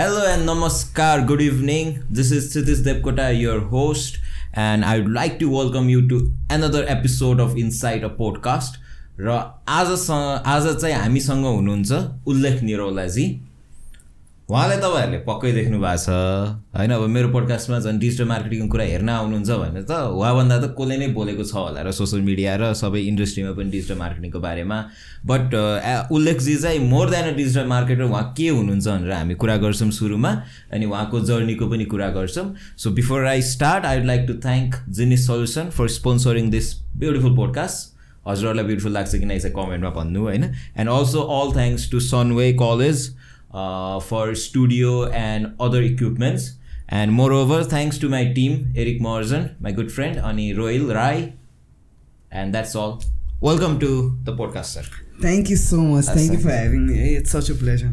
Hello and namaskar, good evening. This is Siddhis Devkota, your host, and I would like to welcome you to another episode of Inside a Podcast. र आजसँग आज चाहिँ हामीसँग हुनुहुन्छ उल्लेख निरौलाजी उहाँलाई तपाईँहरूले पक्कै देख्नु भएको छ। होइन अब मेरो पोडकास्टमा झन् डिजिटल मार्केटिङको कुरा हेर्न आउनुहुन्छ भने त उहाँभन्दा त कसले नै बोलेको छ होला र सोसियल मिडिया र सबै इन्डस्ट्रीमा पनि डिजिटल मार्केटिङको बारेमा। बट उल्लेखजी चाहिँ more than a digital marketer उहाँ के हुनुहुन्छ भनेर हामी कुरा गर्छौँ सुरुमा अनि उहाँको जर्नीको पनि कुरा गर्छौँ। So before I start I would like to thank Genesis solution for sponsoring this beautiful podcast हजुरहरूलाई ब्युटिफुल लाग्छ कि नै कमेन्टमा भन्नु होइन? And also all thanks to Sunway college for studio and other equipments and more over thanks to my team Eric मर्जन my good friend अनि Royal Rai and that's all welcome to the podcast sir Thank you so much. Thank you for having me. It's such a pleasure.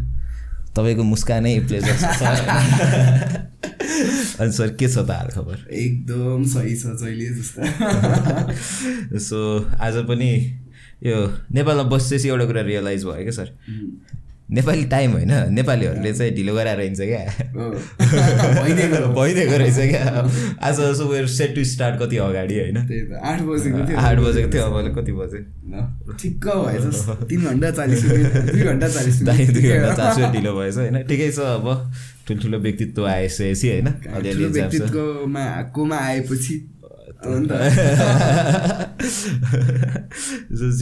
तपाईँको मुस्कानै pleasure छ अनि sir के छ त हाल खबर? एकदम सही छ जहिले जस्तो। सो आज पनि यो नेपालमा बसेपछि एउटा कुरा रियलाइज भयो क्या सर नेपाली टाइम होइन। नेपालीहरूले चाहिँ ढिलो गराएर हिँड्छ क्या। भइदिएको रहेछ। क्या। आज जस्तो वेयर सेट टु स्टार्ट कति अगाडि होइन? आठ बजेको थियो। आठ बजेको थियो अब कति बजे? ठिक्क भएछ। तिन घन्टा चालिस दुई घन्टा चालिस दुई घन्टा चार सय ढिलो भएछ होइन। ठिकै छ अब। ठुल्ठुलो व्यक्तित्व आइसकेपछि होइन? अलिअलि व्यक्तित्वमा कोमा आएपछि अन्त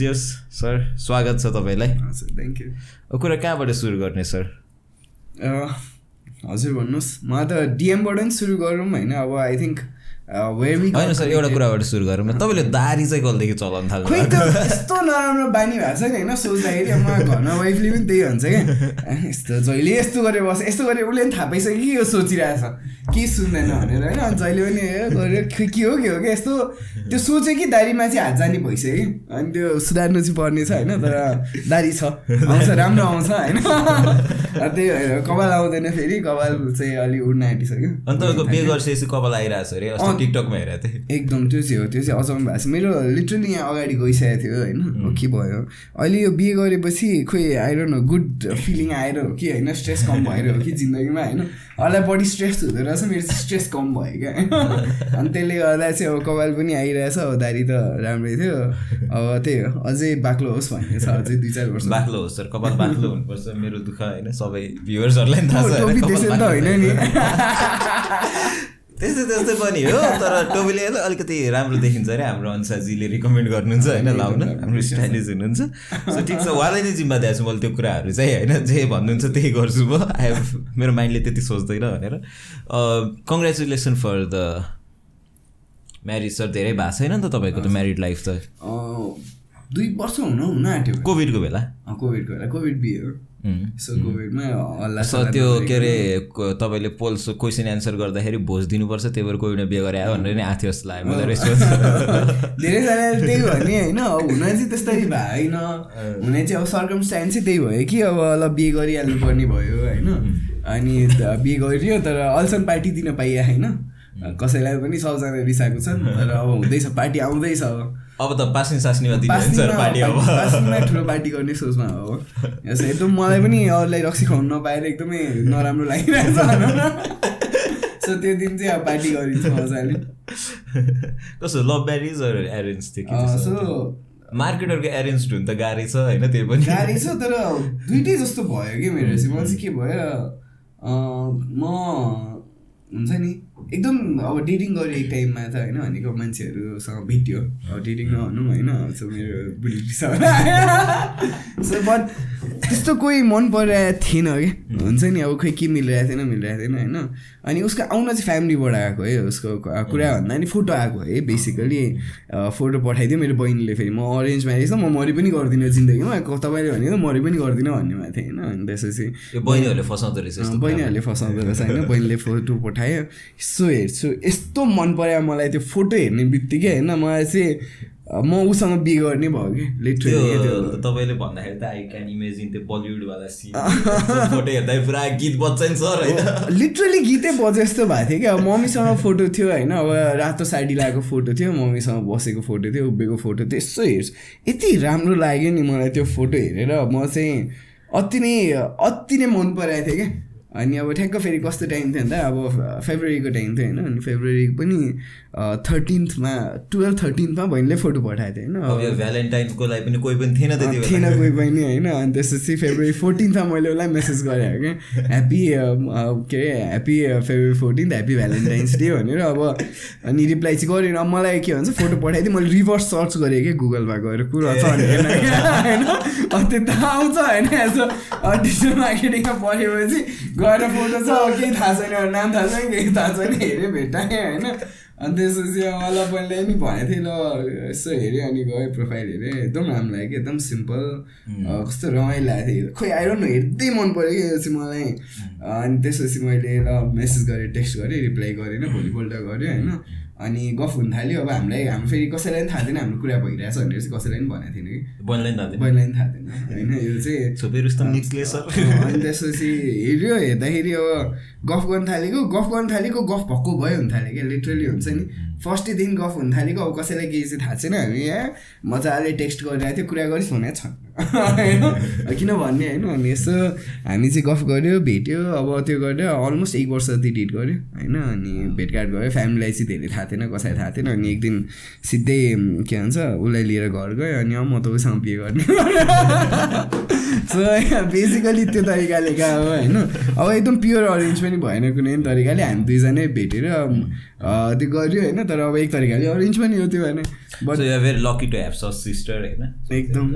यस सर स्वागत छ तपाईँलाई हजुर थ्याङ्क यू कुरा कहाँबाट सुरु गर्ने सर हजुर भन्नुहोस् म त डिएमबाट पनि सुरु गरौँ होइन अब आई थिङ्क होइन सर एउटा कुराबाट सुरु गरौँ तपाईँले दारी चाहिँ कहिलेदेखि चलाउनु थाल्नु त यस्तो नराम्रो बानी भएको छ नि होइन? सोच्दाखेरि म घरमा वाइफले पनि त्यही भन्छ क्या। यस्तो जहिले यस्तो गरेर बस यस्तो गरेर उसले पनि थाहा पाइसक्यो कि यो सोचिरहेछ। के सुन्दैन भनेर होइन? अनि जहिले पनि गरेर के हो के हो क्या यस्तो त्यो सोच्यो कि दारीमा चाहिँ हात जाने भइसक्यो कि? अनि त्यो सुधार्नु चाहिँ पर्ने छ होइन? तर दारी छ। आउँछ राम्रो आउँछ होइन? त्यही भएर कपाल आउँदैन फेरि कपाल चाहिँ अलि उड्न आँटिसक्यो। अनि तपाईँको बे गरिसकेपछि कपाल आइरहेको छ अरे। टिकटकमा हेरेको थिएँ एकदम त्यो चाहिँ हो त्यो चाहिँ अचम्म भएको छ। मेरो लिटरली यहाँ अगाडि गइसकेको थियो होइन हो के भयो? अहिले यो बिहे गरेपछि खोइ आएर न गुड फिलिङ आएर हो कि होइन स्ट्रेस कम भएर हो कि जिन्दगीमा होइन? अरूलाई बढी स्ट्रेस हुँदो रहेछ मेरो चाहिँ स्ट्रेस कम भयो क्या। अनि त्यसले गर्दा चाहिँ अब कपाल पनि आइरहेछ अब दारी त राम्रै थियो। अब त्यही हो अझै बाक्लो होस् भन्ने छ अझै दुई चार वर्ष। बाक्लो हो सर कपाल बाक्लो हुनुपर्छ मेरो दुःख होइन सबै भ्युवर्सहरूलाई पनि थाहा छ। होइन नि। त्यस्तै त्यस्तै पनि हो तर अलिक- अलिकति राम्रो देखिन्छ अरे हाम्रो अनुसारजीले रिकमेन्ड गर्नुहुन्छ होइन लाउन। हाम्रो स्टाइलिस हुनुहुन्छ। सो ठिक छ उहाँलाई नै जिम्मा दिएको छु मैले त्यो कुराहरू चाहिँ होइन जे भन्नुहुन्छ त्यही गर्छु म। आई हेभ मेरो माइन्डले त्यति सोच्दैन भनेर। Congratulation for the marriage sir धेरै भएको छैन नि त तपाईँको त म्यारिड लाइफ त। दुई वर्ष हुन हुन आँट्यो। कोभिडको बेला? कोभिडको बेला कोभिड उम्. सो कोभिडमा सो त्यो के अरे तपाईँले पोल्स क्वेसन एन्सर गर्दाखेरि भोज दिनुपर्छ त्यही भएर कोभिडमा बिहे गरे भनेर नै आएको थियो जस्तो लाग्यो मलाई रेस्पोन्स धेरैजनाले त्यही भने होइन? अब हुन चाहिँ त्यस्तरी भएन। हुने चाहिँ अब सर्कमस्टान्स चाहिँ त्यही भयो कि अब ल बिहे गरिहाल्नु पर्ने भयो होइन? अनि बिहे गरियो तर अल्सन पार्टी दिन पाइए होइन? कसैलाई पनि सबजना रिसाएको छन् तर अब हुँदैछ पार्टी आउँदैछ। अब अब त पासिङ सास्नीमा दिने हुन्छ सर पार्टी अब। पासमा ठुलो पार्टी गर्ने सोचमा हो। यस एकदम मलाई पनि अरूलाई रक्सी खुवाउनु नपाएर एकदमै नराम्रो लागिरहेको छ सो त्यो दिन चाहिँ अब पार्टी गरिन्छ मजाले। कस्तो लभ म्यारिज एरेन्ज थियो सो मार्केटरको एरेन्ज हुनु त गाह्रै छ होइन त्यही पनि? गाडी छ तर दुइटै जस्तो भयो कि मेरो चाहिँ। मलाई चाहिँ के भयो म हुन्छ नि एकदम अब डेटिङ गरेँ एक टाइममा त होइन भनेको मान्छेहरूसँग भेट्यो। अब डेटिङ नभनौँ होइन सो मेरो बुढी सो बट त्यस्तो कोही मन परिरहेको थिएन कि? हुन्छ नि अब खोइ के मिलिरहेको थिएन मिलिरहेको थिएन होइन? अनि उसको आउन चाहिँ फ्यामिलीबाट आएको है उसको कुरा भन्दा नि फोटो आएको है बेसिकली फोटो पठाइदियो मेरो बहिनीले फेरि म अरेन्ज म्यारेज त म मरि पनि गर्दिनँ जिन्दगीमा तपाईँले भने त मरि पनि गर्दिनँ भन्नेमा थिएँ होइन? अनि त्यसपछि बहिनीहरूले फसाउँदो रहेछ बहिनीहरूले फसाउँदो रहेछ होइन? बहिनीले फोटो पठायो। यसो हेर्छु यस्तो मन पर्यो मलाई त्यो फोटो हेर्ने बित्तिकै होइन? मलाई चाहिँ म उसँग बिहे गर्ने भयो कि लिटरली तपाईँले भन्दाखेरि त आई क्यान इमेजिन त्यो बलिउडवाला सिन फोटो हेर्दा पुरा गीत बज्छ नि सर होइन? लिटरली गीतै बजे जस्तो भएको थियो कि अब मम्मीसँग फोटो थियो होइन? अब रातो साडी लगाएको फोटो थियो मम्मीसँग बसेको फोटो थियो उभिएको फोटो थियो। यसो हेर्छु। यति राम्रो लाग्यो नि मलाई त्यो फोटो हेरेर। म चाहिँ अति नै अति नै मन पराएको थियो क्या। अनि अब ठ्याक्क फेरि कस्तो टाइम थियो भन्दा अब फेब्रुअरीको टाइम थियो होइन। अनि फेब्रुअरी पनि थर्टिन्थमा टुवेल्भ थर्टिन्थमा बहिनीले फोटो पठाएको थियो होइन। भ्यालेन्टाइन्सको लागि पनि कोही पनि थिएन थिएन कोही पनि होइन। अनि त्यसपछि फेब्रुअरी फोर्टिन्थमा मैले उसलाई मेसेज गरेँ क्या ह्याप्पी के अरे happy February fourteenth happy Valentine's day भनेर अब अनि रिप्लाई चाहिँ गरेन अब मलाई के भन्छ फोटो पठाइदिएँ मैले रिभर्स सर्च गरेँ कि गुगलमा गएर कुरा छ होइन त आउँछ होइन यसो डिजिटल मार्केटिङमा पढेपछि। गएर फोटो छ केही थाहा छैन नाम थाहा छैन केही थाहा छैन हेरेँ भेटाएँ होइन? अनि त्यसपछि अब मलाई पहिला नि भनेको थिएँ ल यसो हेऱ्यो अनि गएँ प्रोफाइल हेरेँ एकदम राम्रो लाग्यो कि एकदम सिम्पल। कस्तो रमाइलो लागेको थियो। खोइ आइरहनु हेर्दै मन पऱ्यो कि यो चाहिँ मलाई। अनि त्यसपछि मैले ल मेसेज गरेँ टेक्स्ट गरेँ रिप्लाई गरेन भोलिपल्ट गरेँ होइन। अनि गफ हुन थाल्यो। अब हामीलाई हाम्रो फेरि कसैलाई पनि थाहा थिएन। हाम्रो कुरा भइरहेछ भनेर चाहिँ कसैलाई पनि भनेको थिएन कि। बहिनीलाई पनि थाहा थिएन। होइन यो चाहिँ अनि त्यसपछि हेऱ्यो हेर्दाखेरि अब गफ गर्न थालेको गफ गर्न थालेको गफ भक्कु भयो हुन थाल्यो क्या लिटरली हुन्छ नि। फर्स्ट दिन गफ हुन थालेको अब कसैलाई केही चाहिँ थाहा छैन हामी यहाँ मजाले टेक्स्ट गरिरहेको थियो कुरा गरिस् भने छ। किन भन्ने होइन अनि यसो हामी चाहिँ गफ गऱ्यो भेट्यो अब त्यो गरेर अलमोस्ट एक वर्ष जति डेट गऱ्यो होइन? अनि भेटघाट गयो फ्यामिलीलाई चाहिँ धेरै थाहा थिएन कसैलाई थाहा थिएन अनि एक दिन सिधै के भन्छ उसलाई लिएर घर गयो अनि अब म त उसँग बिहे गर्ने सो बेसिकली त्यो तरिकाले गएको होइन? अब एकदम प्योर अरेन्ज पनि भएन कुनै तरिकाले हामी दुईजनै भेटेर त्यो गऱ्यो होइन तर अब एक तरिकाले अरेन्ज पनि हो त्यो भने। But you very lucky to have such sister होइन? एकदम।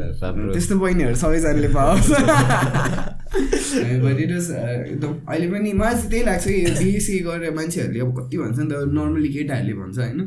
त्यस्तो बहिनीहरू सबैजनाले पाओस्। बट इट वाज एकदम। अहिले पनि मलाई चाहिँ त्यही लाग्छ कि यो बिएससी गरेर मान्छेहरूले अब कति भन्छ नि त नर्मली केटाहरूले भन्छ होइन?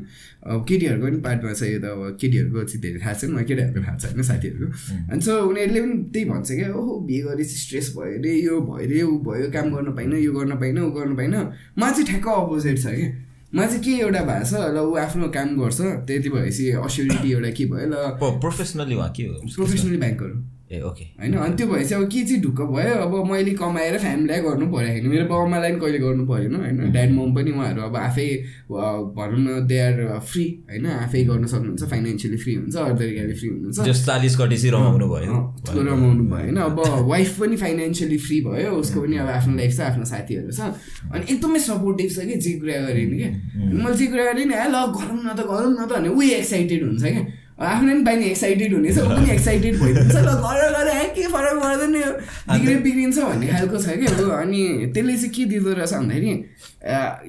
अब केटीहरूको पनि पार्टमा छ यो त अब केटीहरूको चाहिँ धेरै थाहा छैन मलाई केटाहरूको थाहा छ होइन साथीहरूको अनि सो उनीहरूले पनि त्यही भन्छ क्या ओहो बिहे गरेपछि स्ट्रेस भयो अरे यो भयो अरे ऊ भयो काम गर्न पाइनँ यो गर्न पाइनँ ऊ गर्न पाइनँ। मलाई चाहिँ ठ्याक्क अपोजिट छ कि मलाई चाहिँ के एउटा भएको छ ल ऊ आफ्नो काम गर्छ? त्यति भएपछि अस्योरिटी एउटा के भयो? ल प्रोफेसनली उहाँ के हो? प्रोफेसनली ब्याङ्कहरू ए ओके होइन अनि त्यो भएपछि अब के चाहिँ ढुक्क भयो? अब मैले कमाएर फ्यामिलीलाई गर्नु पऱ्यो होइन। मेरो बाउ आमालाई पनि कहिले गर्नु परेन होइन? ड्याड मम पनि उहाँहरू अब आफै भनौँ न दे आर फ्री होइन? आफै गर्न सक्नुहुन्छ फाइनेन्सियली फ्री हुन्छ अरू तरिकाले फ्री हुनुहुन्छ। चालिस कटेसी रमाउनु भयो। रमाउनु भयो होइन अब वाइफ पनि फाइनेन्सियली फ्री भयो उसको पनि अब आफ्नो लाइफ छ आफ्नो साथीहरू छ। अनि एकदमै सपोर्टिभ छ कि जे कुरा गरेँ नि क्या मैले जे कुरा गरेँ नि ल गरौँ न त गरौँ न त भने उही एक्साइटेड हुन्छ क्या आफ्नो पनि बानी एक्साइटेड हुनेछ ऊ पनि एक्साइटेड भइदिन्छ ल गर गर ए के फरक पर्दैन यो बिग्रियो बिग्रिन्छ भन्ने खालको छ क्या ऊ अनि त्यसले चाहिँ के दिँदो रहेछ भन्दाखेरि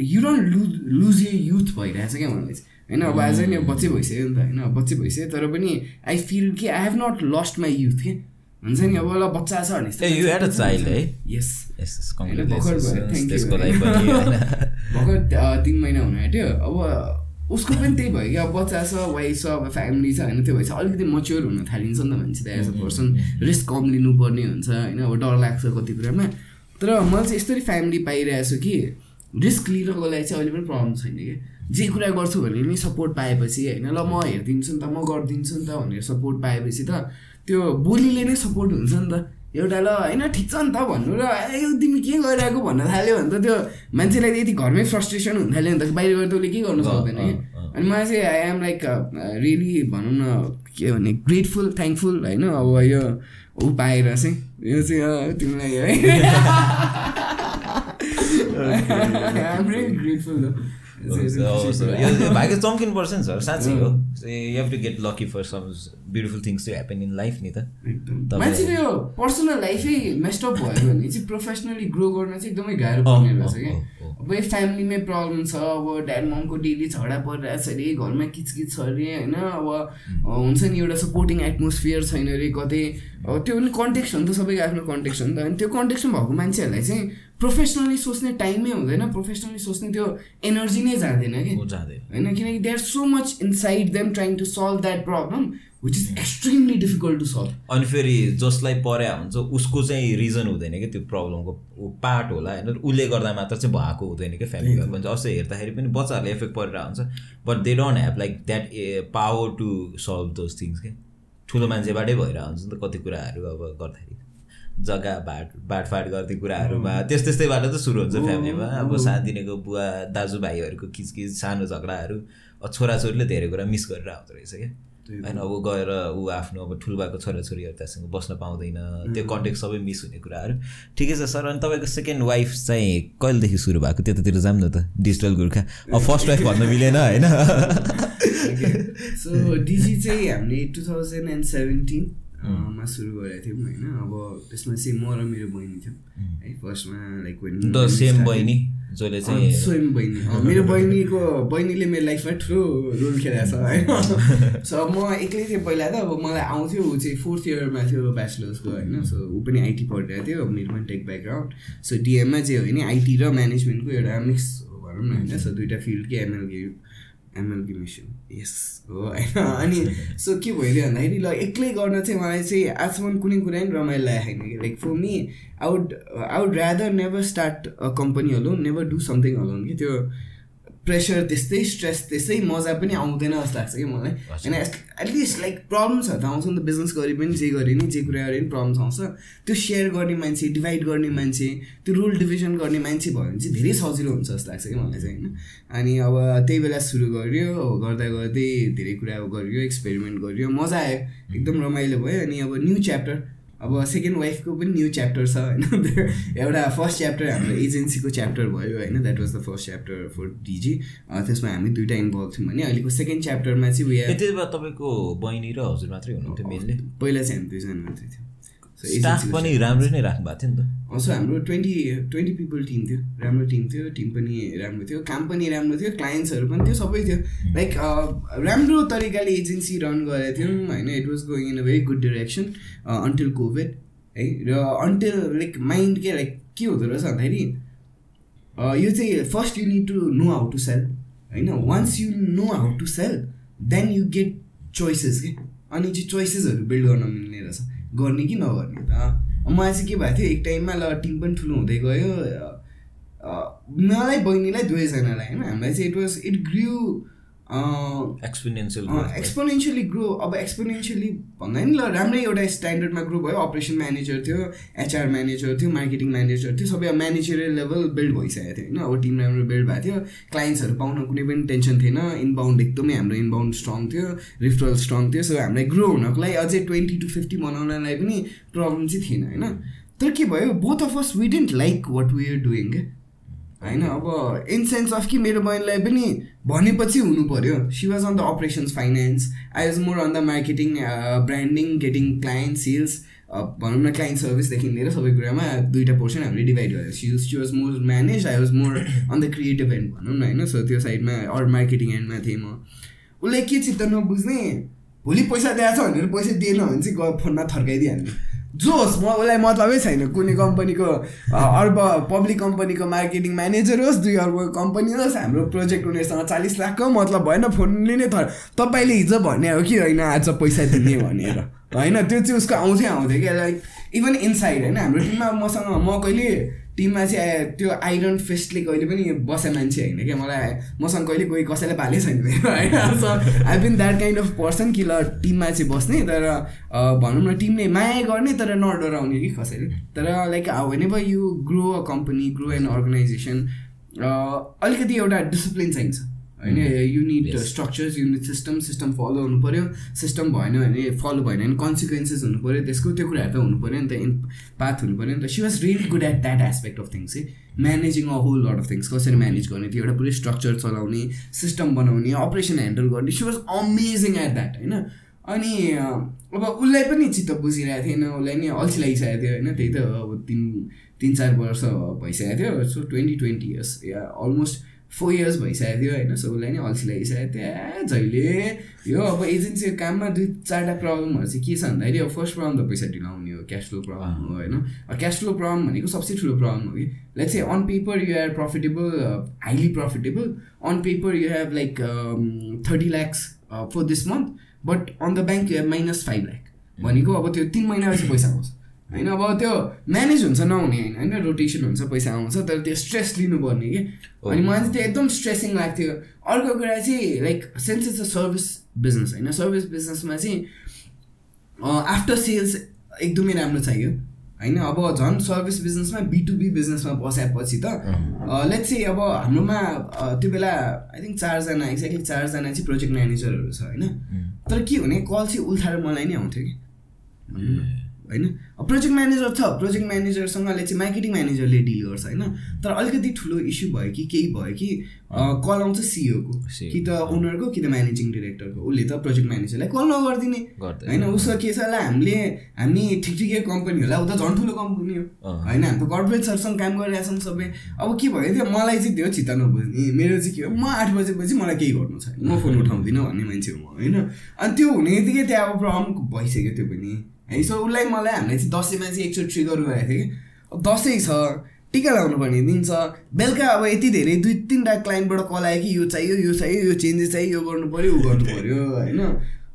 you don't lose lose you youth भइरहेछ क्या मलाई चाहिँ होइन अब आज नि बच्चै भइसक्यो नि त होइन बच्चै भइसक्यो तर पनि आई फिल कि I have not lost my youth के हुन्छ नि अब ल बच्चा छ भने है यस भर्खर भर्खर तिन महिना हुनु आँट्यो अब उसको पनि त्यही भयो कि अब बच्चा छ वाइफ छ अब फ्यामिली छ होइन त्यो भएपछि अलिकति मच्योर हुन थालिन्छ नि त मान्छे त एज अ पर्सन रिस्क कम लिनुपर्ने हुन्छ होइन अब डर लाग्छ कति कुरामा। तर मैले चाहिँ यस्तरी फ्यामिली पाइरहेको छु कि रिस्क लिनको लागि चाहिँ अहिले पनि प्रब्लम छैन कि। जे कुरा गर्छु भने नि सपोर्ट पाएपछि होइन ल म हेरिदिन्छु नि त म गरिदिन्छु नि त भनेर सपोर्ट पाएपछि त त्यो बोलीले नै सपोर्ट हुन्छ नि त। एउटा ल होइन ठिक छ नि त भन्नु र ए तिमी के गरिरहेको भन्न थाल्यो भने त त्यो मान्छेलाई त यति घरमै फ्रस्ट्रेसन हुन थाल्यो भने त। बाहिर गएर त उसले के गर्नु सक्दैन कि? अनि मलाई चाहिँ आई एम लाइक रियली भनौँ न के भने ग्रेटफुल थ्याङ्कफुल होइन अब यो ऊ पाएर चाहिँ यो चाहिँ तिमीलाई है। आइएम रियली ग्रेटफुल भाग्य चम्किनु पर्छ नि सर साँच्चै हो। You have to get lucky for some beautiful things to happen in life नि त। एकदम। मान्छेको यो पर्सनल लाइफै मेस्टअप भयो भने चाहिँ प्रोफेसनली ग्रो गर्न चाहिँ एकदमै गाह्रो पर्ने रहेछ क्या। अब फ्यामिलीमै प्रब्लम छ। अब ड्याड ममको डेली झगडा परिरहेछ अरे घरमा किचकिच छ अरे होइन? अब हुन्छ नि एउटा सपोर्टिङ एटमोस्फियर छैन अरे कतै। अब त्यो पनि कन्टेक्स्ट हो नि त सबैको आफ्नो कन्टेक्स्ट हो नि त। अनि त्यो कन्टेक्समा भएको मान्छेहरूलाई चाहिँ प्रोफेसनली सोच्ने टाइमै हुँदैन। प्रोफेसनली सोच्ने त्यो एनर्जी नै जाँदैन कि। होइन? किनकि they are so much inside them trying to solve that problem which is extremely difficult to solve अनि फेरि जसलाई पर्या हुन्छ उसको चाहिँ रिजन हुँदैन कि त्यो प्रब्लमको पार्ट होला होइन? उसले गर्दा मात्र चाहिँ भएको हुँदैन कि फ्यामिलीमा पनि अवश्य हेर्दाखेरि पनि बच्चाहरूले इफेक्ट परिरहेको हुन्छ। But they don't have like that a power to solve those things के। ठुलो मान्छेबाटै भइरहेको हुन्छ नि त कति कुराहरू अब गर्दाखेरि। जग्गा बाट बाटफाट गर्ने कुराहरूमा त्यस त्यस्तैबाट त सुरु हुन्छ फ्यामिलीमा अब सानोदेखिको बुवा दाजुभाइहरूको किचकिच सानो झगडाहरू छोराछोरीले धेरै कुरा मिस गरेर आउँदो रहेछ क्या होइन अब गएर ऊ आफ्नो अब ठुल्बाको छोराछोरीहरू त्यहाँसँग बस्न पाउँदैन त्यो कन्टेक्ट सबै मिस हुने कुराहरू ठिकै छ सर अनि तपाईँको सेकेन्ड वाइफ चाहिँ कहिलेदेखि सुरु भएको? त्यतातिर जाऊँ न त डिजिटल गोर्खा। अब फर्स्ट वाइफ भन्न मिलेन होइन? सो डिजी चाहिँ हामीले टु थाउजन्ड एन्ड सेभेन्टिन मा सुरु गरेको थियौँ होइन। अब त्यसमा चाहिँ म र मेरो बहिनी थियौँ। है फर्स्टमा लाइक द सेम बहिनी जसले चाहिँ स्वयं बहिनी। मेरो बहिनीको बहिनीले मेरो लाइफमा ठुलो रोल खेलेको छ होइन सो म एक्लै थिएँ पहिला त अब मलाई आउँथ्यो ऊ चाहिँ फोर्थ इयरमा थियो ब्याचलर्सको होइन। सो ऊ पनि आइटी पढिरहेको थियो मेरो पनि टेक ब्याकग्राउन्ड सो डिएममा चाहिँ हो भने आइटी र म्यानेजमेन्टको एउटा मिक्स भनौँ न होइन। सो दुइटा फिल्डकै एमएलके एमएलगिमेसन यस हो होइन? अनि सो के भइदियो भन्दाखेरि ल एक्लै गर्न चाहिँ मलाई चाहिँ आजसम्म कुनै कुरा पनि रमाइलो लागेको छैन कि like for me I would I would never start a company alone never do something alone कि त्यो प्रेसर त्यस्तै स्ट्रेस त्यस्तै मजा पनि आउँदैन जस्तो लाग्छ कि मलाई। होइन एटलिस्ट लाइक प्रब्लम्सहरू त आउँछ नि त। बिजनेस गरे पनि जे गरे नि जे कुरा गरे पनि प्रब्लम्स आउँछ। त्यो सेयर गर्ने मान्छे डिभाइड गर्ने मान्छे त्यो रोल डिभिजन गर्ने मान्छे भयो भने चाहिँ धेरै सजिलो हुन्छ जस्तो लाग्छ कि मलाई चाहिँ होइन? अनि अब त्यही बेला सुरु गर्यो अब गर्दा गर्दै धेरै कुरा गरियो एक्सपेरिमेन्ट गरियो मजा आयो। एकदम रमाइलो भयो। अनि अब न्यू च्याप्टर अब सेकेन्ड वाइफको पनि न्यू च्याप्टर छ होइन? एउटा फर्स्ट च्याप्टर हाम्रो एजेन्सीको च्याप्टर भयो होइन? That was the first chapter for Digi त्यसमा हामी दुइटा इन्भल्भ थियौँ भने अहिलेको सेकेन्ड च्याप्टरमा चाहिँ वी त्यति बेला तपाईँको बहिनी र हजुर मात्रै हुनुहुन्थ्यो मेनले पहिला चाहिँ हामी दुईजना मात्रै थियो। स्टाफ पनि राम्रो नै राख्नु भएको थियो नि त। सो हाम्रो ट्वेन्टी ट्वेन्टी पिपल टिम थियो। राम्रो टिम थियो टिम पनि राम्रो थियो काम पनि राम्रो थियो क्लाइन्ट्सहरू पनि थियो सबै थियो। लाइक राम्रो तरिकाले एजेन्सी रन गरेको थियौँ होइन it was going in a very good direction until COVID है र अन्टिल लाइक माइन्ड के लाइक के हुँदो रहेछ भन्दाखेरि अ, यो चाहिँ first you need to know how to sell होइन। Once you know how to sell then you get choices के? अनि चाहिँ चोइसेसहरू बिल्ड गर्न मिल्ने रहेछ। गर्ने कि नगर्ने त? मलाई चाहिँ के भएको थियो एक टाइममा ल टिम पनि ठुलो हुँदै गयो। मलाई बहिनीलाई दुवैजनालाई होइन? हामीलाई चाहिँ it was it grew experiential exponentially grow अब एक्सपोनेन्सियली भन्दा नि ल राम्रै एउटा स्ट्यान्डर्डमा ग्रो भयो। अपरेसन म्यानेजर थियो एचआर म्यानेजर थियो मार्केटिङ म्यानेजर थियो सबै अब म्यानेजरियल लेभल बिल्ड भइसकेको थियो होइन। अब टिम राम्रो बिल्ड भएको थियो। क्लाइन्ट्सहरू पाउन कुनै पनि टेन्सन थिएन। इनबाउन्ड एकदमै हाम्रो इनबाउन्ड स्ट्रङ थियो। रिफरल स्ट्रङ थियो। सो हामीलाई ग्रो हुनको लागि अझै ट्वेन्टी टु फिफ्टी बनाउनलाई पनि प्रब्लम चाहिँ थिएन होइन। तर के भयो? Both of us we didn't like what we are doing क्या? होइन अब इन सेन्स अफ कि मेरो बहिनीलाई पनि भनेपछि हुनु पऱ्यो she was on the operations finance I was more on the marketing branding getting client sales भनौँ न क्लाइन्ट सर्भिसदेखि लिएर सबै कुरामा दुइटा पोर्सन हामीले डिभाइड गरेर she she was more manage I was more on the creative end भनौँ न होइन? सो त्यो साइडमा अरू मार्केटिङ एन्डमा थिएँ म। उसले के चित्त नबुझ्ने? भोलि पैसा दिएको छ भनेर पैसा दिएन भने चाहिँ फोनमा थर्काइदिइहाल्ने। जोस् म उसलाई मतलबै छैन। कुनै कम्पनीको अर्ब पब्लिक कम्पनीको मार्केटिङ म्यानेजर होस् दुई अर्ब कम्पनी होस् हाम्रो प्रोजेक्ट उनीहरूसँग चालिस लाखको मतलब भएन फोनले नै थर तपाईँले हिजो भने हो कि होइन आज पैसा दिने भनेर। होइन त्यो चाहिँ उसको आउँथ्यो आउँथ्यो क्या लाइक इभन इनसाइड होइन हाम्रो टिममा मसँग म कहिले टिममा चाहिँ त्यो आइरन फेस्टले कहिले पनि बसे मान्छे होइन क्या मलाई। मसँग कहिले कोही कसैले पाले छैन होइन? So I been that kind of person कि ल टिममा चाहिँ बस्ने तर भनौँ न टिमले माया गर्ने तर नडराउने कि कसैले। तर like ever you grow a company grow an organisation अलिकति एउटा डिसिप्लिन चाहिन्छ। होइन you need Yes. Structures unit system system follow हुनु पऱ्यो सिस्टम भएन भने फलो भएन भने कन्सिक्वेन्सेस हुनु पऱ्यो त्यसको त्यो कुराहरू त हुनु पऱ्यो नि त इन पाथ हुनु पऱ्यो नि त। She was really good at that aspect of things है managing a whole lot of things कसरी म्यानेज गर्ने त्यो एउटा पुरै स्ट्रक्चर चलाउने सिस्टम बनाउने अपरेसन ह्यान्डल गर्ने। She was amazing at that होइन? अनि अब उसलाई पनि चित्त बुझिरहेको थिएन उसलाई नि अल्छी लागिसकेको थियो होइन? त्यही त अब तिन तिन चार वर्ष भइसकेको थियो। सो ट्वेन्टी ट्वेन्टी इयर्स या अलमोस्ट फोर इयर्स भइसकेको थियो होइन सो उसलाई नि अल्छी लागिसकेको थियो। ए जहिले। यो अब एजेन्सीको काममा दुई चारवटा प्रब्लमहरू चाहिँ के छ भन्दाखेरि अब फर्स्ट प्रब्लम त पैसा ढिलाउने हो क्यास फ्लो प्रब्लम हो होइन? क्यास फ्लो प्रब्लम भनेको सबसे ठुलो प्रब्लम हो कि? लेट्स चाहिँ on paper you are profitable highly profitable on paper you have like thirty lakhs for this month but on the bank you have minus five lakh भनेको अब त्यो तिन महिनापछि पैसा आउँछ होइन अब त्यो म्यानेज हुन्छ नहुने होइन होइन? रोटेसन हुन्छ पैसा आउँछ तर त्यो स्ट्रेस लिनुपर्ने कि? अनि मलाई चाहिँ त्यो एकदम स्ट्रेसिङ लाग्थ्यो। अर्को कुरा चाहिँ like sense it's a service business होइन? सर्भिस बिजनेसमा चाहिँ आफ्टर सेल्स एकदमै राम्रो चाहियो होइन? अब झन् सर्भिस बिजनेसमा बिटुबी बिजनेसमा बसाएपछि त लेट्स चाहिँ अब हाम्रोमा त्यो बेला आई थिङ्क चारजना एक्ज्याक्टली चारजना चाहिँ प्रोजेक्ट म्यानेजरहरू छ होइन? तर के भने कल चाहिँ उल्थाएर मलाई नै आउँथ्यो कि? होइन? प्रोजेक्ट म्यानेजर छ प्रोजेक्ट म्यानेजरसँगले चाहिँ मार्केटिङ म्यानेजरले डिल गर्छ होइन? तर अलिकति ठुलो इस्यु भयो कि केही भयो कि कल आउँछ सिओको CEO कि त ओनरको कि त म्यानेजिङ डिरेक्टरको उसले त प्रोजेक्ट म्यानेजरलाई कल नगरिदिने। गर्दैन। होइन? उसको के छ होला हामीले हामी ठिक ठिकै कम्पनी होला। ऊ त झन् ठुलो कम्पनी हो। होइन? हामी त कर्पोरेटहरूसँग काम गरिरहेछौँ सबै। अब के भयो त्यो? मलाई चाहिँ त्यो चित्त नबुझ्ने। मेरो चाहिँ के हो? म आठ बजेपछि मलाई केही गर्नु छैन। म फोन उठाउँदिनँ भन्ने मान्छे हो म होइन? अनि त्यो हुने बित्तिकै त्यहाँ अब प्रब्लम भइसक्यो त्यो पनि। है? सो उसलाई मलाई हामीले चाहिँ दसैँमा चाहिँ एकचोटि ट्रिगर गरेको थियो कि? अब दसैँ छ टिका लगाउनु पर्ने दिन छ। बेलुका अब यति धेरै दुई तिनवटा क्लाइन्टबाट कल आयो कि यो चाहियो यो चाहियो यो चेन्जेस चाहियो यो गर्नु पऱ्यो ऊ गर्नु पऱ्यो होइन?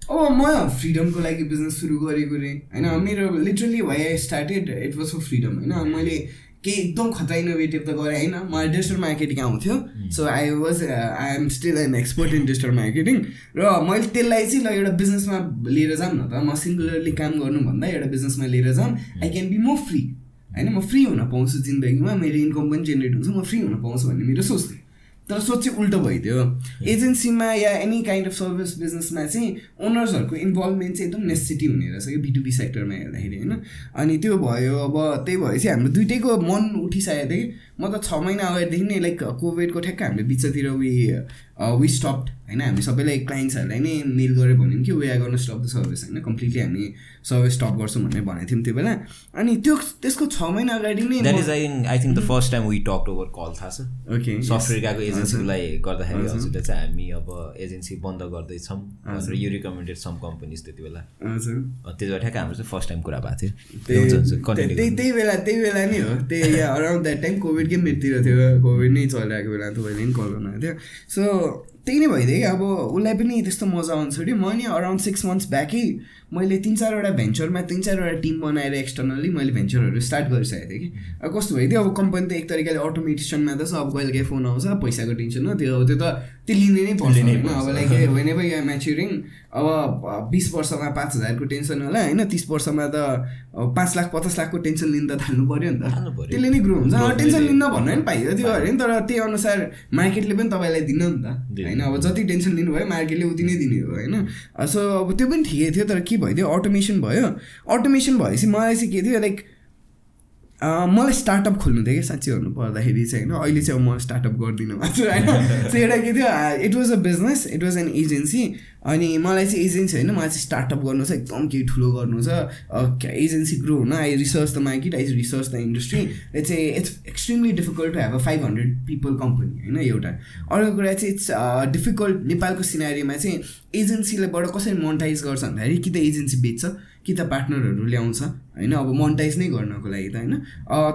अब म फ्रिडमको लागि बिजनेस सुरु गरेको रे होइन? मेरो literally I started it was for freedom होइन? मैले केही एकदम खतरा इनोभेटिभ त गरेँ होइन। मलाई डिजिटल मार्केटिङ आउँथ्यो। So I was I am still an expert in digital marketing र मैले त्यसलाई चाहिँ ल एउटा बिजनेसमा लिएर जाऊँ न त। म सिङ्गुलरली काम गर्नुभन्दा एउटा बिजनेसमा लिएर जाऊँ। I can be more free होइन म फ्री हुन पाउँछु जिन्दगीमा। मेरो इन्कम पनि जेनेरेट हुन्छ म फ्री हुन पाउँछु भन्ने मेरो सोच थियो। तर सोच चाहिँ उल्टो भइदियो। एजेन्सीमा या एनी काइन्ड अफ सर्भिस बिजनेसमा चाहिँ ओनर्सहरूको इन्भल्भमेन्ट चाहिँ एकदम नेसेसिटी हुने रहेछ कि बिटुबी सेक्टरमा हेर्दाखेरि होइन? अनि त्यो भयो अब त्यही भएपछि हाम्रो दुइटैको मन उठिसकेको थियो कि म त छ महिना अगाडिदेखि नै लाइक कोभिडको ठ्याक्क हामीले बिचतिर वी वी स्टप्ड होइन? हामी सबैलाई क्लाइन्ट्सहरूलाई नै मेल गरेर भन्यौँ कि वे आर गर्न स्टप द सर्भिस होइन? कम्प्लिटली हामी सर्भिस स्टप गर्छौँ भनेर भनेको थियौँ त्यो बेला। अनि त्यो त्यसको छ महिना अगाडि नै that is I I think the first time we talk over call थाहा छ? ओके सफ्टवेयरको एजेन्सीलाई गर्दाखेरि हजुर। हजुरले चाहिँ हामी अब एजेन्सी बन्द गर्दैछौँ भनेर यु रिकमेन्डेड सम कम्पनीज त्यति बेला। हजुर। त्यति बेला ठ्याक्क हाम्रो चाहिँ फर्स्ट टाइम कुरा भएको थियो। त्यही बेला त्यही बेला नै हो। त्यही अराउन्ड द्याट टाइम कोभिडकै मिडतिर थियो? कोभिड नै चलिरहेको बेला तपाईँले पनि कल गर्नुभएको थियो। सो त्यही नै भइदियो कि। अब उसलाई पनि त्यस्तो मजा आउँछ छोड्यो म नि अराउन्ड सिक्स मन्थ्स ब्याकै मैले तिन चारवटा भेन्चरमा तिन चारवटा टिम बनाएर एक्सटर्नल्ली मैले भेन्चरहरू स्टार्ट गरिसकेको थिएँ कि। अब कस्तो भइदियो? अब कम्पनी त एक तरिकाले अटोमेटिसनमा त छ अब कहिले काहीँ फोन आउँछ पैसाको टेन्सन हो। त्यो त्यो त त्यो लिने नै पर्छ लिनै होइन। अब लाइक वेन एभर या म्याच्युरिङ अब बिस वर्षमा पाँच हजारको टेन्सन होला होइन। तिस वर्षमा त पाँच लाख पचास लाखको टेन्सन लिनु त थाल्नु पऱ्यो नि त। त्यसले नै ग्रो हुन्छ। टेन्सन ले- लिन्न भन्नु पनि पाइयो। त्यो अरे नि तर त्यही अनुसार मार्केटले पनि तपाईँलाई दिन्न नि त। होइन? अब जति टेन्सन लिनुभयो मार्केटले उति नै दिने हो होइन? सो अब त्यो पनि ठिकै थियो तर के भइदियो? अटोमेसन भयो। अटोमेसन भएपछि मलाई चाहिँ के थियो लाइक मलाई स्टार्टअप खोल्नु थियो कि साँच्चै भन्नु पर्दाखेरि चाहिँ होइन। अहिले चाहिँ अब म स्टार्टअप गर्दिनँ मात्र होइन। सो एउटा के थियो it was a business it was an agency अनि मलाई चाहिँ एजेन्सी होइन मलाई चाहिँ स्टार्टअप गर्नु छ एकदम केही ठुलो गर्नु छ। एजेन्सी ग्रो हुन I research the market I research the industry it's a it's extremely difficult to have a five hundred people company होइन एउटा। अर्को कुरा चाहिँ इट्स डिफिकल्ट नेपालको सिनारीमा चाहिँ एजेन्सीलेबाट कसरी मोनिटाइज गर्छ भन्दाखेरि कि त एजेन्सी बेच्छ? कि त पार्टनरहरू ल्याउँछ होइन? अब मोनिटाइज नै गर्नको लागि त होइन?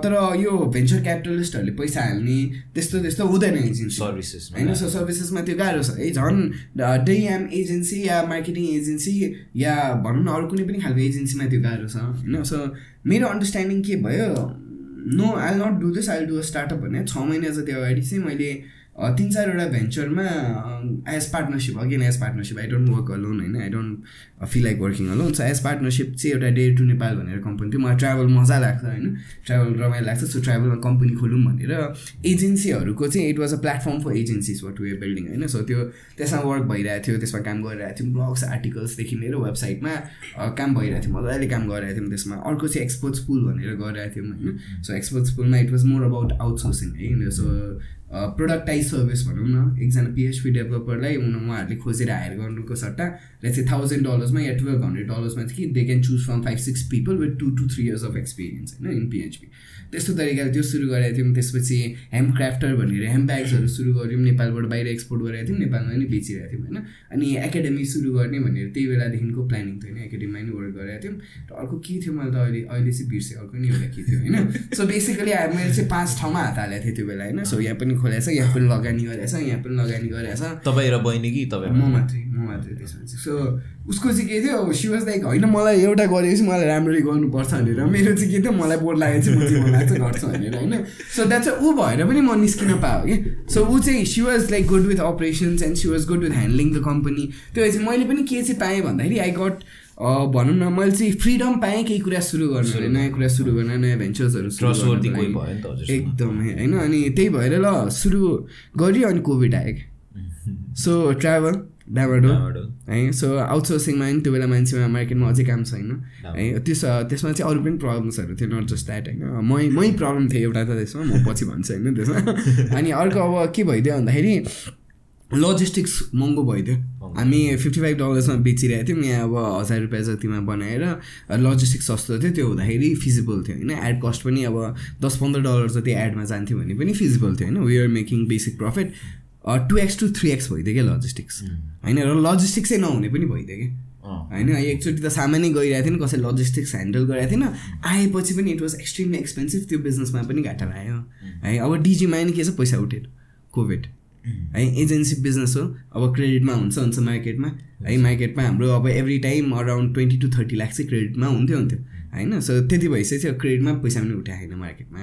तर यो भेन्चर क्यापिटलिस्टहरूले पैसा हाल्ने त्यस्तो त्यस्तो हुँदैन एजेन्सी सर्भिसेसमा होइन? सो सर्भिसेसमा त्यो गाह्रो छ। है झन् डेएम एजेन्सी या मार्केटिङ एजेन्सी या भनौँ न अरू कुनै पनि खालको एजेन्सीमा त्यो गाह्रो छ होइन? सो मेरो अन्डरस्ट्यान्डिङ के भयो? No I not do this I do a startup भने छ महिना जति अगाडि चाहिँ मैले तिन चारवटा भेन्चरमा as partnership again as partnership I don't work alone होइन I don't feel like working alone so as partnership चाहिँ एउटा डे टु नेपाल भनेर कम्पनी थियो। मलाई ट्राभल मजा लाग्छ होइन। ट्राभल रमाइलो लाग्छ सो ट्राभलमा कम्पनी खोलौँ भनेर एजेन्सीहरूको चाहिँ it was a platform for agencies what we building होइन। सो त्यो त्यसमा वर्क भइरहेको थियो त्यसमा काम गरिरहेको थियौँ। ब्लग्स आर्टिकल्सदेखि लिएर वेबसाइटमा काम भइरहेको थियो। मजाले काम गरिरहेको थियौँ त्यसमा। अर्को चाहिँ एक्सपोर्ट्स पुल भनेर गरिरहेको थियौँ होइन। सो एक्सपोर्ट्स पुलमा it was more about outsourcing है सो प्रोडक्टाइज सर्भिस भनौँ न। एकजना पिएचपी डेभलपरलाई उहाँहरूले खोजेर हायर गर्नुको सट्टा। चाहिँ थाउजन्ड डलर्समा या टुवेल्भ हन्ड्रेड डलर्समा चाहिँ कि they can choose from five six people with two two three years of experience होइन इन पिएचपी त्यस्तो तरिकाले त्यो सुरु गरेको थियौँ। त्यसपछि ह्याम क्राफ्टर भनेर ह्याम ब्याग्सहरू सुरु गऱ्यौँ। नेपालबाट बाहिर एक्सपोर्ट गरेको थियौँ। नेपालमा पनि बेचिरहेको थियौँ होइन? अनि एकाडेमी सुरु गर्ने भनेर त्यही बेलादेखिको प्लानिङ थियो होइन? एकाडेमीमा नै वर्क गरेको थियौँ। र अर्को के थियो मैले त अहिले अहिले चाहिँ बिर्सेँ। अर्को नि एउटा के थियो होइन? सो बेसिकली मैले चाहिँ पाँच ठाउँमा हात हालेको थिएँ त्यो बेला होइन? सो यहाँ पनि खोलेको छ यहाँ पनि लगानी गरेको छ यहाँ पनि लगानी गरेको छ। तपाईँ र बहिनी कि तपाईँ? म मात्रै। मात्रै त्यसमा चाहिँ। सो उसको चाहिँ के थियो सी वाज लाइक होइन मलाई एउटा गरेपछि मलाई राम्ररी गर्नुपर्छ भनेर मेरो चाहिँ के थियो मलाई बोर्ड लागेको चाहिँ चाहिँ मन लाग्छ गर्छु भनेर होइन? सो द्याट्स ऊ भएर पनि म निस्किन पाएँ कि? सो ऊ चाहिँ she was like good with operations and she was good with handling the company त्यो चाहिँ मैले पनि के चाहिँ पाएँ भन्दाखेरि आई गट भनौँ न मैले चाहिँ फ्रिडम पाएँ केही कुरा सुरु गर्नु नयाँ कुरा सुरु गर्न नयाँ भेन्चर्सहरू एकदमै होइन? अनि त्यही भएर ल सुरु गऱ्यो अनि कोभिड आयो सो ट्राभल डामाडोल। है सो आउटसोर्सिङमा पनि त्यो बेला मान्छेमा मार्केटमा अझै काम छैन। है त्यस त्यसमा चाहिँ अरू पनि प्रब्लम्सहरू थियो नट जस्ट द्याट होइन। मै मै प्रब्लम थियो एउटा त त्यसमा म पछि भन्छु होइन त्यसमा। अनि अर्को अब के भइदियो भन्दाखेरि लजिस्टिक्स महँगो भइदियो। हामी फिफ्टी फाइभ डलर्समा बेचिरहेको थियौँ यहाँ अब हजार रुपियाँ जतिमा बनाएर लजिस्टिक्स सस्तो थियो त्यो हुँदाखेरि फिजिबल थियो होइन। एड कस्ट पनि अब दस पन्ध्र डलर जति एडमा जान्थ्यो भने पनि फिजिबल थियो होइन। We are making basic profit two X to three X भइदियो क्या लजिस्टिक्स होइन र लजिस्टिक्सै नहुने पनि भइदियो कि। होइन एकचोटि त सामानै गइरहेको थिएन कसैले लजिस्टिक्स ह्यान्डल गरेको थिएन। आएपछि पनि इट वाज एक्सट्रिमली एक्सपेन्सिभ त्यो बिजनेसमा पनि घाटा आयो है अब डिजीमा नि के छ पैसा उठेन कोभिड है एजेन्सी बिजनेस हो अब क्रेडिटमा हुन्छ हुन्छ मार्केटमा है मार्केटमा हाम्रो अब every time around twenty to thirty lakh चाहिँ क्रेडिटमा हुन्थ्यो हुन्थ्यो। होइन सो त्यति भइसकेपछि अब क्रेडिटमा पैसा पनि उठाएको छैन मार्केटमा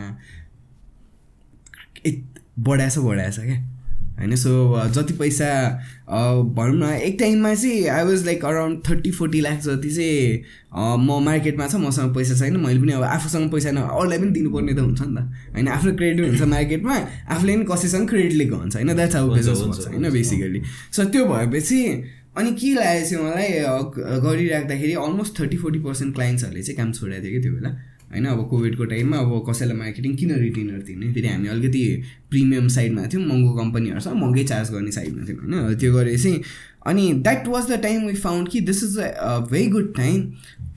बढाएछ बढाएछ क्या। होइन? सो जति पैसा अ, भनौँ न एक टाइममा चाहिँ I was like around thirty forty lakh जति चाहिँ अ, म मार्केटमा छ मसँग पैसा छैन। मैले पनि अब आफूसँग पैसा न अरूलाई पनि दिनुपर्ने त हुन्छ नि त। होइन? आफ्नो क्रेडिट हुन्छ मार्केटमा आफूले पनि कसैसँग क्रेडिट लिएको हुन्छ। होइन? द्याट्स हाउ हुन्छ, होइन। बेसिकली सो त्यो भएपछि अनि के लागेको थियो मलाई गरिराख्दाखेरि अलमोस्ट थर्टी फोर्टी पर्सेन्ट क्लाइन्ट्सहरूले चाहिँ काम छोडेको थियो कि त्यो बेला। होइन अब कोभिडको टाइममा अब कसैलाई मार्केटिङ किन रिटेनर दिने? फेरि हामी अलिकति प्रिमियम साइडमा थियौँ महँगो कम्पनीहरूसँग महँगै चार्ज गर्ने साइडमा थियौँ होइन? त्यो गरेपछि अनि that was the time we found कि this is a very good time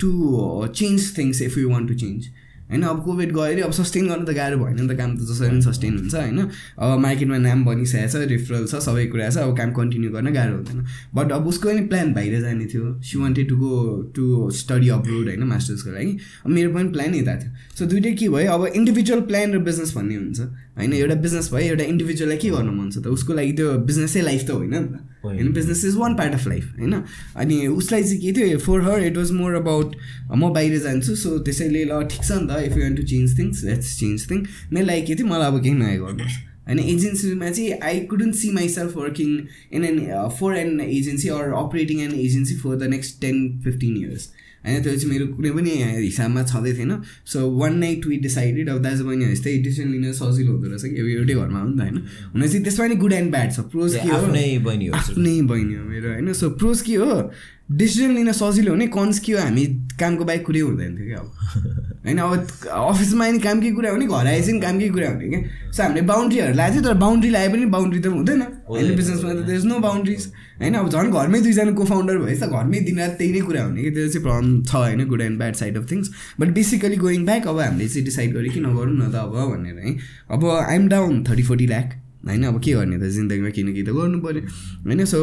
to change things if you want to change होइन? अब कोभिड गएर अब सस्टेन गर्नु त गाह्रो भएन नि त काम त जसरी पनि सस्टेन हुन्छ होइन? अब मार्केटमा नाम बनिसकेको छ रिफरल छ सबै कुरा छ अब काम कन्टिन्यू गर्न गाह्रो हुँदैन। बट अब उसको पनि प्लान बाहिर जाने थियो। She wanted to go to study abroad होइन? मास्टर्सको लागि। मेरो पनि प्लान यता थियो। सो दुइटै के भयो? अब इन्डिभिजुअल प्लान र बिजनेस भन्ने हुन्छ। होइन एउटा बिजनेस भयो एउटा इन्डिभिजुअललाई के गर्नु मन छ त? उसको लागि त्यो बिजनेसै लाइफ त होइन नि त? होइन। होइन business is one part of life होइन? अनि उसलाई चाहिँ के थियो for her it was more about म बाहिर जान्छु सो त्यसैले ल ठिक छ नि त if you want to change things let's change thing मेरो लागि के थियो मलाई अब केही नयाँ गर्नुहोस् होइन एजेन्सीमा चाहिँ I couldn't see myself working in an for an agency or operating an agency for the next ten fifteen years होइन त्यो चाहिँ मेरो कुनै पनि हिसाबमा छँदै थिएन। So one night we decided अब दाजु बहिनी जस्तै डिसिसन लिन सजिलो हुँदो रहेछ कि अब एउटै घरमा हो नि त होइन? हुन चाहिँ त्यसमा नि गुड एन्ड ब्याड छ। प्रोज के हो? आफ्नै बहिनी हो आफ्नै बहिनी हो मेरो होइन? सो प्रोज के हो? डिसिजन लिन सजिलो हुने कन्स के हो हामी कामको बाहेक कुरै हुँदैन थियो क्या अब। होइन अब अफिसमा नि कामकै कुरा हुने घर आएपछि पनि कामकै कुरा हुने क्या। सो हामीले बााउन्ड्रीहरू लगाएको थियो तर बााउन्ड्री लगाए पनि बााउन्ड्री त हुँदैन। होइन बिजनेसमा त देयर इज नो बााउन्ड्रिज होइन अब झन् घरमै दुईजना को फाउन्डर भएछ त घरमै दिनरात त्यही नै कुरा हुने कि त्यो चाहिँ प्रब्लम छ होइन good and bad side of things but basically going back अब हामीले चाहिँ डिसाइड गरेँ कि नगरौँ न त अब भनेर है। अब I'm down thirty forty lakh होइन? अब के गर्ने त जिन्दगीमा किन कि त गर्नु पऱ्यो होइन? सो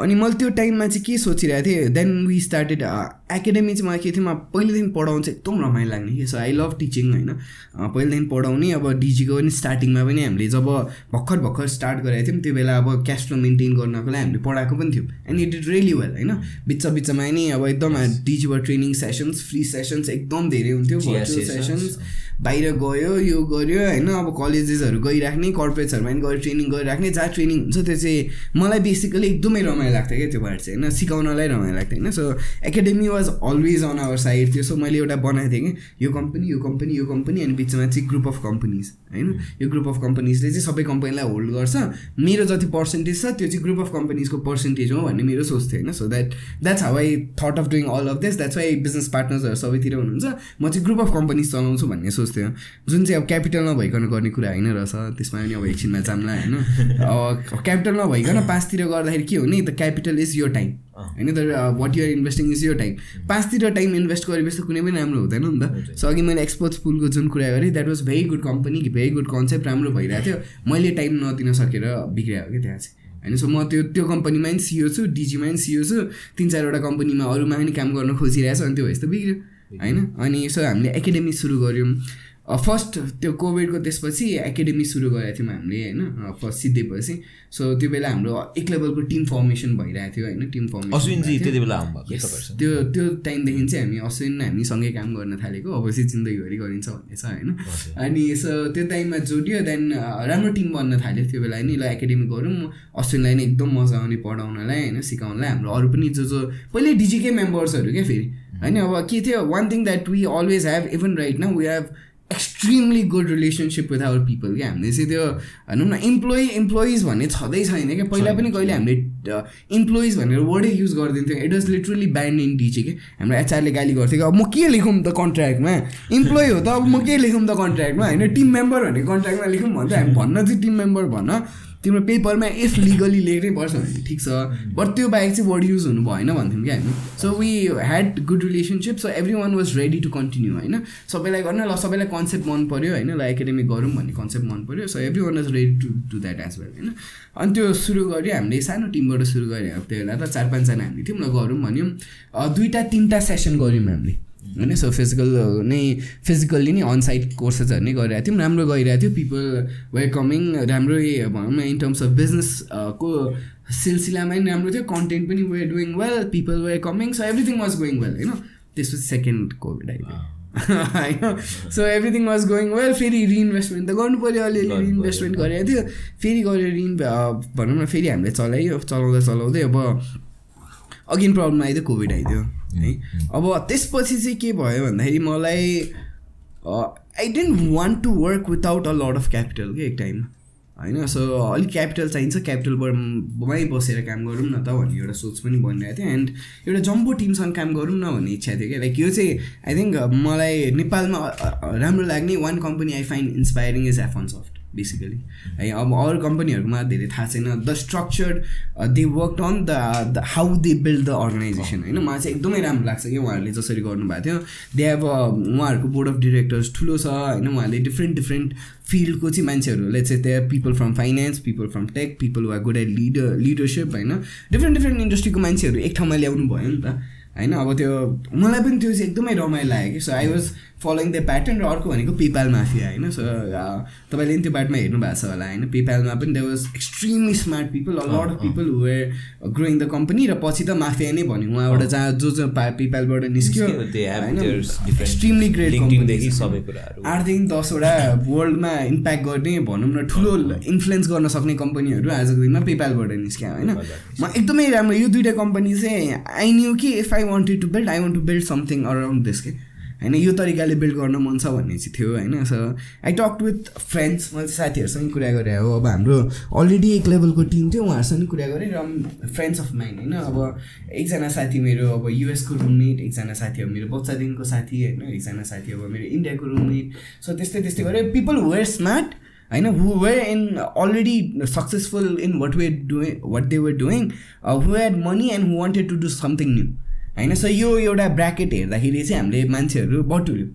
अनि मैले त्यो टाइममा चाहिँ के सोचिरहेको थिएँ देन वी स्टार्टेड एकाडेमी चाहिँ मलाई के थियो म पहिलेदेखि पढाउनु चाहिँ एकदम रमाइलो लाग्ने कि। सो आई लभ टिचिङ होइन? पहिलेदेखि पढाउने अब डिजीको पनि स्टार्टिङमा पनि हामीले जब भर्खर भर्खर स्टार्ट गरेको थियौँ त्यो बेला अब क्यास फ्लो मेन्टेन गर्नको लागि हामीले पढाएको पनि थियौँ। And it is really well होइन? बिच बिचमा नि अब एकदम डिजीबाट ट्रेनिङ सेसन्स फ्री सेसन्स एकदम धेरै हुन्थ्यो भर्चुअल. सेसन्स बाहिर गयो यो गऱ्यो होइन? अब कलेजेसहरू गइराख्ने कर्पोरेट्सहरूमा पनि गएर ट्रेनिङ गरिराख्ने जहाँ ट्रेनिङ हुन्छ त्यो चाहिँ मलाई बेसिकली एकदमै रमाइलो लाग्थ्यो क्या त्यो पार्ट चाहिँ होइन? सिकाउनलाई रमाइलो लाग्थ्यो होइन? So academy was always on our side थियो सो मैले एउटा बनाएको थिएँ कि यो कम्पनी यो कम्पनी यो कम्पनी अनि बिचमा चाहिँ ग्रुप अफ कम्पनीज होइन? यो ग्रुप अफ कम्पनीजले चाहिँ सबै कम्पनीलाई होल्ड गर्छ। मेरो जति पर्सेन्टेज छ त्यो चाहिँ ग्रुप अफ कम्पनीजको पर्सेन्टेज हो भन्ने मेरो सोच थियो होइन? So that that's how I thought of doing all of this that's why business पार्टनर्सहरू सबैतिर हुनुहुन्छ। म चाहिँ ग्रुप अफ कम्पनीज चलाउँछु भन्ने सोच थियो जुन चाहिँ अब क्यापिटल नभइकन गर्ने कुरा होइन रहेछ त्यसमा पनि अब एकछिनमा जाम्ला होइन। अब क्यापिटल नभइकन पाँचतिर गर्दाखेरि के हो नि द क्यापिटल इज यो टाइम होइन तर वाट युआर इन्भेस्टिङ इज यो टाइम पाँचतिर टाइम इन्भेस्ट गरेपछि त कुनै पनि राम्रो हुँदैन नि त। सो अघि मैले एक्सपोर्ट्स पुलको जुन कुरा गरेँ that was very good company very good concept राम्रो भइरहेको थियो। मैले टाइम नदिन सकेर बिग्रियो क्या त्यहाँ चाहिँ। होइन सो म त्यो त्यो कम्पनीमा पनि सियो छु डिजीमा पनि सियो छु। तिन चारवटा कम्पनीमा अरूमा पनि काम गर्न खोजिरहेको छ अनि त्यो भएपछि त बिग्रियो। होइन? अनि सो हामीले एकाडेमी सुरु गऱ्यौँ। फर्स्ट त्यो कोभिडको त्यसपछि एकाडेमी सुरु गरेको थियौँ हामीले होइन? फर्स्ट सिद्धेपछि सो त्यो बेला हाम्रो एक लेभलको टिम फर्मेसन भइरहेको थियो होइन? टिम अश्विनजी फर्मेसन त्यति बेला त्यो त्यो टाइमदेखि चाहिँ हामी अश्विन हामी सँगै काम गर्न थालेको। अब चाहिँ जिन्दगीभरि गरिन्छ भन्ने छ होइन? अनि सो त्यो टाइममा जोडियो देन राम्रो टिम बन्न थाल्यो त्यो बेला नि ल एकाडेमी गरौँ। अश्विनलाई नै एकदम मजा आउने पढाउनलाई होइन? सिकाउनलाई हाम्रो अरू पनि जो जो पहिल्यै डिजीकै मेम्बर्सहरू क्या फेरि? होइन अब के थियो one thing that we always have even right न we have extremely good relationship with our people क्या हामीले चाहिँ त्यो भनौँ न इम्प्लोइ इम्प्लोइज भन्ने छँदै छैन क्या पहिला पनि कहिले हामीले इम्प्लोइज भनेर वर्डै युज गरिदिन्थ्यो. It was literally banned in डिचे कि हाम्रो एचआरले गाली गर्थ्यो कि अब म के लेखौँ त कन्ट्र्याक्टमा इम्प्लोइ हो त अब म के लेखौँ त कन्ट्र्याक्टमा होइन टिम मेम्बर भन्ने कन्ट्र्याक्टमा लेखौँ भन्थ्यो हामी भन्न चाहिँ टिम मेम्बर भन्न। तिम्रो पेपरमा इफ लिगली लेख्नै पर्छ भने ठिक छ। बट त्यो बाहेक चाहिँ वर्ड युज हुनु भएन भन्थ्यौँ क्या हामी। So we had good relationship so everyone was ready to continue होइन? सबैलाई गर्न ल सबैलाई कन्सेप्ट मन पऱ्यो होइन? ल एकाडेमिक गरौँ भन्ने कन्सेप्ट मन पऱ्यो so everyone was ready to do that as well होइन? अनि त्यो सुरु गऱ्यो हामीले सानो टिमबाट सुरु गऱ्यो त्यो बेला त चार पाँचजना हामीले थियौँ ल गरौँ भन्यौँ। दुइटा तिनवटा सेसन गऱ्यौँ हामीले। होइन सो फिजिकल नै फिजिकल्ली नै अनसाइड कोर्सेसहरू नै गरिरहेको थियौँ राम्रो गइरहेको थियो पिपल वेयर कमिङ राम्रै भनौँ न इन टर्म्स अफ बिजनेस को सिलसिलामा पनि राम्रो थियो कन्टेन्ट पनि were doing well people were coming so everything was going well होइन? त्यसपछि सेकेन्ड कोभिड आइदियो होइन? So everything was going well फेरि रिइन्भेस्टमेन्ट त गर्नु पऱ्यो अलिअलि रिइन्भेस्टमेन्ट गरेको थियो फेरि गऱ्यो रिइन भनौँ न फेरि हामीले चलायो चलाउँदा चलाउँदै अब अगेन प्रब्लम आइदियो कोभिड आइदियो। है। अब त्यसपछि चाहिँ के भयो भन्दाखेरि मलाई I didn't want to work without a lot of capital कि एक टाइममा होइन सो अलिक क्यापिटल चाहिन्छ क्यापिटलबाटमै बसेर काम गरौँ न त भन्ने एउटा सोच पनि बनिरहेको थियो। एन्ड एउटा जम्बो टिमसँग काम गरौँ न भन्ने इच्छा थियो क्या। लाइक यो चाहिँ आई थिङ्क मलाई नेपालमा राम्रो लाग्ने one company I find inspiring is F1Soft basically है अब अरू कम्पनीहरूमा धेरै थाहा छैन। The structure they work on the how they build the organisation होइन? मलाई चाहिँ एकदमै राम्रो लाग्छ कि उहाँहरूले जसरी गर्नुभएको थियो। दे हेभ उहाँहरूको बोर्ड अफ डिरेक्टर्स ठुलो छ होइन? उहाँहरूले डिफ्रेन्ट डिफ्रेन्ट फिल्डको चाहिँ मान्छेहरूले चाहिँ त्यहाँ people from finance people from tech people वा गुड एट लिडर लिडरसिप होइन? डिफ्रेन्ट डिफ्रेन्ट इन्डस्ट्रीको मान्छेहरू एक ठाउँमा ल्याउनु भयो नि त होइन? अब त्यो मलाई पनि त्यो चाहिँ एकदमै रमाइलो लाग्यो कि। So I was following the pattern र अर्को भनेको पेपाल माफिया होइन? सो तपाईँले पनि त्यो बाटोमा हेर्नु भएको छ होला होइन? पेपालमा पनि they was extremely smart people a lot of people were growing the company र पछि त माफिया नै भन्यो उहाँबाट जहाँ जो जो पेपालबाट निस्क्यो एक्सट्रिमली ग्रेट आठदेखि दसवटा वर्ल्डमा इम्प्याक्ट गर्ने भनौँ न ठुलो इन्फ्लुएन्स गर्न सक्ने कम्पनीहरू आजको दिनमा पेपालबाट निस्क्यो होइन? म एकदमै राम्रो यो दुइटा कम्पनी चाहिँ आई न्यू कि if I wanted to build I want to build something around this के होइन यो तरिकाले बिल्ड गर्न मन छ भन्ने चाहिँ थियो होइन। So I talk with friends मैले साथीहरूसँग कुरा गरेँ हो। अब हाम्रो अलरेडी एक लेभलको टिम थियो उहाँहरूसँग कुरा गरेँ र फ्रेन्ड्स अफ माइन्ड होइन। अब एकजना साथी मेरो अब युएसको रुममेट एकजना साथी अब मेरो बच्चादेखिको साथी होइन। एकजना साथी अब मेरो इन्डियाको रुममेट सो त्यस्तै त्यस्तै गरेँ। पिपल वेयर स्मार्ट होइन। Who were in already successful in what were doing what they were doing who had money and who wanted to do something new होइन? सो यो एउटा ब्राकेट हेर्दाखेरि चाहिँ हामीले मान्छेहरू बटुल्यो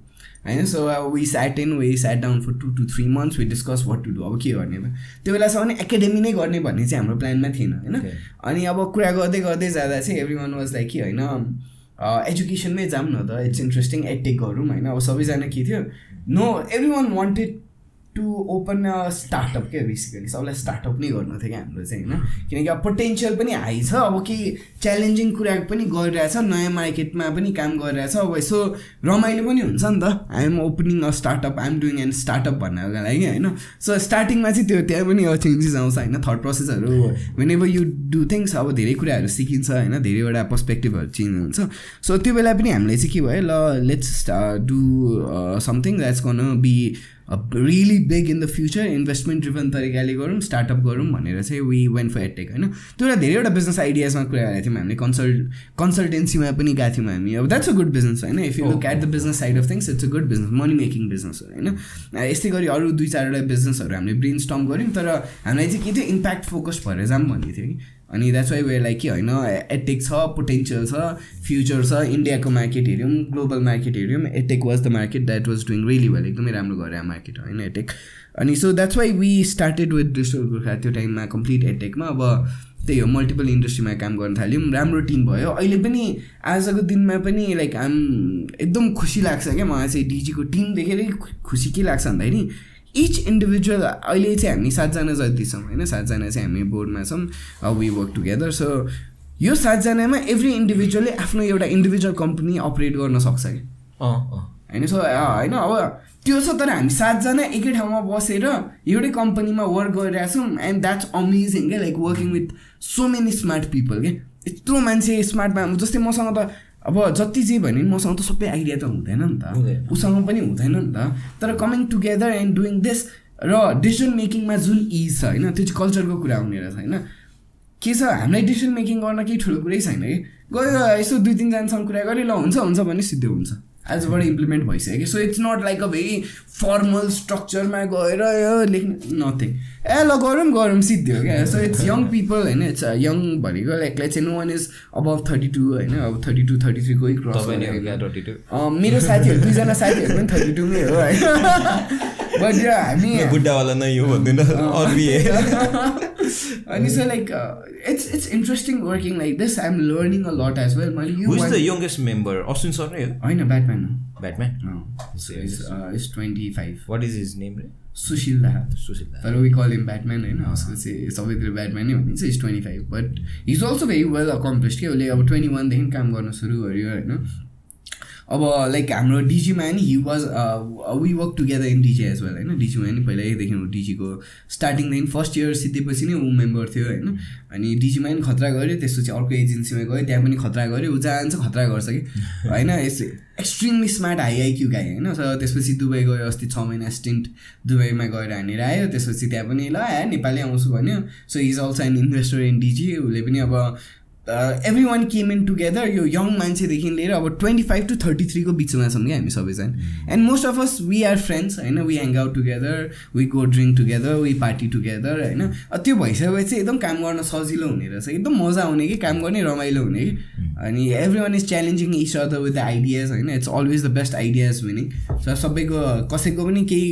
होइन? So we sat in we sat down for two two three months we discuss what to do अब के गर्ने त त्यो बेलासम्म एकाडेमी नै गर्ने भन्ने चाहिँ हाम्रो प्लानमा थिएन होइन? अनि अब कुरा गर्दै गर्दै जाँदा चाहिँ एभ्री वान वाज लाइक कि होइन एजुकेसनमै जाऊँ न त इट्स इन्ट्रेस्टिङ एटेक गरौँ होइन? अब सबैजना के थियो? No everyone wanted to open a startup क्या बेसिकली सबैलाई स्टार्टअप नै गर्नु थियो क्या हाम्रो चाहिँ होइन? किनकि अब पोटेन्सियल पनि हाई छ अब केही च्यालेन्जिङ कुरा पनि गरिरहेछ नयाँ मार्केटमा पनि काम गरिरहेछ अब यसो रमाइलो पनि हुन्छ नि त। I'm opening a startup I'm doing and startup भन्नको लागि होइन? सो स्टार्टिङमा चाहिँ त्यो त्यहाँ पनि अब चेन्जेस आउँछ होइन? थर्ड प्रोसेसहरू whenever you do things अब धेरै कुराहरू सिकिन्छ होइन? धेरैवटा पर्सपेक्टिभहरू चेन्ज हुन्छ। सो त्यो बेला पनि हामीले चाहिँ के भयो ल let's do something that's gonna be really big in the future investment driven तरिकाले गरौँ स्टार्टअप गरौँ भनेर चाहिँ वी वेन फर एटेक होइन? त्यो एउटा धेरैवटा बिजनेस आइडियाजमा कुरा गरेको थियौँ हामीले। कन्सल्ट कन्सल्टेन्सीमा पनि गएको थियौँ हामी। अब द्याट्स अ गुड बिजनेस होइन? If you look at the business side of things it's a good business money making business हो होइन? यस्तै गरी अरू दुई चारवटा बिजनेसहरू हामीले ब्रेन स्टम गऱ्यौँ तर हामीलाई चाहिँ के थियो? इम्प्याक्ट फोकस भएर जाऊँ भन्ने थियो कि। अनि द्याट्स वाइ वेयर लाइक कि होइन एटेक छ पोटेन्सियल छ फ्युचर छ इन्डियाको मार्केट हेऱ्यौँ ग्लोबल मार्केट हेऱ्यौँ edtech was the market that was doing really well एकदमै राम्रो गरे मार्केट होइन एटेक अनि so that's why we started with digital Gorkha त्यो टाइममा कम्प्लिट एटेकमा अब त्यही हो मल्टिपल इन्डस्ट्रीमा काम गर्न थाल्यौँ राम्रो टिम भयो। अहिले पनि आजको दिनमा पनि लाइक आम एकदम खुसी लाग्छ क्या मलाई चाहिँ डिजीको टिम देखेरै खुसी के लाग्छ भन्दाखेरि इच इन्डिभिजुअल अहिले चाहिँ हामी सातजना जति छौँ होइन? सातजना चाहिँ हामी बोर्डमा छौँ वी वर्क टुगेदर सो यो सातजनामा एभ्री इन्डिभिजुअलले आफ्नो एउटा इन्डिभिजुअल कम्पनी अपरेट गर्न सक्छ कि होइन? सो होइन? अब त्यो छ तर हामी सातजना एकै ठाउँमा बसेर एउटै कम्पनीमा वर्क गरिरहेछौँ एन्ड द्याट्स अमेजिङ क्या? Like working with so many smart people के यत्रो मान्छे स्मार्ट जस्तै मसँग त अब जति जे भने मसँग त सबै आइडिया त हुँदैन नि त। उसँग पनि हुँदैन नि त। तर coming together and doing this र डिसिजन मेकिङमा जुन इज छ होइन त्यो चाहिँ कल्चरको कुरा हुने रहेछ होइन। के छ हामीलाई डिसिजन मेकिङ गर्न केही ठुलो कुरै छैन कि? गयो यसो दुई तिनजनासँग कुरा गरेँ ल हुन्छ हुन्छ भने सिधै हुन्छ। आजबाट इम्प्लिमेन्ट भइसक्यो कि so it's not like a very formal स्ट्रक्चरमा गएर लेख्ने नथिङ ए ल गरौँ गरौँ सिद्धि हो क्या सो इट्स यङ पिपल होइन इट्स यङ भनेको लाइक लाइक चाहिँ no one is above thirty two होइन अब थर्टी टू थर्टी थ्री कोही क्रस मेरो साथीहरू दुईजना साथीहरू पनि थर्टी टूमै हो होइन बट यो हामी बुड्ढावाला नै हो भन्दैन अरू अनि so like it's it's interesting working like this I am learning a lot as well मैले यो Who is one- the youngest member? Austin sir नै हो होइन Batman Batman? Is twenty five What is his name? रे? सुशील दाहा सुशील दा। तर we call इम Batman होइन उसको चाहिँ सबैतिर ब्याटम्यान नै भनिन्छ is twenty five but is also very well accomplished कि उसले अब ट्वेन्टी वानदेखि काम गर्न सुरु गर्यो होइन अब लाइक हाम्रो डिजीमा नि he was we work together in Digi as well होइन? डिजीमा नि पहिल्यैदेखि डिजीको स्टार्टिङदेखि फर्स्ट इयर सिद्धेपछि नै ऊ मेम्बर थियो होइन? अनि डिजीमा नि खतरा गऱ्यो त्यसपछि अर्को एजेन्सीमा गयो त्यहाँ पनि खतरा गऱ्यो ऊ जहाँ जान्छ खतरा गर्छ कि? होइन? यस extremely smart high IQ guy होइन? सो त्यसपछि दुबई गयो अस्ति छ महिना स्टिन्ट दुबईमा गएर हानेर आयो त्यसपछि त्यहाँ पनि ल नेपाली आउँछु भन्यो। So is also an investor in DG उसले पनि अब every one came in together यो यङ मान्छेदेखि लिएर अब ट्वेन्टी फाइभ टु थर्टी थ्रीको बिचमा छौँ क्या हामी सबैजना and most of us we are friends होइन we hang out together we go drink together we party together होइन त्यो भइसकेपछि एकदम काम गर्न सजिलो हुने रहेछ एकदम मजा आउने कि काम गर्ने रमाइलो हुने कि अनि everyone is challenging each other with the ideas होइन it's always the best ideas winning so सबैको कसैको पनि केही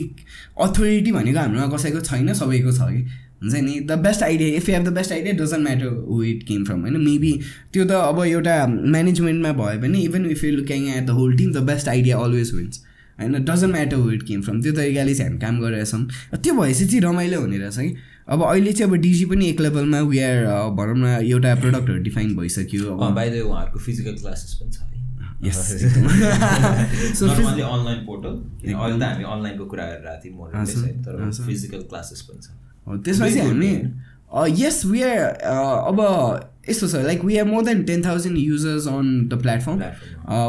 अथोरिटी भनेको हाम्रोमा कसैको छैन सबैको छ कि हुन्छ नि the best idea if you have the best idea doesn't matter who it came from होइन? मेबी त्यो त अब एउटा म्यानेजमेन्टमा भयो भने even if you looking at the whole team the best idea always wins होइन? Doesn't matter who it came from त्यो तरिकाले चाहिँ हामी काम गरिरहेछौँ। त्यो भएपछि चाहिँ रमाइलो हुने रहेछ कि? अब अहिले चाहिँ अब डिजी पनि एक लेभलमा वी आर भनौँ न एउटा प्रडक्टहरू डिफाइन भइसक्यो। अब बाहिर उहाँहरूको फिजिकल क्लासेस पनि छ है। अनलाइन पोर्टल अहिले त हामी अनलाइनको कुरा गरिरहेको थियौँ चाहिँ तर। फिजिकल क्लासेस पनि छ। हो, त्यसमा चाहिँ हामी यस वी आर अब यस्तो छ like we are more than ten thousand users on the platform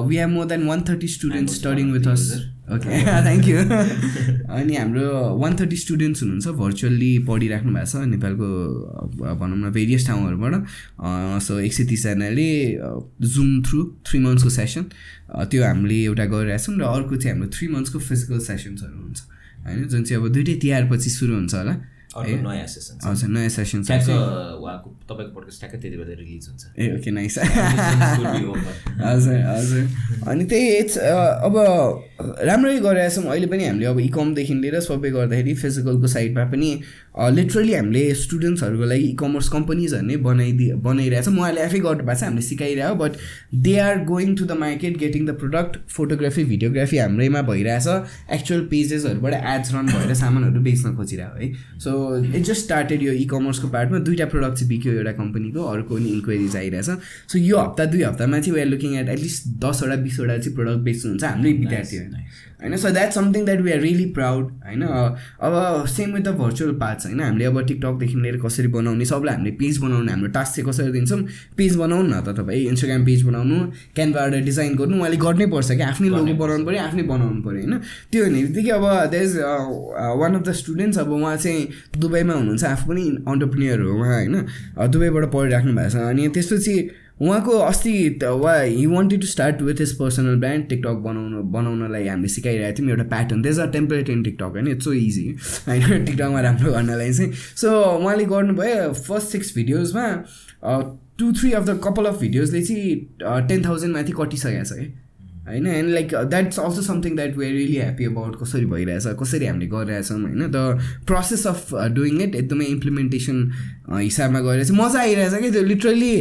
we are more than one thirty student studying with us. Okay thank you अनि हाम्रो वान थर्टी स्टुडेन्ट्स हुनुहुन्छ भर्चुअल्ली पढिराख्नु भएको छ नेपालको भनौँ न भेरियस ठाउँहरूबाट। सो एक सय तिसजनाले जुम थ्रु थ्री मन्थ्सको सेसन त्यो हामीले एउटा गरिरहेछौँ र अर्को चाहिँ हाम्रो थ्री मन्थ्सको फिजिकल सेसन्सहरू हुन्छ। होइन जुन चाहिँ अब दुइटै तिहारपछि सुरु हुन्छ होला। नयाँ सेसन छ हजुर नयाँ सेसन ठ्याक्क उहाँको तपाईँको पडकास्ट ठ्याक्क त्यति बेला रिलिज हुन्छ। ए ओके नाइस. हजुर हजुर। अनि त्यही इट्स अब राम्रै गरिरहेछौँ। अहिले पनि हामीले अब इकमदेखि लिएर सबै गर्दाखेरि फिजिकलको साइडमा पनि लिटरली हामीले स्टुडेन्ट्सहरूको लागि इ कमर्स कम्पनीजहरू नै बनाइदिए बनाइरहेछौँ उहाँले आफै गर्नु भएको छ हामीले सिकाइरहेको but they are going to the market getting the product photography videography हाम्रैमा भइरहेछ। एक्चुअल पेजेसहरूबाट एड्स रन भएर सामानहरू बेच्न खोजिरहेको है। सो इट जस्ट स्टार्टेड यो इ कमर्सको पार्टमा दुइटा प्रोडक्ट चाहिँ बिक्यो एउटा कम्पनीको अर्को नि इन्क्वायरिज आइरहेछ। सो यो हप्ता दुई हप्तामा चाहिँ we are looking at at least दसवटा बिसवटा चाहिँ प्रोडक्ट बेच्नुहुन्छ हाम्रै विद्यार्थी होइन? So that something that we are really proud होइन? अब same with the virtual parts होइन? हामीले अब टिकटकदेखि लिएर कसरी बनाउने सबलाई हामीले पेज बनाउने हाम्रो टास्क चाहिँ कसरी दिन्छौँ? पेज बनाउनु न त तपाईँ इन्स्टाग्राम पेज बनाउनु क्यानभाबाट डिजाइन गर्नु उहाँले गर्नै पर्छ कि आफ्नै लोगो बनाउनु पऱ्यो आफ्नै बनाउनु पऱ्यो होइन? त्यो हुने बित्तिकै अब the is one of the students अब उहाँ चाहिँ दुबईमा हुनुहुन्छ आफू पनि अन्टरप्रिनियर हो उहाँ होइन? दुबईबाट पढिराख्नु भएको छ। अनि त्यसपछि उहाँको अस्ति वा he wanted to start with his personal brand TikTok बनाउनु बनाउनलाई हामीले सिकाइरहेको थियौँ एउटा pattern these are template in TikTok होइन? इट्स सो इजी होइन? टिकटकमा राम्रो गर्नलाई चाहिँ. सो उहाँले गर्नुभयो first six भिडियोजमा two three of the couple of भिडियोजले चाहिँ टेन थाउजन्ड माथि कटिसकेको छ है? होइन and like that's also something that we are really happy about कसरी भइरहेछ कसरी हामीले गरिरहेछौँ होइन? The process of doing it एकदमै इम्प्लिमेन्टेसन हिसाबमा गइरहेछ मजा आइरहेछ कि त्यो। लिटरली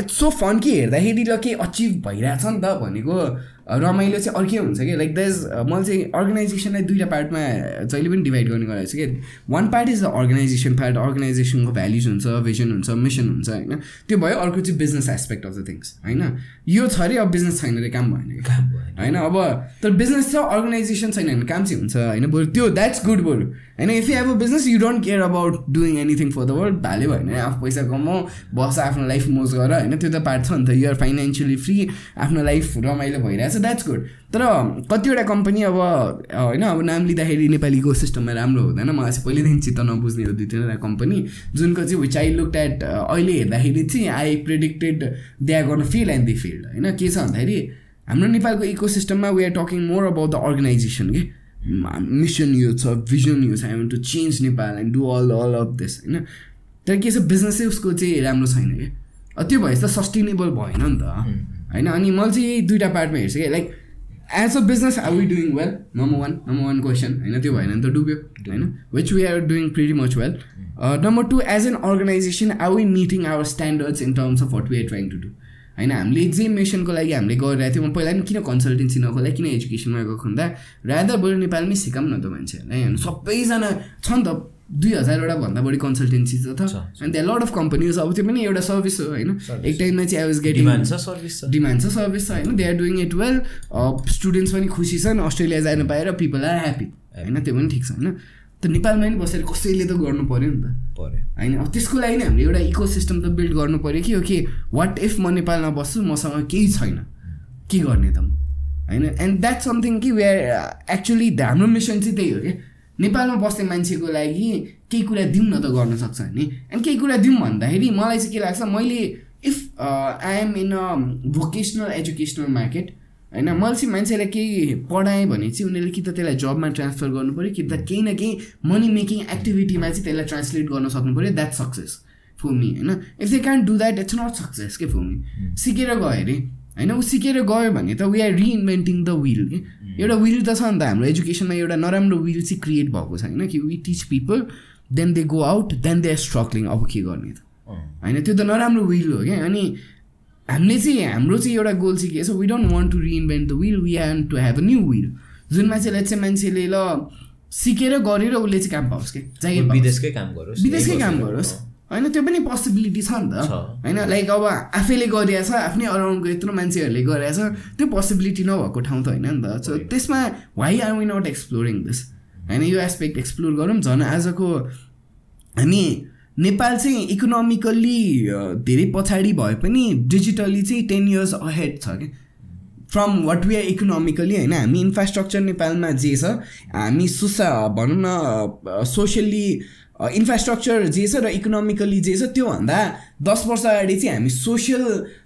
इट्स सो फन कि हेर्दाखेरि ल केही अचिभ भइरहेछ नि त भनेको रमाइलो चाहिँ अर्कै हुन्छ कि? लाइक दस मैले चाहिँ अर्गनाइजेसनलाई दुइटा पार्टमा जहिले पनि डिभाइड गर्ने गरेको छु कि? One part is the organisation part अर्गनाइजेसनको values हुन्छ भिजन हुन्छ मिसन हुन्छ होइन? त्यो भयो अर्को चाहिँ business aspect of the things होइन? यो छ अरे अब बिजनेस छैन अरे काम भएन कि? होइन? अब तर बिजनेस छ अर्गनाइजेसन छैन भने काम चाहिँ हुन्छ होइन? बरु त्यो द्याट्स गुड बरु। होइन if you have a business you don't care about doing anything for the world value होइन आफू पैसा कमाऊ बस आफ्नो लाइफ मोज गर होइन? त्यो त पार्ट छ नि त। युआर फाइनेन्सियली फ्री आफ्नो लाइफ रमाइलो भइरहेछ द्याट्स गुड तर कतिवटा कम्पनी अब होइन? अब नाम लिँदाखेरि नेपालीको सिस्टममा राम्रो हुँदैन। मलाई चाहिँ पहिल्यैदेखि चित्त नबुझ्ने हो दुई तिनवटा कम्पनी जुनको चाहिँ विच आई लुक एट अहिले हेर्दाखेरि चाहिँ आई प्रिडिक्टेड दे आर गर्न फिल एन्ड दे फिल्ड होइन? के छ भन्दाखेरि हाम्रो नेपालको इको सिस्टममा we are talking more about the organization कि मिसन यो छ भिजन यो छ I to change Nepal and do all all of this होइन? तर के छ बिजनेसै उसको चाहिँ राम्रो छैन कि? त्यो भएपछि त सस्टेनेबल भएन नि त। होइन? अनि मैले चाहिँ यही दुइटा पार्टमा हेर्छु कि like as a business are we doing well number one number one question होइन? त्यो भएन भने त डुब्यो होइन? Which we are doing pretty much well number two as an organization are we meeting our standards in terms of what we are trying to do होइन हामीले जे मिसनको लागि हामीले गरिरहेको थियौँ। पहिला पनि किन कन्सल्टेन्सी नखोला किन एजुकेसनमा गएको हुँदा रादर बरु नेपालमै सिकाउँ न त मान्छेहरूलाई होइन सबैजना छ नि त दुई हजारवटा भन्दा बढी कन्सल्टेन्सी त छ। अनि त्यहाँ लड अफ कम्पनीज अब त्यो पनि एउटा सर्भिस हो होइन। एक टाइममा चाहिँ आई वाज गेटिङ डिमान्ड छ सर्भिस छ। डिमान्ड छ सर्भिस छ होइन। They are doing it well students पनि खुसी छन् अस्ट्रेलिया जानु पाएर पिपल आर ह्याप्पी होइन त्यो पनि ठिक छ होइन। त नेपालमा पनि बसेर कसैले त गर्नु पऱ्यो नि त। पऱ्यो होइन? अब त्यसको लागि नै हामीले एउटा इको सिस्टम त बिल्ड गर्नु पऱ्यो कि ओके वाट इफ म नेपालमा बस्छु मसँग केही छैन। के गर्ने त म? होइन? एन्ड द्याट समथिङ कि वे एक्चुली हाम्रो मिसन चाहिँ त्यही हो कि नेपालमा बस्ने मान्छेको लागि केही कुरा दिउँ न त गर्न सक्छ नि। एन्ड केही कुरा दिउँ भन्दाखेरि मलाई चाहिँ के लाग्छ मैले if I am in a vocational educational market होइन मैले चाहिँ मान्छेलाई केही पढाएँ भने चाहिँ उनीहरूले कि त त्यसलाई जबमा ट्रान्सफर गर्नु पऱ्यो कि त केही न केही मनी मेकिङ एक्टिभिटीमा चाहिँ त्यसलाई ट्रान्सलेट गर्न सक्नु पऱ्यो द्याट सक्सेस फर मी होइन? If they can do that it's not success के फर मी सिकेर गयो अरे होइन? ऊ सिकेर गयो भने त we are reinventing the wheel कि? एउटा विल त छ नि त हाम्रो एजुकेसनमा एउटा नराम्रो विल चाहिँ क्रिएट भएको छ होइन? कि we teach people then they go out then they are struggling अब के गर्ने त? होइन? त्यो त नराम्रो विल हो क्या अनि हामीले चाहिँ हाम्रो चाहिँ एउटा गोल चाहिँ के छ? We don't want to reinvent the wheel we have to have a new wheel जुन मान्छेलाई चाहिँ मान्छेले ल सिकेर गरेर उसले चाहिँ काम पाओस् कि? जागिर पाओस्। विदेशकै काम गरोस्। विदेशकै काम गरोस्। होइन त्यो पनि पोसिबिलिटी छ नि त। छ। होइन लाइक अब आफैले गरिरहेछ आफ्नै अराउन्डको यत्रो मान्छेहरूले गरिरहेछ त्यो पोसिबिलिटी नभएको ठाउँ त होइन नि त। सो त्यसमा why are we not exploring this होइन यो एस्पेक्ट एक्सप्लोर गरौँ झन् आजको हामी नेपाल चाहिँ इकोनोमिकल्ली धेरै पछाडि भए पनि डिजिटल्ली चाहिँ टेन इयर्स अहेड छ कि from what we are economically होइन हामी इन्फ्रास्ट्रक्चर नेपालमा जे छ हामी सुसा भनौँ न सोसियल्ली इन्फ्रास्ट्रक्चर जे छ र इकोनोमिकली जे छ त्योभन्दा दस वर्ष अगाडि चाहिँ हामी सोसियल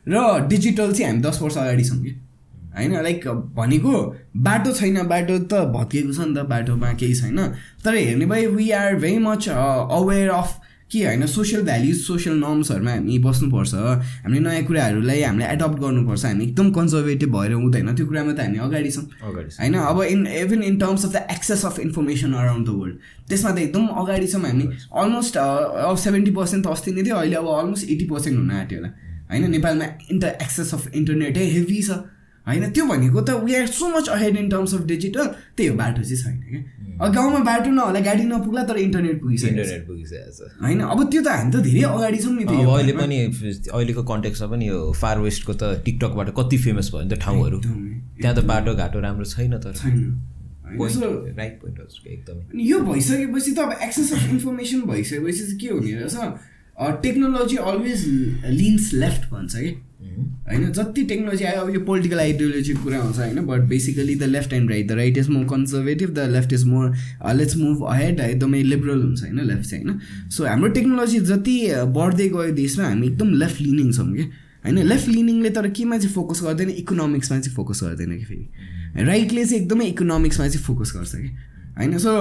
र डिजिटल चाहिँ हामी दस वर्ष अगाडि छौँ कि होइन लाइक भनेको बाटो छैन बाटो त भत्किएको छ नि त बाटोमा केही छैन। तर हेर्ने भए we are very much aware of के होइन? सोसियल भ्याल्युज सोसियल नर्म्सहरूमा हामी बस्नुपर्छ। हामीले नयाँ कुराहरूलाई हामीले एडप्ट गर्नुपर्छ। हामी एकदम कन्जर्भेटिभ भएर हुँदैन। त्यो कुरामा त हामी अगाडि छौँ। होइन? अब in even in terms of the access of information around the world त्यसमा त एकदम अगाडि छौँ हामी। अलमोस्ट अब सेभेन्टी पर्सेन्ट त अस्ति नै थियो अहिले अब अलमोस्ट एट्टी पर्सेन्ट हुन आँट्यो होला। होइन? नेपालमा इन्टर एक्सेस अफ इन्टरनेटै हेभी छ। होइन? त्यो भनेको त we are so much ahead in terms of digital त्यही हो बाटो चाहिँ छैन क्या। गाउँमा बाटो नहोला गाडी नपुग्ला तर इन्टरनेट पुगिसकेको छ इन्टरनेट पुगिसकेको छ होइन? अब त्यो त हामी त धेरै अगाडि छौँ नि अहिले पनि अहिलेको कन्टेक्समा पनि यो फार वेस्टको त टिकटकबाट कति फेमस भयो नि त ठाउँहरू। त्यहाँ त बाटो घाटो राम्रो छैन तर। राइट पोइन्ट एकदमै। यो भइसकेपछि त अब एक्सेस अफ इन्फर्मेसन भइसकेपछि चाहिँ के हुने रहेछ? टेक्नोलोजी अलवेज लिन्स लेफ्ट भन्छ कि? होइन जति टेक्नोलोजी आयो अब यो पोलिटिकल आइडियोलोजीको कुरा आउँछ होइन but basically the left and right the right is more conservative the left is more let's move ahead एकदमै लिबरल हुन्छ होइन लेफ्ट चाहिँ होइन। सो हाम्रो टेक्नोलोजी जति बढ्दै गयो देशमा हामी एकदम लेफ्ट लिनिङ छौँ कि होइन लेफ्ट लिनिङले तर केमा चाहिँ फोकस गर्दैन इकोनोमिक्समा चाहिँ फोकस गर्दैन कि फेरि। राइटले चाहिँ एकदमै इकोनोमिक्समा चाहिँ फोकस गर्छ कि। होइन सो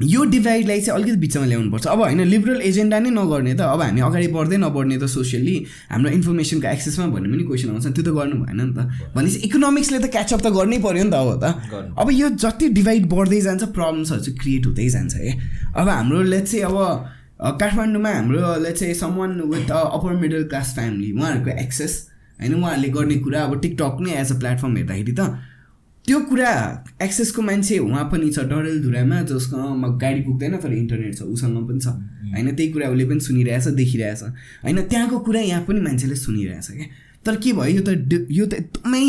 यो डिभाइडलाई चाहिँ अलिकति बिचमा ल्याउनुपर्छ। अब होइन लिबरल एजेन्डा नै नगर्ने त अब हामी अगाडि बढ्दै नबढ्ने त सोसियल्ली हाम्रो इन्फर्मेसनको एक्सेसमा भन्ने पनि क्वेसन आउँछ त्यो त गर्नु भएन नि त। भनेपछि इकोनोमिक्सले त क्याचअप त गर्नै पऱ्यो नि त अब त। अब यो जति डिभाइड बढ्दै जान्छ प्रब्लम्सहरू चाहिँ क्रिएट हुँदै जान्छ है। अब हाम्रो लेट्स चाहिँ अब काठमाडौँमा हाम्रो लेट्स चाहिँ समन with upper middle class family उहाँहरूको एक्सेस होइन उहाँहरूले गर्ने कुरा अब टिकटक नै एज अ प्लेटफर्म हेर्दाखेरि त त्यो कुरा एक्सेसको मान्छे उहाँ पनि छ डडेलधुरामा जसकोमा गाडी पुग्दैन तर इन्टरनेट छ उसँग पनि छ। होइन त्यही कुरा उसले पनि सुनिरहेछ देखिरहेछ। होइन त्यहाँको कुरा यहाँ पनि मान्छेले सुनिरहेछ क्या। तर के भयो यो त यो त एकदमै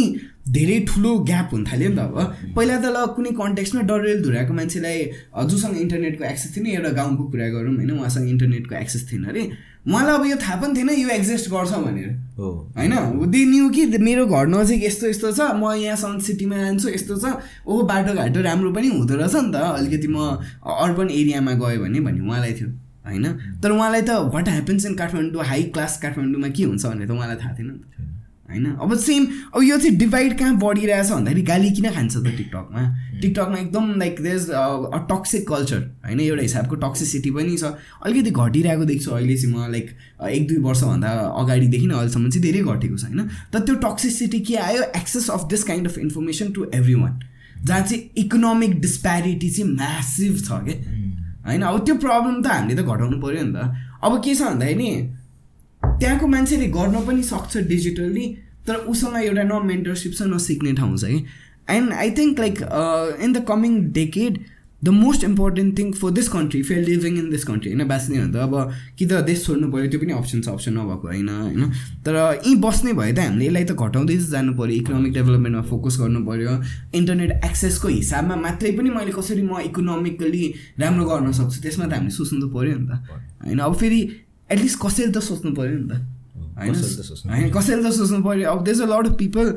धेरै ठुलो ग्याप हुन थाल्यो नि त अब। पहिला त ल कुनै कन्टेक्स्टमा डरेल धुराएको मान्छेलाई जोसँग इन्टरनेटको एक्सेस थिएन एउटा गाउँको कुरा गरौँ होइन उहाँसँग इन्टरनेटको एक्सेस थिएन अरे। उहाँलाई अब यो थाहा पनि थिएन यो एक्जिस्ट गर्छ भनेर। हो। होइन? दे न्यू कि मेरो घर नजिक यस्तो यस्तो छ म यहाँसम्म सिटीमा जान्छु यस्तो छ। ओहो बाटोघाटो राम्रो पनि हुँदो रहेछ नि त। अलिकति म अर्बन एरियामा गएँ भने भन्ने उहाँलाई थियो होइन? तर उहाँलाई त what happens in Kathmandu high class काठमाडौँमा के हुन्छ भन्ने त उहाँलाई थाहा थिएन नि त। होइन? अब सेम अब यो चाहिँ डिभाइड कहाँ बढिरहेछ भन्दाखेरि गाली किन खान्छ त टिकटकमा टिकटकमा एकदम लाइक देज अ टक्सिक कल्चर होइन? एउटा हिसाबको टक्सिसिटी पनि छ। अलिकति घटिरहेको देख्छु अहिले चाहिँ म लाइक एक दुई वर्षभन्दा अगाडिदेखि नै अहिलेसम्म चाहिँ धेरै घटेको छ होइन? तर त्यो टक्सिसिटी के आयो? Access of this kind of information to everyone जहाँ चाहिँ इकोनोमिक डिस्प्यारिटी चाहिँ म्यासिभ छ क्या होइन? अब त्यो प्रब्लम त हामीले त घटाउनु पऱ्यो नि त। अब के छ भन्दाखेरि त्यहाँको मान्छेले गर्न पनि सक्छ डिजिटल्ली तर उसँग एउटा न मेन्टरसिप छ न सिक्ने ठाउँ छ कि and I think like in the coming decade the most important thing for this country fair living in this country होइन बाँच्ने भने त अब कि त देश छोड्नु पऱ्यो त्यो पनि अप्सन छ अप्सन नभएको होइन होइन। तर यहीँ बस्ने भए त हामीले यसलाई त घटाउँदै जानु पऱ्यो इकोनोमिक डेभलपमेन्टमा फोकस गर्नु पऱ्यो इन्टरनेट एक्सेसको हिसाबमा मात्रै पनि मैले कसरी म इकोनोमिकली राम्रो गर्न सक्छु त्यसमा त हामीले सोच्नु त पऱ्यो नि त होइन। अब फेरि एटलिस्ट कसैले त सोच्नु पऱ्यो नि त होइन कसैले त सोच्नु होइन कसैले त सोच्नु पऱ्यो अब देश अ लट अफ पिपल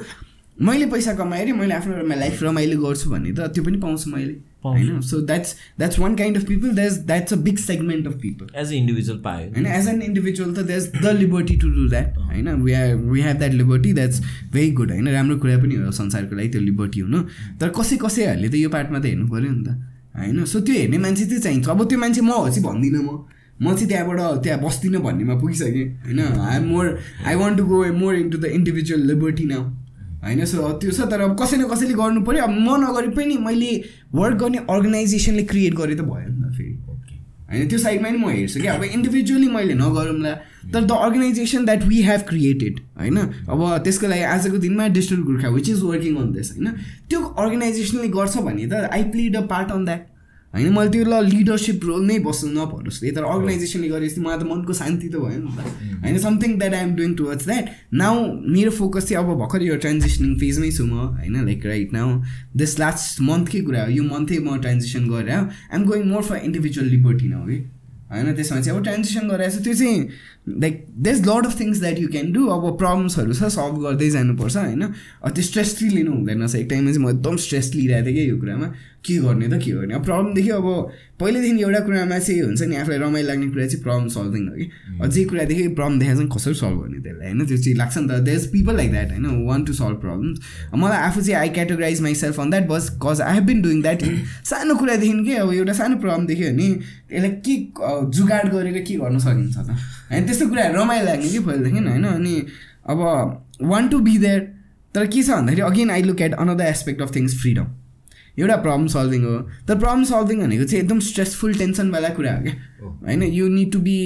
मैले पैसा कमाएँ अरे मैले आफ्नो लाइफ रमाइलो गर्छु भन्ने त त्यो पनि पाउँछु मैले होइन so that's that's one kind of people that's that's a big segment of people as a individual पायो होइन एज एन इन्डिभिजुअल त that's the liberty to do that होइन we have we have that liberty that's very good होइन राम्रो कुरा पनि हो संसारको लागि त्यो लिबर्टी हुनु तर कसै कसैहरूले त यो पार्टमा त हेर्नु पऱ्यो नि त होइन सो त्यो हेर्ने मान्छे चाहिँ चाहिन्छ अब त्यो मान्छे म हो चाहिँ भन्दिनँ म म चाहिँ त्यहाँबाट त्यहाँ बस्दिनँ भन्नेमा पुगिसकेँ होइन? I more I want to go more into the individual liberty now होइन? सो त्यो छ तर अब कसै न कसैले गर्नु पऱ्यो अब म नगरे पनि मैले वर्क गर्ने अर्गनाइजेसनले क्रिएट गरे त भयो नि त फेरि। होइन त्यो साइडमा नि म हेर्छु कि अब इन्डिभिजुअली मैले नगरौँला तर the organization that we have created होइन? अब त्यसको लागि आजको दिनमा digital Gorkha which is working on this होइन? त्यो अर्गनाइजेसनले गर्छ भने त I played a part on that होइन मैले त्यो ल लिडरसिप रोल नै बस्नु नपरोस् त्यही तर अर्गनाइजेसनले गरेपछि मलाई त मनको शान्ति त भयो नि त। होइन something that I am doing towards that now मेरो फोकस चाहिँ अब भर्खर यो ट्रान्जेक्सनिङ फेजमै छु म होइन like right now this last मन्थकै कुरा हो? यो मन्थै म ट्रान्जेक्सन गरेर I am going more for individual liberty now है। होइन त्यसमा चाहिँ अब ट्रान्जेक्सन गरिरहेको छ त्यो चाहिँ like these lot of things that you can do अब प्रब्लम्सहरू छ सल्भ गर्दै जानुपर्छ होइन? त्यो स्ट्रेस फ्री लिनु हुँदैन रहेछ एक टाइममा चाहिँ म एकदम स्ट्रेस लिइरहेको थिएँ कि यो कुरामा। के गर्ने त के गर्ने? अब प्रब्लम देख्यो अब पहिल्यैदेखि एउटा कुरामा चाहिँ हुन्छ नि आफूलाई रमाइलो लाग्ने कुरा चाहिँ प्रब्लम सल्भिङ हो कि। अब जे कुरा देख्यो प्रब्लम देखाएको चाहिँ कसरी सल्भ गर्ने त्यसलाई होइन? त्यो चाहिँ लाग्छ नि त। देयर पिपल लाइक द्याट होइन? वान टु सल्भ प्रब्लम्स मलाई आफू चाहिँ I categorize myself on that because I have been doing that सानो कुरादेखि के अब एउटा सानो प्रब्लम देख्यो भने त्यसलाई के जुगाड गरेर के गर्न सकिन्छ त? होइन त्यस्तो कुराहरू रमाइलो लाग्ने कि पहिलादेखि होइन अनि अब वान टु बी देयर तर के छ भन्दाखेरि again I look at another aspect of things freedom एउटा प्रब्लम सल्भिङ हो। तर प्रब्लम सल्भिङ भनेको चाहिँ एकदम स्ट्रेसफुल टेन्सनवाला कुरा हो क्या। होइन? You need to be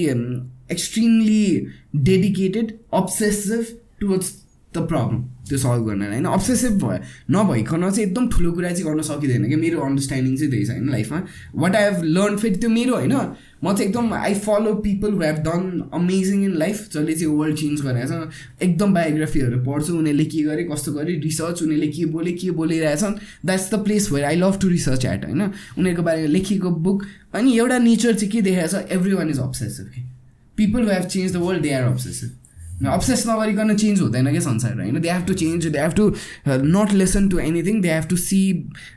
extremely dedicated obsessive towards the problem त्यो सल्भ गर्नलाई। होइन? अब्सेसिभ भयो नभइकन चाहिँ एकदम ठुलो कुरा चाहिँ गर्न सकिँदैन क्या। मेरो अन्डरस्ट्यान्डिङ चाहिँ त्यही छ होइन लाइफमा। वाट आई हेभ लर्न फेरि त्यो मेरो होइन? म चाहिँ एकदम I follow people who have done amazing in life जसले चाहिँ वर्ल्ड चेन्ज गरेको छ एकदम बायोग्राफीहरू पढ्छु उनीहरूले के गरे कस्तो गरे रिसर्च उनीहरूले के बोले के बोलिरहेछन् that's the place where I love to research at होइन? उनीहरूको बारेमा लेखिएको बुक अनि एउटा नेचर चाहिँ के देखाएको छ everyone is obsessive people who have change the world they are obsessive obsess नगरिकन चेन्ज हुँदैन क्या संसार होइन they have to change they have to not listen to anything they have to see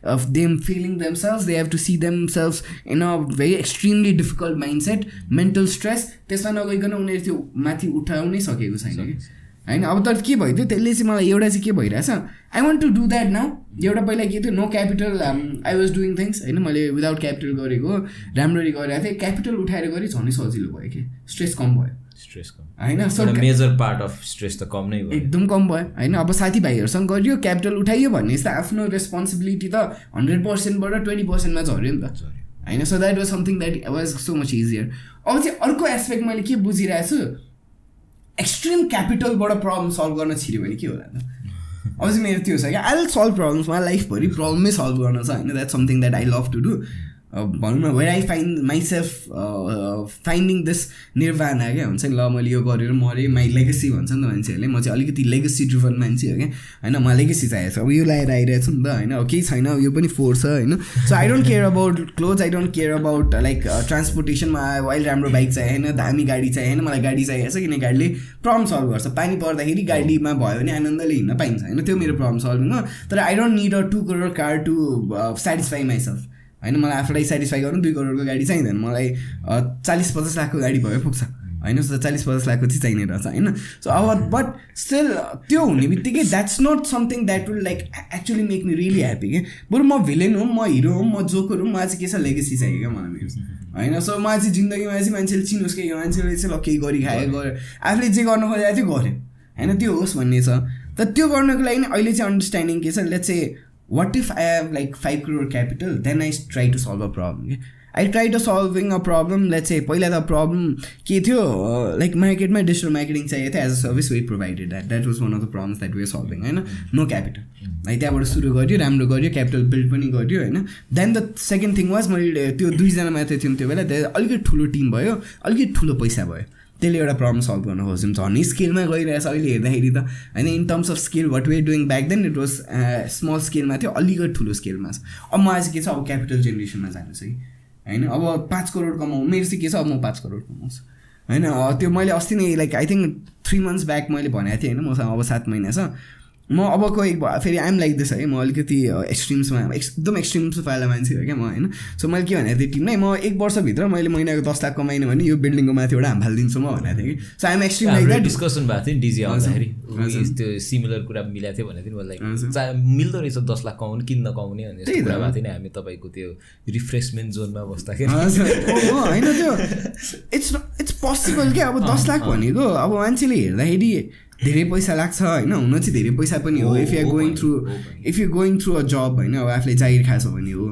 them feeling themselves they have to see themselves in a very extremely difficult mindset mental stress त्यसमा नगइकन उनीहरू त्यो माथि उठाउनै सकेको छैन कि होइन अब तर के भइदियो त्यसले चाहिँ मलाई एउटा चाहिँ के भइरहेछ I want to do that now एउटा पहिला के थियो no capital I was doing things होइन मैले विदाउट क्यापिटल गरेको राम्ररी गरिरहेको थिएँ क्यापिटल उठाएर गरेँ झनै सजिलो भयो कि स्ट्रेस कम भयो स्ट्रेस कम। होइन मेजर पार्ट अफ स्ट्रेस त कम नै भयो। एकदम कम भयो। होइन अब साथीभाइहरूसँग गरियो क्यापिटल उठाइयो भने त आफ्नो रेस्पोन्सिबिलिटी त हन्ड्रेड पर्सेन्टबाट ट्वेन्टी पर्सेन्टमा झऱ्यो नि त। होइन so that was something that was so much easier अब चाहिँ अर्को एस्पेक्ट मैले के बुझिरहेको छु एक्सट्रिम क्यापिटलबाट प्रब्लम सल्भ गर्न छिर्यो भने के होला त? अब चाहिँ मेरो त्यो छ क्या आई सल्भ प्रब्लम्स मलाई लाइफभरि प्रब्लमै सल्भ गर्न छ। होइन that something that I love to do भनौँ न where I find myself finding this nirvana क्या? हुन्छ नि ल मैले यो गरेर मरेँ माई लेगेसी भन्छ नि त मान्छेहरूले। म चाहिँ अलिकति लेगेसी ड्रिभन मान्छे हो क्या? होइन मलाई लेगेसी चाहिएको छ। अब यो लगाएर आइरहेको छु नि त होइन? केही छैन यो पनि फोर्स छ होइन? So I don't care about clothes I don't care about like ट्रान्सपोर्टेसनमा अहिले राम्रो बाइक चाहियो होइन? दामी गाडी चाहियो होइन? मलाई गाडी चाहिएको छ किन गाडीले प्रब्लम सल्भ गर्छ। पानी पर्दाखेरि गाडीमा भयो भने आनन्दले हिँड्न पाइन्छ होइन? त्यो मेरो प्रब्लम सल्भिङ हो। तर I don't need a two crore car to satisfy myself होइन मलाई आफूलाई सेटिस्फाई गर्नु दुई करोडको गाडी चाहिँदैन। मलाई चालिस पचास लाखको गाडी भयो पुग्छ। होइन सो चालिस पचास लाखको चाहिँ चाहिने रहेछ होइन? सो अब बट स्टिल त्यो हुने बित्तिकै that's not something that will like actually make me really happy क्या बरु म भिलेन हो म हिरो हो म जोकर हो मलाई चाहिँ के छ लेगेसी चाहियो क्या मलाई मेरो। होइन सो मलाई चाहिँ जिन्दगीमा चाहिँ मान्छेले चिनोस् कि यो मान्छेले चाहिँ ल केही गरी खायो गऱ्यो। आफूले जे गर्नु खोजेको थियो गऱ्यो। होइन त्यो होस् भन्ने छ। तर त्यो गर्नको लागि अहिले चाहिँ अन्डरस्ट्यान्डिङ के छ लेट्स चाहिँ what if I have like five crore capital then I try to solve a problem I try to solving a problem let चाहिँ पहिला त प्रब्लम के थियो? लाइक मार्केटमा डिजिटल मार्केटिङ चाहिएको थियो as a service we provided that that was one of the problems that we solving होइन? No capital है त्यहाँबाट सुरु गऱ्यो राम्रो गऱ्यो क्यापिटल बिल्ड पनि गऱ्यो होइन? Then the second thing was मैले त्यो दुईजना मात्रै थियौँ त्यो बेला अलिकति ठुलो टिम भयो अलिकति ठुलो पैसा भयो। त्यसले एउटा प्रब्लम सल्भ गर्न खोज्छौँ झन् स्केलमा गइरहेछ अहिले हेर्दाखेरि त होइन in terms of scale what we doing back then it was small स्केलमा थियो अलिकति ठुलो स्केलमा छ। अब मलाई चाहिँ के छ अब क्यापिटल जेनेरेसनमा जानु कि? होइन अब पाँच करोड कमाउँ मेरो चाहिँ के छ अब म पाँच करोड कमाउँछु। होइन त्यो मैले अस्ति नै like I think three months back मैले भनेको थिएँ होइन मसँग अब सात महिना छ। म अबको एक फेरि आइएम लाइक दिस है। म अलिकति एक्सट्रिम्समा एकदम एक्सट्रिम्स वाला मान्छे हो क्या म होइन? सो मैले के भनेको थिएँ टिमलाई म एक वर्षभित्र मैले महिनाको दस लाख कमाइनँ भने यो बिल्डिङको माथि एउटा हाम हालिदिन्छु म भनेको थिएँ कि। So I'm extreme like that discussion भएको थियो नि डिजी आउँदाखेरि। त्यो सिमिलर कुरा मिलाएको थियो भनेको थियो लाइक चा मिल्दो रहेछ दस लाख कमाउनु किन नकमाउने भन्ने कुरा भएको थियो नि हामी तपाईँको त्यो रिफ्रेसमेन्ट जोनमा बस्दाखेरि। होइन त्यो। इट्स इट्स पोसिबल क्या? अब दस लाख भनेको अब मान्छेले हेर्दाखेरि धेरै पैसा लाग्छ होइन? हुन चाहिँ धेरै पैसा पनि हो। If you going through if you going through a job होइन? अब आफूले जागिर खाएको छ भने हो।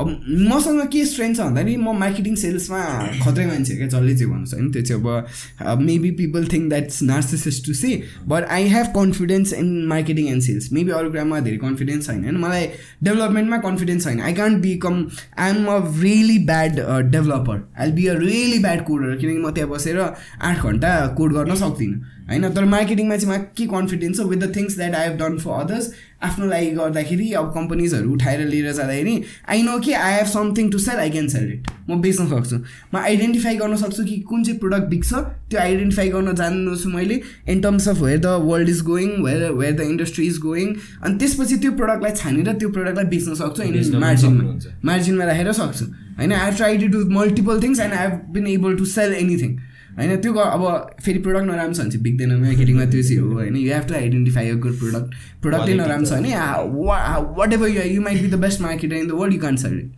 अब मसँग के स्ट्रेन्थ छ भन्दाखेरि म मार्केटिङ सेल्समा खत्रै मान्छे क्या जसले चाहिँ भन्नु होइन त्यो चाहिँ अब maybe people think that's narcissism to see but I have confidence in marketing and sales maybe अरू कुरामा धेरै कन्फिडेन्स छैन होइन। मलाई डेभलपमेन्टमा कन्फिडेन्स छैन। I can't become I am a really bad developer I be a really bad coder किनकि म त्यहाँ बसेर आठ घन्टा कोड गर्न सक्दिनँ। होइन तर मार्केटिङमा चाहिँ मलाई के कन्फिडेन्स छ? With the things that I have done for others आफ्नो लागि गर्दाखेरि अब कम्पनीजहरू उठाएर लिएर जाँदाखेरि आई नो कि I have something to sell I can sell it म बेच्न सक्छु। म आइडेन्टिफाई गर्न सक्छु कि कुन चाहिँ प्रडक्ट बिक्छ त्यो आइडेन्टिफाई गर्न जान्नु छु मैले in terms of where the world is going where where the industry is going अनि त्यसपछि त्यो प्रडक्टलाई छानेर त्यो प्रडक्टलाई बेच्न सक्छु इन मार्जिनमा मार्जिनमा राखेर सक्छु। होइन I have try to do multiple things and I have been able to sell anything होइन त्यो अब फेरि प्रडक्ट नराम्रो छ भने चाहिँ बिग्दैन मार्केटिङमा त्यो चाहिँ हो होइन। You have to identify a good product प्रडक्टै नराम्रो छ भने whatever you you might be the best marketer in the world you sell it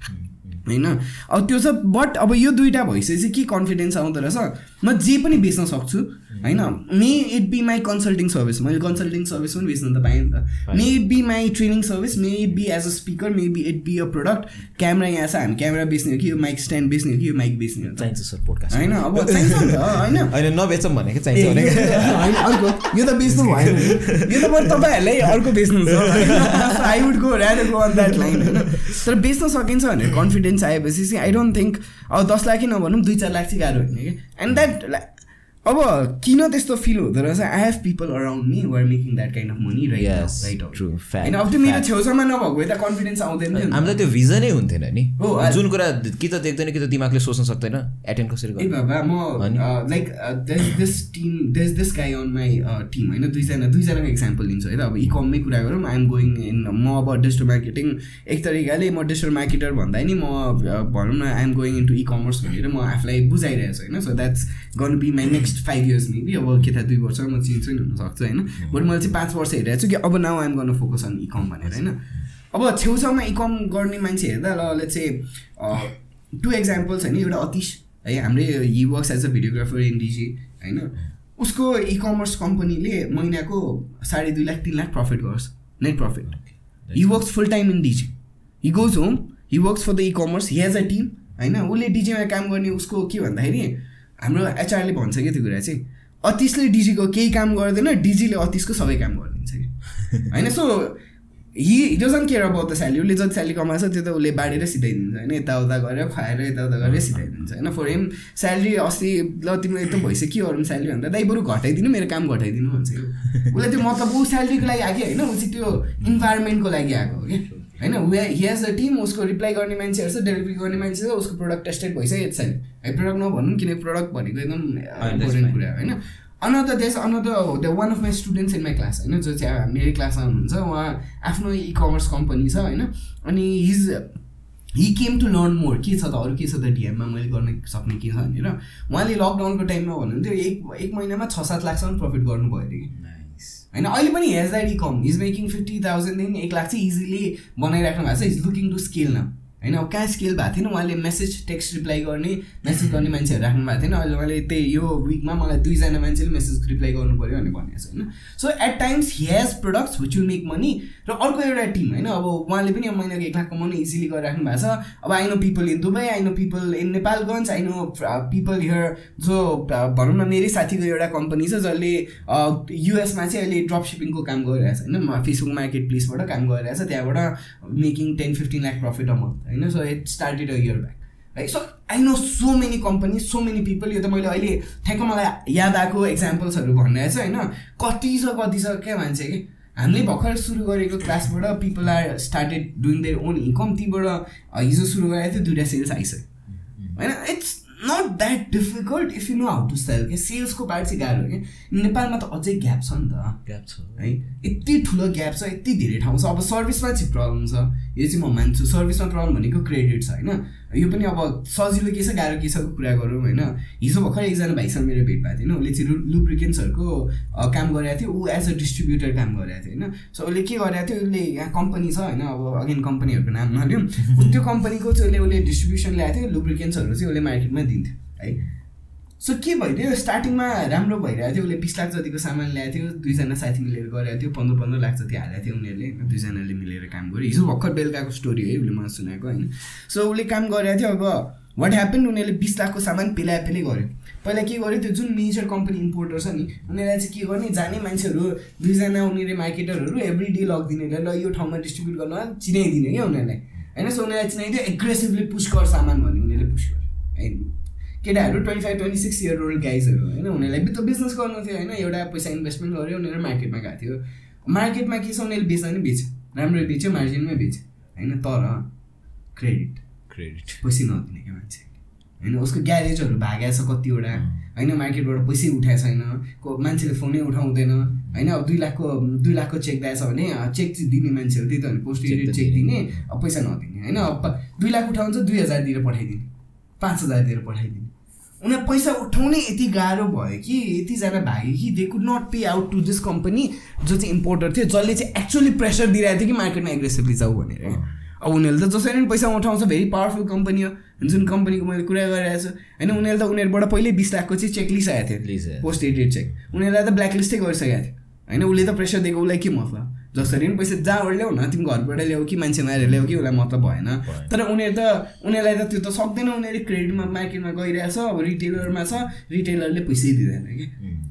होइन? अब त्यो छ बट अब यो दुइटा भइसकेपछि के कन्फिडेन्स आउँदो रहेछ? म जे पनि बेच्न सक्छु होइन? May it be my consulting service मैले कन्सल्टिङ सर्भिस पनि बेच्नु त पाएँ नि त। May it be my training service may it be as a speaker may be it be a product camera यहाँ छ हामी क्यामेरा बेच्ने हो कि यो माइक स्ट्यान्ड बेच्ने हो कि यो माइक बेच्ने हो चाहिन्छ सर पोडकास्ट होइन? अब चाहिन्छ होइन? होइन नबेचौँ भनेको चाहिन्छ अर्को यो त बेच्नु भएन यो त बरु तपाईँहरूलाई अर्को बेच्नु I would go rad go on that line होइन। तर बेच्न सकिन्छ भनेर कन्फिडेन्स आएपछि चाहिँ आई डोन्ट थिङ्क अब दस लाखै नभनौँ दुई चार लाख चाहिँ गाह्रो होइन कि। एन्ड द्याट अब किन त्यस्तो फिल हुँदो रहेछ I have people around me were making that kind of money right true होइन अब त्यो मेरो छेउछाउमा नभएको यता कन्फिडेन्स आउँदैन हामीलाई त्यो भिजनै हुन्थेन नि। जुन कुरा कि त देख्दैन कि त दिमागले सोच्न सक्दैन एटेन्ड कसरी बाबा म like this team this this guy on my team होइन? दुईजना दुईजनाको इक्जाम्पल लिन्छु है त? अब इकममै कुरा गरौँ आइएम गोइङ इन म अब डिजिटल मार्केटिङ एक तरिकाले म डिजिटल मार्केटर भन्दा नि म भनौँ न I'm going into ecommerce भनेर म आफूलाई बुझाइरहेको छु होइन? So that's gonna be my next next five years maybe अब के थाहा दुई वर्ष म चेन्ज पनि हुनसक्छ होइन? बट मैले चाहिँ पाँच वर्ष हेरिरहेको छु कि अब नाउ आइम गर्न फोकस अन इकम भनेर होइन? अब छेउछाउमा इकम गर्ने मान्छे हेर्दा ल चाहिँ टु एक्जाम्पल्स होइन एउटा अतिश है हाम्रै he works as a videographer in Digi होइन? उसको इ कमर्स कम्पनीले महिनाको साढे दुई लाख तिन लाख प्रफिट गर्छ net profit he works full time in Digi he goes home he works for the ecommerce he has a team होइन? उसले डिजीमा काम गर्ने उसको के भन्दाखेरि हाम्रो एचआरले भन्छ कि त्यो कुरा चाहिँ अतिसले डिजीको केही काम गर्दैन डिजीले अतिसको सबै काम गरिदिन्छ कि होइन so he doesn't care about the salary उसले जति स्यालेरी कमाएको छ त्यो त उसले बाँडेर सिधाइदिन्छ होइन यताउता गरेर खुवाएर यताउता गरेर सिधाइदिन्छ होइन फर हिम स्यालेरी अस्ति ल तिम्रो यस्तो भइसक्यो के अरू स्यालेरी भन्दा दाइ बरु घटाइदिनु मेरो काम घटाइदिनु भन्छ। कि उसले त्यो मतलब ऊ स्यालेरीको लागि आएको होइन ऊ चाहिँ त्यो इन्भाइरोमेन्टको लागि आएको हो कि होइन हि हेज द टिम उसको रिप्लाई गर्ने मान्छेहरू छ डेलिभरी गर्ने मान्छे छ उसको प्रडक्ट टेस्टेड भइसक्यो यति है प्रडक्ट नभनौँ किनकि प्रडक्ट भनेको एकदम इम्पोर्टेन्ट कुरा होइन? अनदर देश another the one of my students in my class होइन जो चाहिँ मेरै क्लासमा हुनुहुन्छ उहाँ आफ्नो इ कमर्स कम्पनी छ होइन? अनि his he came to learn more के छ त अरू के छ त डिएममा मैले गर्न सक्ने के छ भनेर। उहाँले लकडाउनको टाइममा भन्नुहुन्थ्यो एक एक महिनामा छ सात लाखसम्म प्रफिट गर्नुभयो अरे कि। होइन अहिले पनि has that com is making fifty थाउजन्डदेखि एक लाख चाहिँ इजिली बनाइराख्नु भएको छ इज लुकिङ टु स्केल न होइन अब कहाँ स्केल भएको थिएन उहाँले मेसेज टेक्स्ट रिप्लाई गर्ने मेसेज गर्ने मान्छेहरू राख्नु भएको थिएन। अहिले उहाँले त्यही यो विकमा मलाई दुईजना मान्छेले मेसेज रिप्लाई गर्नु पऱ्यो भनेर भनेको छ होइन? So at times he has products which will make money र अर्को एउटा टिम होइन? अब उहाँले पनि अब महिनाको एक लाख कमाउनु इजिली गरिराख्नु भएको छ। अब I know people in Dubai I know people in Nepalgunj I know people here जो भनौँ न मेरै साथीको एउटा कम्पनी छ जसले युएसमा चाहिँ अहिले ड्रप सिपिङको काम गरिरहेछ होइन? फेसबुक मार्केट प्लेसबाट काम गरिरहेछ त्यहाँबाट making ten fifteen lakh profit a month होइन? So it started a year back है so I know so many company so many people यो त मैले अहिले ठ्याक्क मलाई याद आएको एक्जाम्पल्सहरू भनिरहेको छ होइन? कति छ कति छ क्या मान्छे कि? हामीले भर्खर सुरु गरेको क्लासबाट people are started doing their own income तीबाट हिजो सुरु गरेको थियो दुइटा सेल्स आइसक्यो। होइन? It's not that difficult if you know how to sell क्या सेल्सको पार्ट चाहिँ गाह्रो क्या नेपालमा त अझै ग्याप छ नि त। ग्याप छ। है यति ठुलो ग्याप छ यति धेरै ठाउँ छ। अब सर्भिसमा चाहिँ प्रब्लम छ। यो चाहिँ म मान्छु। सर्भिसमा प्रब्लम भनेको क्रेडिट छ होइन? यो पनि अब सजिलो के छ? गाह्रो के छ कुरा गरौँ होइन? हिजो भर्खर एकजना भाइसँग मेरो भेट भएको थियो होइन? उसले चाहिँ लुब्रिकेन्ट्सहरूको काम गरेको थियो। ऊ एज अ डिस्ट्रिब्युटर काम गरेको थियो होइन? सो उसले के गरेको थियो? उसले यहाँ कम्पनी छ होइन? अब अगेन कम्पनीहरूको नाम नलिउँ। त्यो कम्पनीको चाहिँ उसले उसले डिस्ट्रिब्युसन ल्याएको थियो। लुब्रिकेन्ट्सहरू चाहिँ उसले मार्केटमा दिन्थ्यो है? सो के भइदियो? स्टार्टिङमा राम्रो भइरहेको थियो। उसले बिस लाख जतिको सामान ल्याएको थियो दुईजना साथी मिलेर गरेको थियो पन्ध्र पन्ध्र लाख जति हालेको थियो उनीहरूले। होइन दुईजनाले मिलेर काम गर्यो। हिजो भर्खर बेलुकाको स्टोरी है उसले मलाई सुनाएको होइन। सो उसले काम गरेको थियो। अब वाट ह्यापन उनीहरूले बिस लाखको सामान पेला पेलै गर्यो। पहिला के गर्यो? त्यो जुन मेजर कम्पनी इम्पोर्टर छ नि उनीहरूलाई चाहिँ के गर्ने? जाने मान्छेहरू दुईजना उनीहरू मार्केटरहरू एभ्री डे लगिदिने ल यो ठाउँमा डिस्ट्रिब्युट गर्न चिनाइदिने क्या उनीहरूलाई। होइन? सो उनीहरूलाई चिनाइदियो एग्रेसिभली पुस गर सामान भन्ने उनीहरूले पुस गर्यो। होइन? केटाहरू twenty five twenty six year old गाइजहरू होइन? उनीहरूलाई त बिजनेस गर्नु थियो होइन? एउटा पैसा इन्भेस्टमेन्ट गऱ्यो उनीहरू मार्केटमा गएको थियो। मार्केटमा के छ? उनीहरूले बेच्दा पनि बेच्यो। राम्रो बेच्यो मार्जिनमै बेच्यो होइन? तर क्रेडिट क्रेडिट पैसै नदिने क्या मान्छे। होइन? उसको ग्यारेजहरू भागेको छ कतिवटा। होइन? मार्केटबाट पैसै उठाएको छैन। को मान्छेले फोनै उठाउँदैन। होइन? अब दुई लाखको दुई लाखको चेक दिएछ भने चेक चाहिँ दिने मान्छेहरू त्यही त भने पोस्ट चेक दिने अब पैसा नदिने। होइन? अब दुई लाख उठाउँछ दुई हजार दिएर पठाइदिने। पाँच हजार दिएर पठाइदिने। उनीहरू पैसा उठाउनै यति गाह्रो भयो कि यतिजना भाग्यो कि they could not pay out to this company जो चाहिँ इम्पोर्टर थियो जसले चाहिँ एक्चुली प्रेसर दिइरहेको थियो कि मार्केटमा एग्रेसिभली जाऊ भनेर। अब उनीहरूले त जसरी पनि पैसा उठाउँछ भेरी पावरफुल कम्पनी हो। जुन कम्पनीको मैले कुरा गरिरहेको छु। होइन उनीहरूले त उनीहरूबाट पहिल्यै बिस लाखको चाहिँ चेक लिइसकेको थियो पोस्ट एडेड चेक उनीहरूलाई त ब्ल्याकलिस्टै गरिसकेको थियो होइन उसले त प्रेसर दिएको उसलाई के मतलब? जसरी पनि पैसा जहाँबाट ल्याऊ न तिमी घरबाट ल्याऊ कि मान्छे मारेर ल्याऊ कि उसलाई मतलब भएन। तर उनीहरू त उनीहरूलाई त त्यो त सक्दैन उनीहरूले क्रेडिटमा मार्केटमा गइरहेछ अब रिटेलरमा छ रिटेलरले पैसै दिँदैन कि।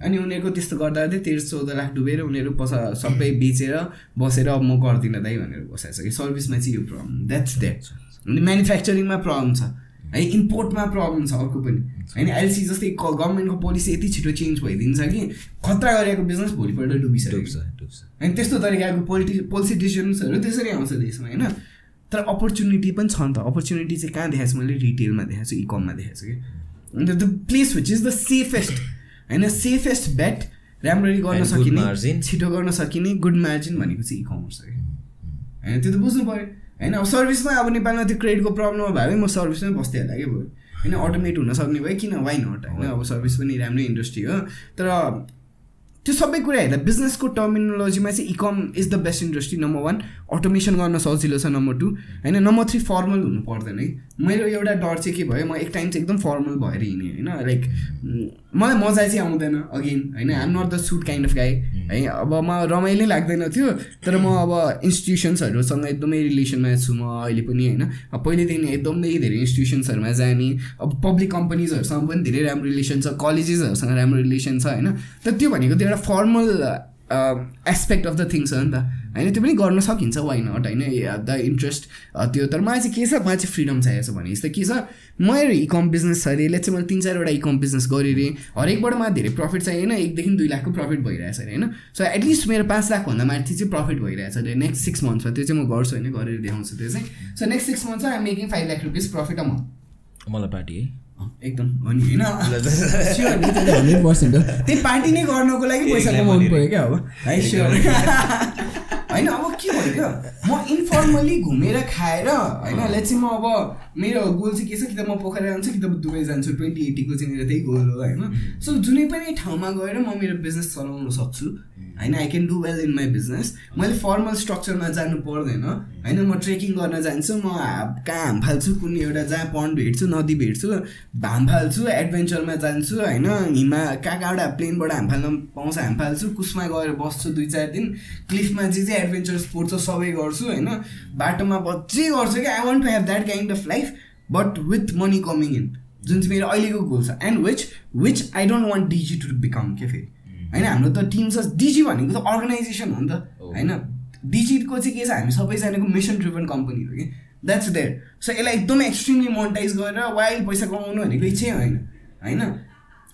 अनि उनीहरूको त्यस्तो गर्दा चाहिँ तेह्र चौध लाख डुबेर उनीहरू पसा सबै बेचेर बसेर अब म गर्दिनँ दाइ भनेर बसाएको छ कि सर्भिसमा चाहिँ यो प्रब्लम द्याट्स द्याट अनि म्यानुफ्याक्चरिङमा प्रब्लम छ। है इम्पोर्टमा प्रब्लम छ अर्को पनि। होइन एलसी जस्तै गभर्मेन्टको पोलिसी यति छिटो चेन्ज भइदिन्छ कि खतरा गरेको बिजनेस भोलिपल्ट डुबिसकेको छ होइन त्यस्तो तरिकाको पोलिटि पोलिसी डिसिजन्सहरू त्यसरी आउँछ देशमा होइन। तर अपर्च्युनिटी पनि छ नि त। अपर्च्युनिटी चाहिँ कहाँ देखाएको छु? मैले रिटेलमा देखाएको छु इकममा देखाएको छु कि। अन्त the place which is the safest होइन सेफेस्ट बेट राम्ररी गर्न सकिने छिटो गर्न सकिने गुड मार्जिन भनेको चाहिँ इकमर्स हो कि। होइन त्यो त बुझ्नु पऱ्यो होइन अब सर्भिसमा अब नेपालमा त्यो क्रेडिटको प्रब्लम भयो म सर्भिसमै बस्थेँ होला क्या भयो। होइन अटोमेट हुन सक्ने भयो किन वाइ नट होइन अब सर्भिस पनि राम्रै इन्डस्ट्री हो। तर त्यो सबै कुरा हेर्दा बिजनेसको टर्मिनोलोजीमा चाहिँ ecom is the best industry number one automation गर्न सजिलो छ नम्बर टू होइन नम्बर थ्री फर्मल हुनु पर्दैन है। मेरो एउटा डर चाहिँ के भयो म एक टाइम चाहिँ एकदम फर्मल भएर हिँडेँ होइन? लाइक मलाई मजा चाहिँ आउँदैन अगेन होइन? I'm not the suit kind of guy है? अब म रमाइलो लाग्दैन थियो तर म अब इन्स्टिट्युसन्सहरूसँग एकदमै रिलेसनमा छु म अहिले पनि होइन? अब पहिल्यैदेखि एकदमै धेरै इन्स्टिट्युसन्सहरूमा जाने अब पब्लिक कम्पनीजहरूसँग पनि धेरै राम्रो रिलेसन छ कलेजेसहरूसँग राम्रो रिलेसन छ होइन? तर त्यो भनेको त्यो एउटा formal aspect of the things हो नि त। होइन त्यो पनि गर्न सकिन्छ वाइ नट होइन द इन्ट्रेस्ट त्यो तर मलाई चाहिँ के छ मलाई चाहिँ फ्रिडम चाहिएको छ भने जस्तो के छ मेरो इकम बिजनेस छ अरे चाहिँ मैले तिन चारवटा इकम बिजनेस गरेँ अरे हरेकबाट मलाई धेरै प्रफिट चाहिएन एकदेखि दुई लाखको प्रफिट भइरहेछ अरे होइन। सो एटलिस्ट मेरो पाँच लाखभन्दा माथि चाहिँ प्रफिट भइरहेछ अरे नेक्स्ट सिक्स मन्थमा त्यो चाहिँ म गर्छु होइन गरेर देखाउँछु त्यो चाहिँ। सो नेक्स्ट सिक्स मन्थ चाहिँ I making five lakh rupees profit a month मलाई पार्टी है। एकदम हो नि होइन हन्ड्रेड पर्सेन्ट हो। त्यही पार्टी नै गर्नको लागि पैसा कमाउनु पऱ्यो क्या अब। है स्योर होइन अब के भयो क्या म इन्फर्मली घुमेर खाएर होइन लेट्स चाहिँ म अब मेरो गोल चाहिँ के छ कि त म पोखरा जान्छु कि त दुबई जान्छु ट्वेन्टी एट्टीको चाहिँ मेरो त्यही गोल हो होइन। सो जुनै पनि ठाउँमा गएर म मेरो बिजनेस चलाउन सक्छु। होइन I can do well in my business मैले फर्मल स्ट्रक्चरमा जानु पर्दैन। होइन म ट्रेकिङ गर्न जान्छु म कहाँ हाम फाल्छु कुन एउटा जहाँ पन्ड भेट्छु नदी भेट्छु हाम फाल्छु एडभेन्चरमा जान्छु होइन हिमा कहाँ कहाँबाट प्लेनबाट हाम फाल्न पाउँछ हाम फाल्छु कुसमा गएर बस्छु दुई चार दिन क्लिफमा जे जे एडभेन्चर स्पोर्ट्स छ सबै गर्छु होइन। बाटोमा जे गर्छु कि I want to have that kind of life but with money coming in जुन चाहिँ मेरो अहिलेको गोल छ। And which which I don't want Digi to become के फेरि होइन हाम्रो त टिम छ डिजी भनेको त अर्गनाइजेसन हो नि त। होइन डिजिटको चाहिँ के छ हामी सबैजनाको मिसन ड्रिभन कम्पनी हो कि। द्याट्स देयर सो यसलाई एकदमै एक्सट्रिमली मोनिटाइज गरेर वाइल्ड पैसा कमाउनु भनेको इच्छै होइन। होइन?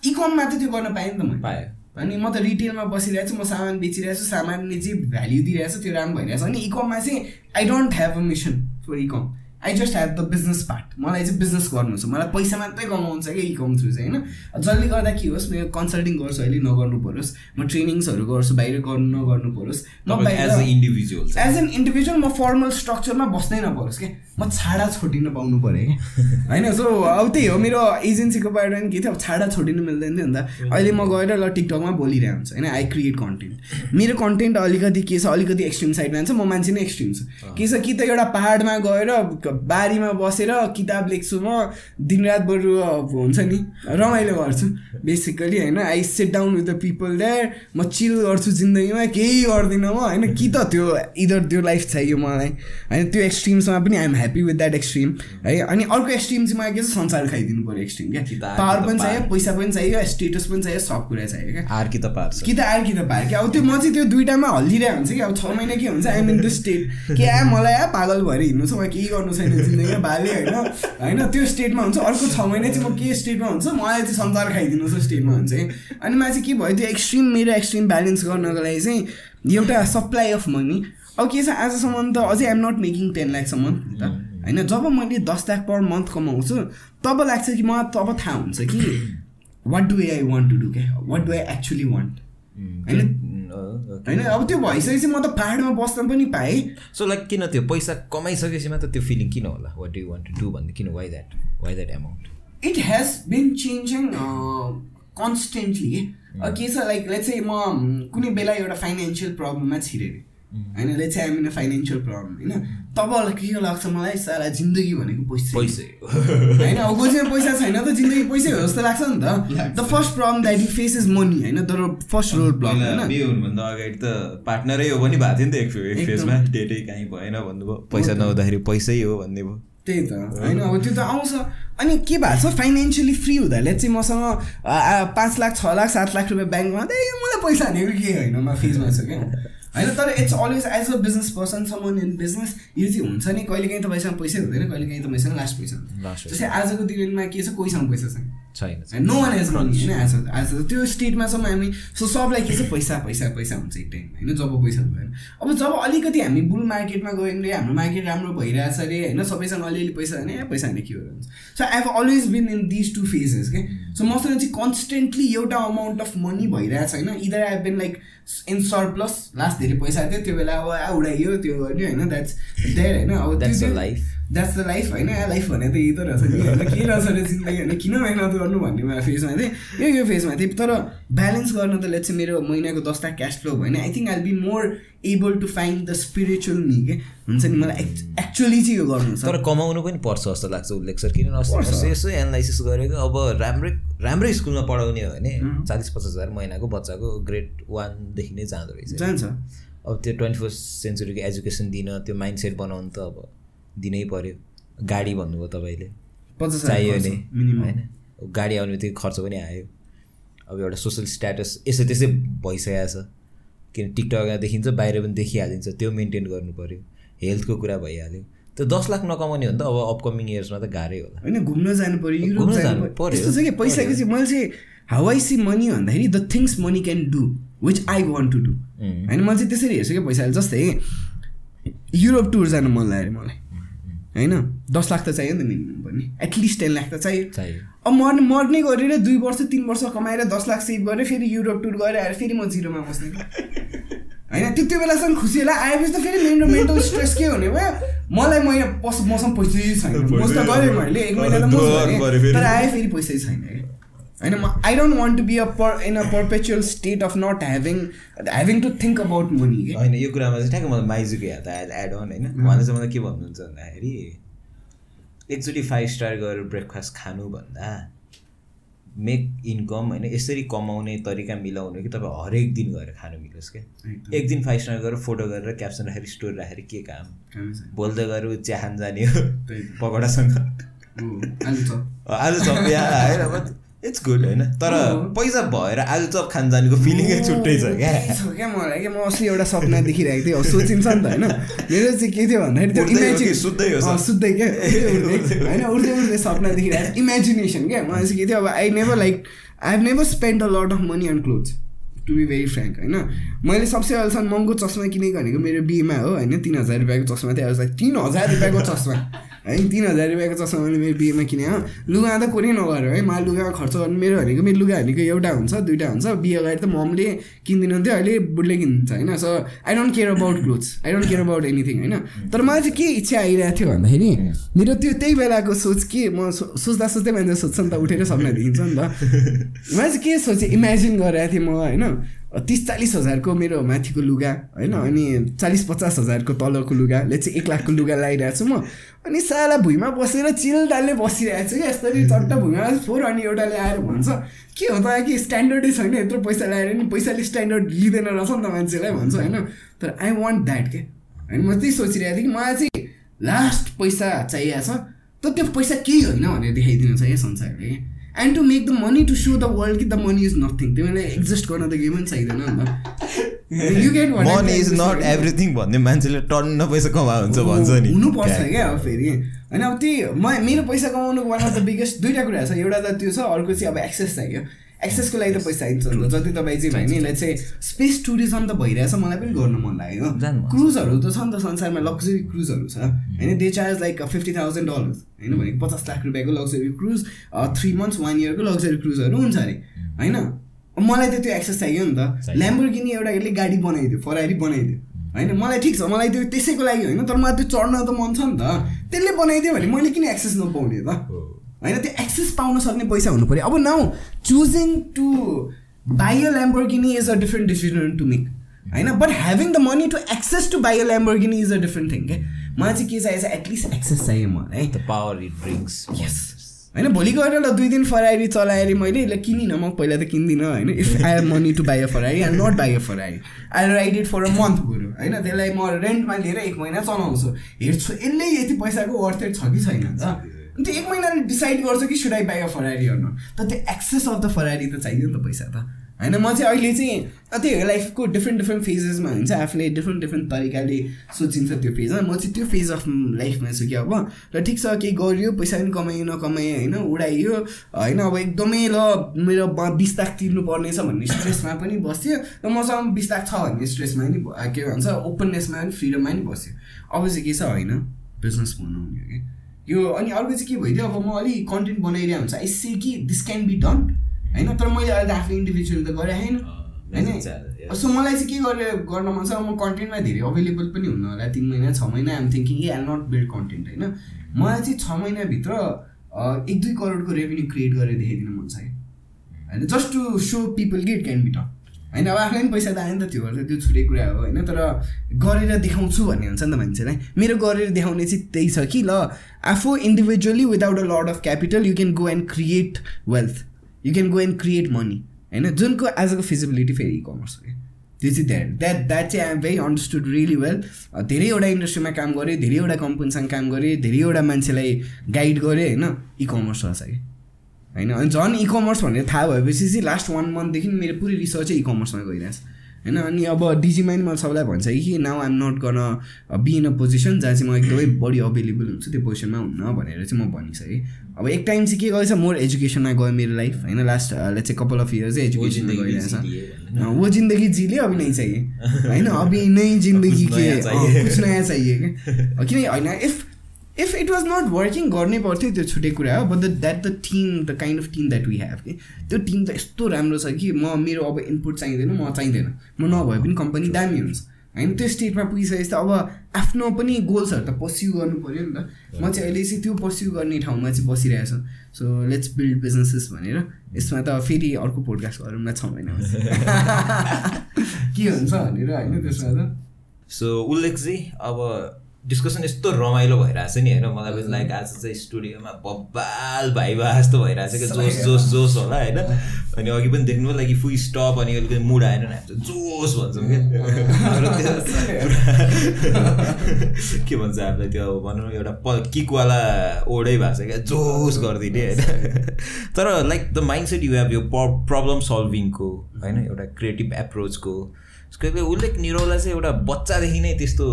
इकममा त त्यो गर्न पाएँ नि त मैले। पाएँ। अनि म त रिटेलमा बसिरहेको छु म सामान बेचिरहेको छु सामानले जे भ्याल्यु दिइरहेको छ त्यो राम्रो भइरहेछ अनि इकममा चाहिँ I don't have a mission for ecom I just have the business part मलाई चाहिँ बिजनेस गर्नु छ। मलाई पैसा मात्रै कमाउनु छ कि इकम थ्रु चाहिँ होइन। जसले गर्दा के होस् मेरो कन्सल्टिङ गर्छु अहिले नगर्नु परोस्। म ट्रेनिङ्सहरू गर्छु बाहिर गर्नु नगर्नु परोस्। म as a individual as an individual म फर्मल स्ट्रक्चरमा बस्नै नपरोस् क्या म छाडा छोडिन पाउनु पऱ्यो क्या होइन सो अब त्यही हो मेरो एजेन्सीको बाहिर के थियो? अब छाडा छोडिनु मिल्दैन थियो नि त। अहिले म गएर ल टिकटकमा बोलिरहेको हुन्छ होइन? आई क्रिएट कन्टेन्ट मेरो कन्टेन्ट अलिकति के छ? अलिकति एक्सट्रिम साइडमा छ म मान्छे नै एक्सट्रिम छ। के छ? कि त एउटा पाहाडमा गएर बारीमा बसेर किताब लेख्छु म दिनरात बरु हुन्छ नि रमाइलो गर्छु। बेसिकली होइन I sit down with the people there म चिल गर्छु जिन्दगीमा केही गर्दिनँ म होइन कि त त्यो इदर त्यो लाइफ चाहियो मलाई। होइन त्यो एक्सट्रिम्समा पनि I'm happy with that extreme है। अनि अर्को एक्सट्रिम चाहिँ मलाई के छ संसार खाइदिनु पऱ्यो एक्सट्रिम क्या। पावर पनि चाहियो पैसा पनि चाहियो स्टेटस पनि चाहियो सब कुरा चाहियो क्या। आर कि त पार्छ कि त आएर कि त पाएर कि अब त्यो म चाहिँ त्यो दुइटामा हल्लिरहेको हुन्छ कि अब छ महिना के हुन्छ आइम इन द स्टेट के आ मलाई आ पागल भएर हिँड्नु छ मलाई केही गर्नु छैन जिन्दगीमा भाले होइन? होइन त्यो स्टेटमा हुन्छ। अर्को छ महिना चाहिँ म के स्टेटमा हुन्छ? मलाई चाहिँ संसार खाइदिनु छ स्टेटमा हुन्छ कि अनि मलाई चाहिँ के भयो? त्यो एक्सट्रिम मेरो एक्सट्रिम ब्यालेन्स गर्नको लागि चाहिँ एउटा सप्लाई अफ मनी अब के छ? आजसम्म त अझै I'm not making ten lakhs month त। होइन जब मैले दस लाख पर मन्थ कमाउँछु तब लाग्छ कि मलाई तब थाहा हुन्छ कि what do I want to do क्या? What do I actually want होइन? होइन अब त्यो भइसकेपछि म त पाहाडमा बस्न पनि पाएँ। सो लाइक किन त्यो पैसा कमाइसकेपछि मात्र त्यो फिलिङ किन होला? What you want to do भन्दा किन why that why that amount it has been changing constantly के छ लाइक लेट्स चाहिँ म कुनै बेला एउटा फाइनेन्सियल प्रब्लममा छिरेँ। होइन लेट्स चाहिँ आइम इन फाइनेन्सियल प्रब्लम होइन? तब के लाग्छ मलाई? सारा जिन्दगी भनेको पैसा पैसै होइन अब कोहीसँग पैसा छैन त जिन्दगी पैसै हो जस्तो लाग्छ नि त। The first problem that you face is money होइन? तर फर्स्ट रोड प्रब्लम होइन? बिहे हुनुभन्दा अगाडि त पार्टनरै हो पनि भएको थियो नि त एक फेजमा डेटै कहीँ भएन भन्नुभयो। पैसा नहुँदाखेरि पैसै हो भन्ने भयो। त्यही त। होइन अब त्यो त आउँछ। अनि के भएको छ? फाइनेन्सियली फ्री हुँदाले चाहिँ मसँग पाँच लाख छ लाख सात लाख रुपियाँ ब्याङ्कमा त मलाई पैसा हानेको के होइन? म फेजमा छ क्या। होइन तर it's always as a business person someone in business यो चाहिँ हुन्छ नि। कहिले काहीँ तपाईँसँग पैसै हुँदैन कहिले काहीँ तपाईँसँग लास्ट पैसा हुन्छ जस्तै आजको दिनमा के छ कोहीसँग पैसा छैन। छैन नो वान एज होइन आज आज त्यो स्टेटमा छौँ हामी सो सबलाई के छ पैसा पैसा पैसा हुन्छ एक टाइम होइन जब पैसा भएन अब जब अलिकति हामी बुल मार्केटमा गयौँ अरे हाम्रो मार्केट राम्रो भइरहेछ अरे होइन सबैसँग अलिअलि पैसा ए पैसा हाने के हो हुन्छ so I have always been in these two phases के सो मसँग चाहिँ कन्सटेन्टली एउटा अमाउन्ट अफ मनी भइरहेछ होइन? Either I been like in surplus last धेरै पैसा थियो त्यो बेला अब उडाइयो त्यो गर्ने होइन द्याट्स देयर होइन। अब that's life that's the life होइन लाइफ भने त यही त रहेछ नि। होइन के रहेछ अरे जिन्दगी? होइन किन मेहनत गर्नु भन्ने मलाई फेजमा थिएँ यो यो फेजमा थिएँ तर ब्यालेन्स गर्न त लेट्स मेरो महिनाको दस लाख क्यास फ्लो भयो भने I think I be more able to find the spiritual me के? हुन्छ नि मलाई एक्चुअली चाहिँ यो गर्नु तर कमाउनु पनि पर्छ जस्तो लाग्छ उल्लेख सर। किन यसो एनालाइसिस गरेको अब राम्रै राम्रै स्कुलमा पढाउने हो भने चालिस पचास हजार महिनाको बच्चाको ग्रेड वानदेखि नै जाँदो रहेछ। जान्छ। अब त्यो ट्वेन्टी फर्स्ट सेन्चुरीको एजुकेसन दिन त्यो माइन्ड सेट बनाउनु त अब दिनै पऱ्यो गाडी भन्नुभयो तपाईँले। पचास चाहियो नि। होइन? गाडी आउने बित्तिकै खर्च पनि आयो। अब एउटा सोसल स्ट्याटस यसो त्यसै भइसकेको छ। किन टिकटकमा देखिन्छ बाहिर पनि देखिहालिन्छ। त्यो मेन्टेन गर्नु पऱ्यो हेल्थको कुरा भइहाल्यो। त्यो दस लाख नकमाउने हो भने त अब अपकमिङ इयर्समा त गाह्रै होला। होइन घुम्न जानु पऱ्यो युरोप घुम्न जानु पऱ्यो। यस्तो छ कि पैसाको चाहिँ मैले चाहिँ हाउ आई सी मनी भन्दाखेरि the things money can do which I want to do होइन मैले चाहिँ त्यसरी हेर्छु क्या पैसाले। जस्तै युरोप टुर जानु मन लाग्यो अरे मलाई। होइन? दस लाख त चाहियो नि त मिनिमम पनि एटलिस्ट टेन लाख त चाहियो। चाहियो। अब मर्ने मर्ने गरेर दुई वर्ष तिन वर्ष कमाएर दस लाख सेभ गरेर फेरि युरोप टुर गरेर आएर फेरि म जिरोमा बस्ने। होइन त्यो त्यो बेलासम्म खुसी होला। आएपछि त फेरि मेरो मेन्टल स्ट्रेस के हुने भयो? मलाई मैले पस मसँग पैसै छैन। त गरेँ मैले। एक महिना त फेरि। तर आयो फेरि पैसै छैन। कि होइन म I don't want to be a per in a perpetual state of not having having to think about money होइन यो कुरामा चाहिँ ठ्याक्कै मलाई माइजूको याद आयो एड अन होइन उहाँले चाहिँ मलाई के भन्नुहुन्छ भन्दाखेरि एकचोटि फाइभ स्टार गरेर ब्रेकफास्ट खानुभन्दा मेक इन्कम होइन यसरी कमाउने तरिका मिलाउनु कि तपाईँ हरेक दिन गएर खानु मिलोस् क्या। एक दिन फाइभ स्टार गरेर फोटो गरेर क्याप्सन राखेर स्टोरी राखेर के काम। बोल्दै गएर ऊ चिया खान जाने हो। पकौडासँग आलु चप। होइन इट्स गुड होइन? तर। पैसा भएर आलु चप खान जानेको फिलिङै छुट्टै छ क्या। क्या मलाई क्या म अस्ति एउटा सपना देखिरहेको थिएँ। सोचिन्छ नि त होइन? मेरो चाहिँ के थियो भन्दाखेरि त्यो सुत्दै हो? सुत्दै क्या? होइन? उड्दै उड्दै सपना देखिरहेको इमेजिनेसन क्या? मलाई चाहिँ के थियो? अब I never like I have never spend a lot of money on clothes to be very frank होइन? मैले सबसे अहिलेसम्म महँगो चस्मा किनेको भनेको मेरो बिहेमा हो होइन? तिन हजार रुपियाँको चस्मा थियो। आज तिन हजार रुपियाँको चस्मा। है तिन हजार रुपियाँको चस्मा मैले मेरो बिहेमा किने हो लुगा त कुरै नगर है मलाई लुगामा खर्च गर्नु मेरो भनेको मेरो लुगा भनेको एउटा हुन्छ दुइटा हुन्छ। बिहे अगाडि त ममले किनिदिनुहुन्थ्यो अहिले बुढले किनिदिन्छ होइन। So I don't care about clothes I don't care about anything होइन। तर मलाई चाहिँ के इच्छा आइरहेको थियो भन्दाखेरि मेरो त्यो त्यही बेलाको सोच के म सोच्दा सोच्दै मान्छे सोध्छ नि त उठेर सपना देखिन्छ नि त। मैले चाहिँ के सोचेँ इमेजिन गरिरहेको थिएँ म होइन। तिस चालिस हजारको मेरो माथिको लुगा होइन अनि चालिस पचास हजारको तलको लुगा ले चाहिँ एक लाखको लुगा लगाइरहेको छु म अनि साला भुइँमा बसेर चिल डाल्ने बसिरहेको छु क्या यसरी चट्ट भुइँमा फोर अनि एउटाले आएर भन्छ के हो त कि स्ट्यान्डर्डै छैन यत्रो पैसा लगाएर नि पैसाले स्ट्यान्डर्ड लिँदैन रहेछ नि त मान्छेलाई भन्छ होइन तर आई वान्ट द्याट के होइन म त्यही सोचिरहेको थिएँ कि मलाई चाहिँ लास्ट पैसा चाहिएको छ तर त्यो पैसा केही होइन भनेर देखाइदिनु छ क्या संसारले and to make the money to show the world कि द मनी इज नथिङ तिमीलाई एक्जिस्ट गर्न त केही पनि चाहिँदैन नि त you get money is not everything भन्ने मान्छेले टन्न पैसा कमा हुन्छ भन्छ नि हुनुपर्छ क्या अब फेरि होइन अब त्यही म मेरो पैसा कमाउनुको वान अफ द बिगेस्ट दुइटा कुरा छ एउटा त त्यो छ अर्को चाहिँ अब एक्सेस चाहियो एक्सेसको लागि त पैसा त जति तपाईँ चाहिँ भयो नि यसलाई चाहिँ स्पेस टुरिज्म त भइरहेछ मलाई पनि गर्नु मन लाग्यो। क्रुजहरू त छ नि त संसारमा लग्जरी क्रुजहरू छ। होइन they charge like fifty thousand dollars होइन भनेको पचास लाख रुपियाँको luxury cruise three months one इयरको luxury क्रुजहरू हुन्छ अरे। होइन? अब मलाई त त्यो एक्सेस चाहियो नि त। चाहियो। ल्याम्बोर्गिनी एउटा यसले गाडी बनाइदियो फरारी बनाइदियो। होइन मलाई ठिक छ मलाई त्यो त्यसैको लागि होइन तर मलाई त्यो चढ्न त मन छ नि त। त्यसले बनाइदियो भने मैले किन एक्सेस नपाउने त? होइन त्यो एक्सेस पाउन सक्ने पैसा हुनु पऱ्यो। अब now choosing to buy a Lamborghini is a different decision to make होइन? But having the money to access to buy a Lamborghini is a different thing क्या मलाई चाहिँ के चाहिएको छ एटलिस्ट एक्सेस चाहियो मलाई the power it brings yes होइन भोलि गएर ल दुई दिन फरारी चलाएर मैले ल किनिनँ म पहिला त किन्दिनँ होइन? If I have money to buy a Ferrari I not buy a Ferrari I ride it for a month बरु होइन? त्यसलाई म रेन्टमा लिएर एक महिना चलाउँछु। हेर्छु यसले यति पैसाको वर्थेड छ कि छैन त? अन्त एक महिनाले डिसाइड गर्छु कि should I buy a Ferrari गर्नु त त्यो एक्सेस अफ द फरारी त चाहियो नि त पैसा त। होइन म चाहिँ अहिले चाहिँ त्यही हो लाइफको डिफ्रेन्ट डिफ्रेन्ट फेजेसमा हुन्छ आफूले डिफ्रेन्ट डिफ्रेन्ट तरिकाले सोचिन्छ त्यो फेजमा म चाहिँ त्यो फेज अफ लाइफमा छु कि अब। र ठिक छ केही गरियो पैसा पनि कमायो नकमायो होइन उडाइयो होइन अब एकदमै ल मेरो बिस लाख तिर्नु पर्नेछ भन्ने स्ट्रेसमा पनि बस्थ्यो र मसँग बिस लाख छ भन्ने स्ट्रेसमा नि के भन्छ ओपननेसमा पनि फ्रिडममा नि बस्थ्यो अब चाहिँ के छ होइन बिजनेस बनाउने हो कि। यो अनि अर्को चाहिँ के भइदियो अब म अलिक कन्टेन्ट बनाइरहेको हुन्छ। आई से कि दिस क्यान बी डन होइन? तर मैले अहिले आफूले इन्डिभिजुअल त गरेँ होइन? होइन सो मलाई चाहिँ के गरेर गर्न मन छ म कन्टेन्टमा धेरै अभाइलेबल पनि हुनु होला। तिन महिना छ महिना I'm thinking a I not build content होइन? मलाई चाहिँ छ महिनाभित्र एक दुई करोडको रेभेन्यू क्रिएट गरेर देखाइदिनु मन छ कि होइन? जस्ट टु सो पिपल कि इट क्यान बी डन होइन अब आफूलाई पनि पैसा त आयो नि त त्यो त्यो छुट्टै कुरा हो होइन? तर गरेर देखाउँछु भन्ने हुन्छ नि त मान्छेलाई। मेरो गरेर देखाउने चाहिँ त्यही छ कि ल आफू individually without a lot of capital you can go and create wealth you can go and create money होइन? जुनको आजको फिजिबिलिटी फेरि इ कमर्स हो क्या। त्यो चाहिँ द्याट द्याट द्याट चाहिँ I'm very understood really well धेरैवटा इन्डस्ट्रीमा काम गरेँ धेरैवटा कम्पनीसँग काम गरेँ धेरैवटा मान्छेलाई गाइड गरेँ होइन? इ कमर्स रहेछ कि होइन? अनि झन् इ कमर्स भनेर थाहा भएपछि चाहिँ लास्ट वान मन्थदेखि मेरो पुरै रिसर्चै इ कमर्समा गइरहेछ होइन? अनि अब डिजीमा नि मलाई सबैलाई भन्छ कि नाउ आइम नट गर्न बी इन अ पोजिसन जहाँ चाहिँ म एकदमै बढी अभाइलेबल हुन्छु त्यो पोजिसनमा हुन्न भनेर चाहिँ म भनिसकेँ। अब एक टाइम चाहिँ के गरेछ मोर एजुकेसनमा गयो मेरो लाइफ होइन? लास्ट लेट्स चाहिँ कपाल अफ इयर्स चाहिँ एजुकेसनमा गइरहेछ। वो जिन्दगी जिले अभी नै चाहिए होइन? अभी नै जिन्दगी के? कुछ नयाँ चाहिए क्या? किन होइन if if it was not working गर्नै पर्थ्यो त्यो छुट्टै कुरा हो but the that the team the kind of team that we have कि त्यो टिम त यस्तो राम्रो छ कि म मेरो अब इनपुट चाहिँदैन म चाहिँदैन। म नभए पनि कम्पनी दामी हुन्छ। होइन त्यो स्टेटमा पुगिसकेपछि त अब आफ्नो पनि गोल्सहरू त पर्स्यु गर्नु पऱ्यो नि त। म चाहिँ अहिले चाहिँ त्यो पर्स्यु गर्ने ठाउँमा चाहिँ बसिरहेको छु। सो लेट्स बिल्ड बिजनेसेस भनेर। यसमा त फेरि अर्को पोडकास्ट गरौँ न छ महिना के हुन्छ भनेर होइन त्यसमा त। सो उल्लेख चाहिँ अब डिस्कसन यस्तो रमाइलो भइरहेछ नि होइन मलाई पनि लाइक आज चाहिँ स्टुडियोमा बब्बाल भाइबा जस्तो भइरहेछ कि जोस जोस जोस होला होइन अनि अघि पनि देख्नु लाइक फुल स्टप अनि अलिकति मुड आएन नि हामी जोस भन्छौँ कि के भन्छ हामीलाई त्यो भनौँ न एउटा प किकवाला ओडै भएको छ क्या जोस गरिदिने होइन तर like the mindset you have यो प्रब्लम सल्भिङको होइन एउटा क्रिएटिभ एप्रोचको उल्लेख निरौला चाहिँ एउटा बच्चादेखि नै त्यस्तो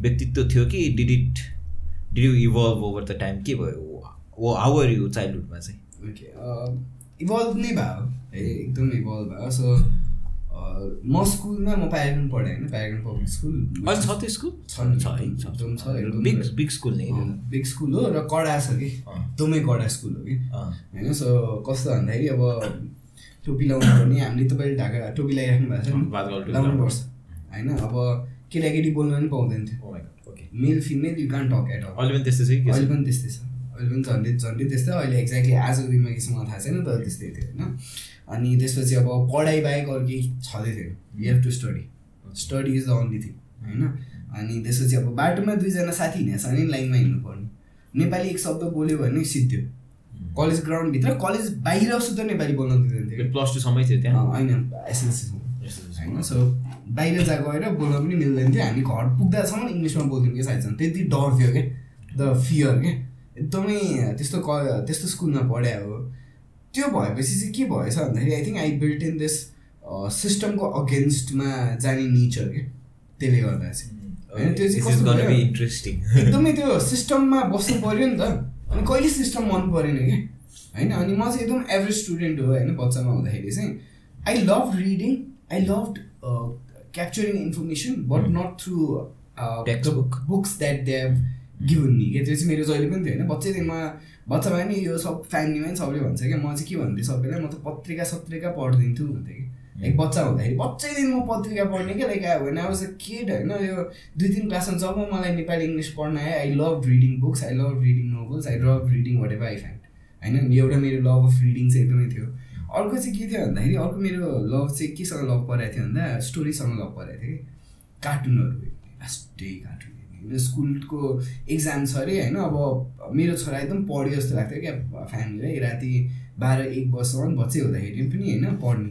व्यक्तित्व थियो कि did it did you evolve over the time के भयो? आर यु चाइल्डहुडमा चाहिँ? ओके इभल्भ नै भयो है एकदम इभल्भ भयो। सो म स्कुलमा म प्यारेगन पढेँ होइन प्यारेगन पब्लिक स्कुल अहिले छ त्यो स्कुल छ छ है एकदम छ एकदम बिग बिग स्कुल नै बिग स्कुल हो र कडा छ कि। एकदमै कडा स्कुल हो कि। होइन सो कस्तो भन्दाखेरि अब टोपी लाउनु पर्ने हामीले तपाईँले ढाका टोपी लगाइराख्नु भएको छ लाउनु पर्छ। होइन अब केटाकेटी बोल्नु पनि पाउँदैन थियो male female you can talk at अहिले पनि त्यस्तै छ अहिले पनि त्यस्तै छ। अहिले पनि झन्डै झन्डै त्यस्तै अहिले एक्ज्याक्टली आजको दिनमा के छ मलाई थाहा छैन तर त्यस्तै थियो होइन? अनि त्यसपछि अब पढाइ बाहेक अरू केही छँदै थियो। You have to study study is the only thing होइन? अनि त्यसपछि अब बाटोमा दुईजना साथी हिँडेछ भने लाइनमा हिँड्नु पर्ने नेपाली एक शब्द बोल्यो भने सिद्धो। कलेज ग्राउन्डभित्र कलेज बाहिर सुध नेपाली बोल्न दिँदैन थियो। प्लस टूसम्मै थियो त्यहाँ। होइन एसएलसी होइन सो बाहिर जा गएर बोल्न पनि मिल्दैन थियो। हामी घर पुग्दासम्म इङ्ग्लिसमा बोल्थ्यौँ कि सायद झन्। त्यति डर थियो क्या द फियर क्या एकदमै त्यस्तो क त्यस्तो स्कुलमा पढायो हो। त्यो भएपछि चाहिँ के भएछ भन्दाखेरि I think I built in this सिस्टमको अगेन्स्टमा जाने नेचर क्या त्यसले गर्दा चाहिँ। होइन त्यो चाहिँ इन्ट्रेस्टिङ एकदमै त्यो सिस्टममा बस्नु पऱ्यो नि त। अनि कहिले सिस्टम मन परेन कि? होइन अनि म चाहिँ एकदम एभरेज स्टुडेन्ट हो होइन बच्चामा हुँदाखेरि चाहिँ। I love reading I love capturing information but not through books that they have given नि क्या त्यो चाहिँ मेरो जहिले पनि थियो होइन बच्चैदेखिमा बच्चामा नि यो सब फ्यामिलीमा पनि सबले भन्छ क्या म चाहिँ के भन्थेँ सबैलाई म त पत्रिका सत्रिका पढिदिन्छु भन्थेँ कि लाइक बच्चा हुँदाखेरि बच्चैदेखि म पत्रिका पढ्ने क्या like when I was a kid होइन यो दुई तिन क्लासमा जब मलाई नेपाली इङ्ग्लिस पढ्न आयो I love reading books I love reading novels I love reading whatever I find होइन एउटा मेरो लभ अफ रिडिङ चाहिँ एकदमै थियो अर्को चाहिँ के थियो भन्दाखेरि अर्को मेरो लभ चाहिँ केसँग लभ परेको थियो भन्दा स्टोरीसँग लभ परेको थियो कि? कार्टुनहरू लास्टै कार्टुन हेर्ने। स्कुलको एक्जाम छ अरे होइन? अब मेरो छोरा एकदम पढ्यो जस्तो लाग्थ्यो क्या फ्यामिलीलाई राति बाह्र एक वर्षसम्म बच्चै हुँदाखेरि पनि होइन? पढ्ने।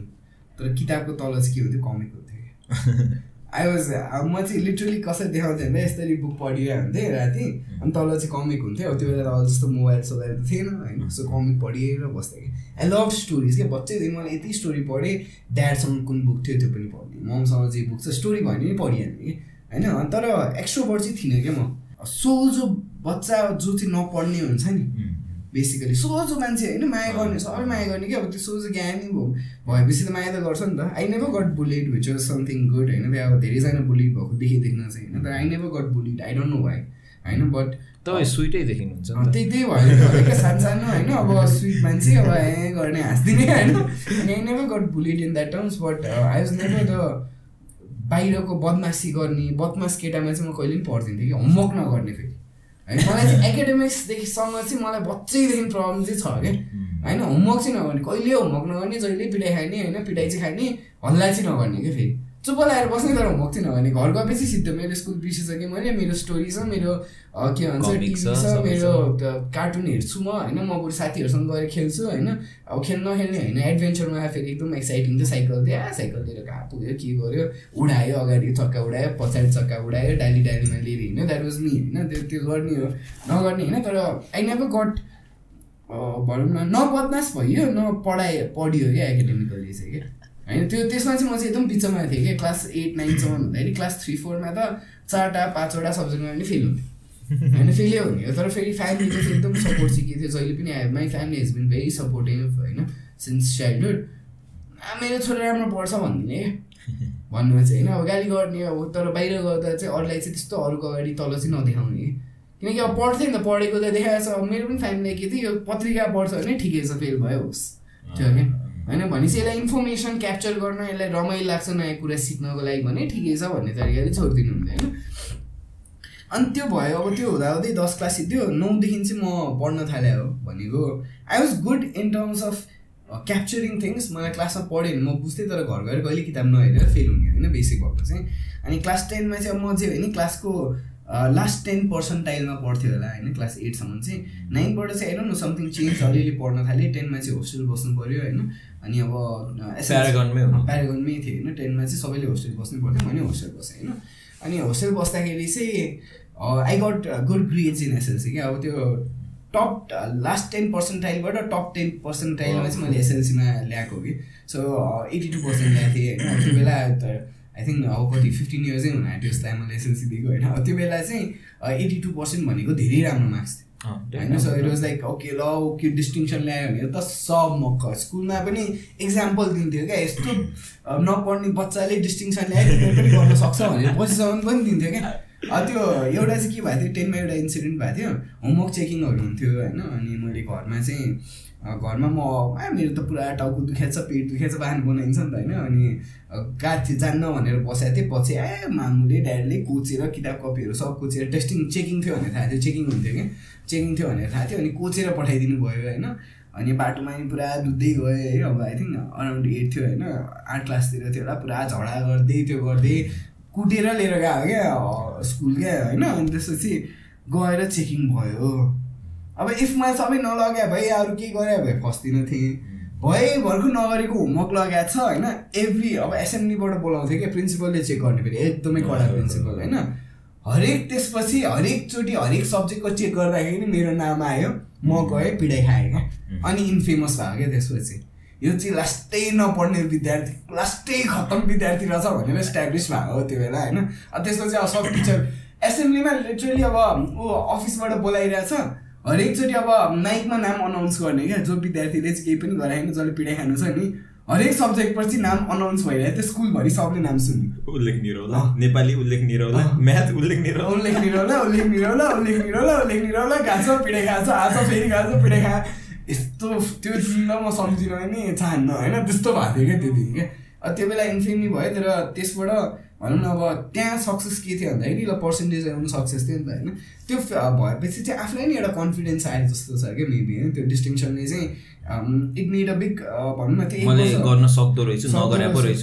तर किताबको तल चाहिँ के हुन्थ्यो? कमिक हुन्थ्यो आई वाज म चाहिँ लिटरली कसरी देखाउँथेँ भने यस्तरी बुक पढिरहेको हुन्थेँ राति। अनि तल चाहिँ कमिक हुन्थ्यो। त्यो बेला त जस्तो मोबाइल सोबाइल त थिएन होइन। सो कमिक पढिएर बस्थेँ कि। आई लभ स्टोरिज क्या। बच्चैदेखि मलाई यति स्टोरी पढेँ। ड्याडसँग कुन बुक थियो त्यो पनि पढ्ने ममसँग जे बुक छ स्टोरी भयो भने पढिहाल्ने कि। होइन? तर एक्स्ट्रोभर्ट चाहिँ थिइनँ क्या म। सोझो बच्चा जो चाहिँ नपढ्ने हुन्छ नि बेसिकली सोझो मान्छे होइन माया गर्ने सबै माया गर्ने कि अब त्यो सोझो ज्ञानी भयो भएपछि त माया त गर्छ नि त। I never got bullied which was something good होइन? त्यो अब धेरैजना बुलिड भएको देखि देख्न चाहिँ होइन? तर I never got bullied I don't know why होइन? बट तपाईँ स्विटै देखिनुहुन्छ त्यही त्यही भयो सानो सानो होइन? अब स्विट मान्छे अब ए गर्ने हाँसिदिने होइन? I never got bullied in that terms but I was never the बाहिरको बदमासी गर्ने बदमास केटामा चाहिँ म कहिले पनि पढ्दिनँ थिएँ कि होमवर्क नगर्ने फेरि। होइन मलाई चाहिँ एकाडेमिक्सदेखिसँग चाहिँ मलाई बच्चैदेखि प्रब्लम चाहिँ छ क्या होइन होमवर्क चाहिँ नगर्ने कहिले होमवर्क नगर्ने जहिले पिटाइ खाने होइन पिटाइ चाहिँ खाने हल्ला चाहिँ नगर्ने क्या फेरि? चुप्प लगाएर बस्ने तर होमवर्क चाहिँ नगर्ने घर गएपछि सिद्धो मेरो स्कुल बिर्सिसकेँ मैले मेरो स्टोरी छ मेरो के भन्छ टिभी छ मेरो कार्टुन हेर्छु म होइन म बरु साथीहरूसँग गएर खेल्छु होइन। अब खेल नखेल्ने होइन एडभेन्चरमा फेरि एकदम एक्साइटिङ थियो साइकल थियो आ साइकल लिएर कहाँ पुग्यो के गर्यो उडायो अगाडि चक्का उडायो पछाडि चक्का उडायो डाली डालीमा लिएर हिँड्यो द्याट वाज मी होइन त्यो त्यो गर्ने हो नगर्ने होइन तर आई नेभर गट भनौँ न न बदमास भयो न पढाइ पढियो क्या एकाडेमिकली चाहिँ क्या। होइन त्यो त्यसमा चाहिँ म चाहिँ एकदम बिचमा थिएँ कि क्लास एट नाइनसम्म हुँदाखेरि क्लास थ्री फोरमा त चारवटा पाँचवटा सब्जेक्टमा पनि फेल हुन्थ्यो होइन फेलै हुने तर फेरि फ्यामिलीको चाहिँ एकदम सपोर्ट सिकेको थियो जहिले पनि आयो। My family has been very supportive होइन सिन्स चाइल्डहुड मेरो छोरा राम्रो पढ्छ भनिदिने क्या। भन्नुमा चाहिँ होइन अब गाली गर्ने अब तर बाहिर गर्दा चाहिँ अरूलाई चाहिँ त्यस्तो अरूको अगाडि तल चाहिँ नदेखाउने। किनकि अब पढ्थेँ नि त पढेको त देखाएको छ। अब मेरो पनि फ्यामिलीलाई के थियो यो पत्रिका पढ्छ भने ठिकै छ फेल भयो होस्। त्यो क्या। होइन भनेपछि यसलाई इन्फर्मेसन क्याप्चर गर्न यसलाई रमाइलो लाग्छ नयाँ कुरा सिक्नको लागि भने ठिकै छ भन्ने तरिकाले छोडिदिनु हुन्छ होइन अनि त्यो भयो अब त्यो हुँदा हुँदै दस क्लास सिक्थ्यो नौदेखि चाहिँ म पढ्न थालेँ हो भनेको। I was good in terms of capturing things मलाई क्लासमा पढेँ भने म बुझ्थेँ तर घर गएर कहिले किताब नहेरेर फेल हुने होइन बेसिक भएको चाहिँ। अनि क्लास टेनमा चाहिँ अब म चाहिँ होइन क्लासको लास्ट टेन पर्सेन्टाइलमा पढ्थ्यो होला होइन क्लास एटसम्म चाहिँ। नाइनबाट चाहिँ हेरौँ न समथिङ चेन्ज अलिअलि पढ्न थालेँ टेनमा चाहिँ होस्टेल बस्नु पऱ्यो होइन। अनि अब प्यारागनमै प्यारागनमै थियो होइन। टेनमा चाहिँ सबैले होस्टेल बस्नु पर्थ्यो मैले होस्टेल बसेँ होइन। अनि होस्टेल बस्दाखेरि चाहिँ I got good grades in SLC क्या। अब त्यो टप लास्ट टेन पर्सेन्टाइलबाट टप टेन पर्सेन्टाइलमा चाहिँ मैले एसएलसीमा ल्याएको कि। सो एट्टी टू पर्सेन्ट ल्याएको थिएँ। होइन त्यो बेला आई थिङ्क अब कति फिफ्टिन इयर्सै हुन आँट्यो यसलाई मैले एसएलसी दिएको होइन। त्यो बेला चाहिँ एट्टी टू पर्सेन्ट भनेको धेरै राम्रो मार्क्स थियो। होइन so it was like okay ल ओके डिस्टिङसन ल्यायो भने त सब मक्क। स्कुलमा पनि इक्जाम्पल दिन्थ्यो क्या। यस्तो नपढ्ने बच्चाले डिस्टिङसन ल्यायो पनि गर्न सक्छ भनेर पछिसम्म पनि दिन्थ्यो क्या। त्यो एउटा चाहिँ के भएको थियो? टेनमा एउटा इन्सिडेन्ट भएको थियो। होमवर्क चेकिङहरू हुन्थ्यो होइन? अनि मैले घरमा चाहिँ घरमा म आ मेरो त पुरा टाउको दुखेछ पेट दुखेछ बाहन बनाइन्छ नि त होइन। अनि थियो जान्न भनेर बसेको थिएँ। पछि ए मामुले ड्याडीले कोचेर किताब कपीहरू सब कोचेर टेस्टिङ चेकिङ थियो भनेर थाहा थियो चेकिङ हुन्थ्यो कि? चेकिङ थियो भनेर थाहा थियो। अनि कोचेर पठाइदिनु भयो होइन। अनि बाटोमा नि पुरा दुध्दै गयो है। अब आई थिङ्क अराउन्ड एट थियो होइन। आठ क्लासतिर थियो होला। पुरा झगडा गर्दै त्यो गर्दै कुटेर लिएर गयो क्या स्कुल क्या होइन। अनि त्यसपछि गएर चेकिङ भयो। अब इफ मैले सबै नलगाए भए अरू केही गरे? भए फस्दिनँ थिएँ। भए भर्खर नगरेको होमवर्क लगाएको छ होइन? एभ्री अब एसेम्ब्लीबाट बोलाउँथ्यो क्या प्रिन्सिपलले चेक गर्ने फेरि एकदमै कडा प्रिन्सिपल होइन? हरेक त्यसपछि हरेकचोटि हरेक सब्जेक्टको चेक गर्दाखेरि मेरो नाम आयो म गएँ पिडाइ खाएँ क्या। अनि इन्फेमस भयो क्या त्यसपछि। यो चाहिँ लास्टै नपढ्ने विद्यार्थी लास्टै खत्तम विद्यार्थी रहेछ भनेर इस्ट्याब्लिस भएको हो त्यो बेला होइन? त्यसपछि अब सब टिचर एसेम्ब्लीमा लिटरली अब ऊ अफिसबाट बोलाइरहेछ। हरेकचोटि अब माइकमा नाम अनाउन्स गर्ने क्या। जो विद्यार्थीले चाहिँ केही पनि गराएन जसले पिडाइ खानु छ नि हरेक सब्जेक्ट पछि नाम अनाउन्स भइरहेको थियो। स्कुलभरि सबले नाम सुन्ने उल्लेख निरौला। नेपाली उल्लेख निरौला। म्याथ उल्लेख निरौला। उल्लेख निरौला उल्लेख निरौला उल्लेख निरौला उल्लेख निरौला। घाँस पिडाइ खान्छ आज फेरि खान्छ पिडाइ खा यस्तो त्यो दिन म सम्झिन नि चाहन्न होइन? त्यस्तो भएको थियो क्या त्यो दिन क्या त्यो बेला इन्फेमी भयो तर त्यसबाट भनौँ न अब त्यहाँ सक्सेस के थियो भन्दाखेरि ल पर्सेन्टेज आउनु सक्सेस थियो नि त होइन। त्यो भएपछि चाहिँ आफूलाई नि एउटा कन्फिडेन्स आयो जस्तो छ क्या मेबी होइन? त्यो डिस्टिङसनले चाहिँ इट निड अ बिग भनौँ न त्यही गर्न सक्दो रहेछ नगरे पो रहेछ।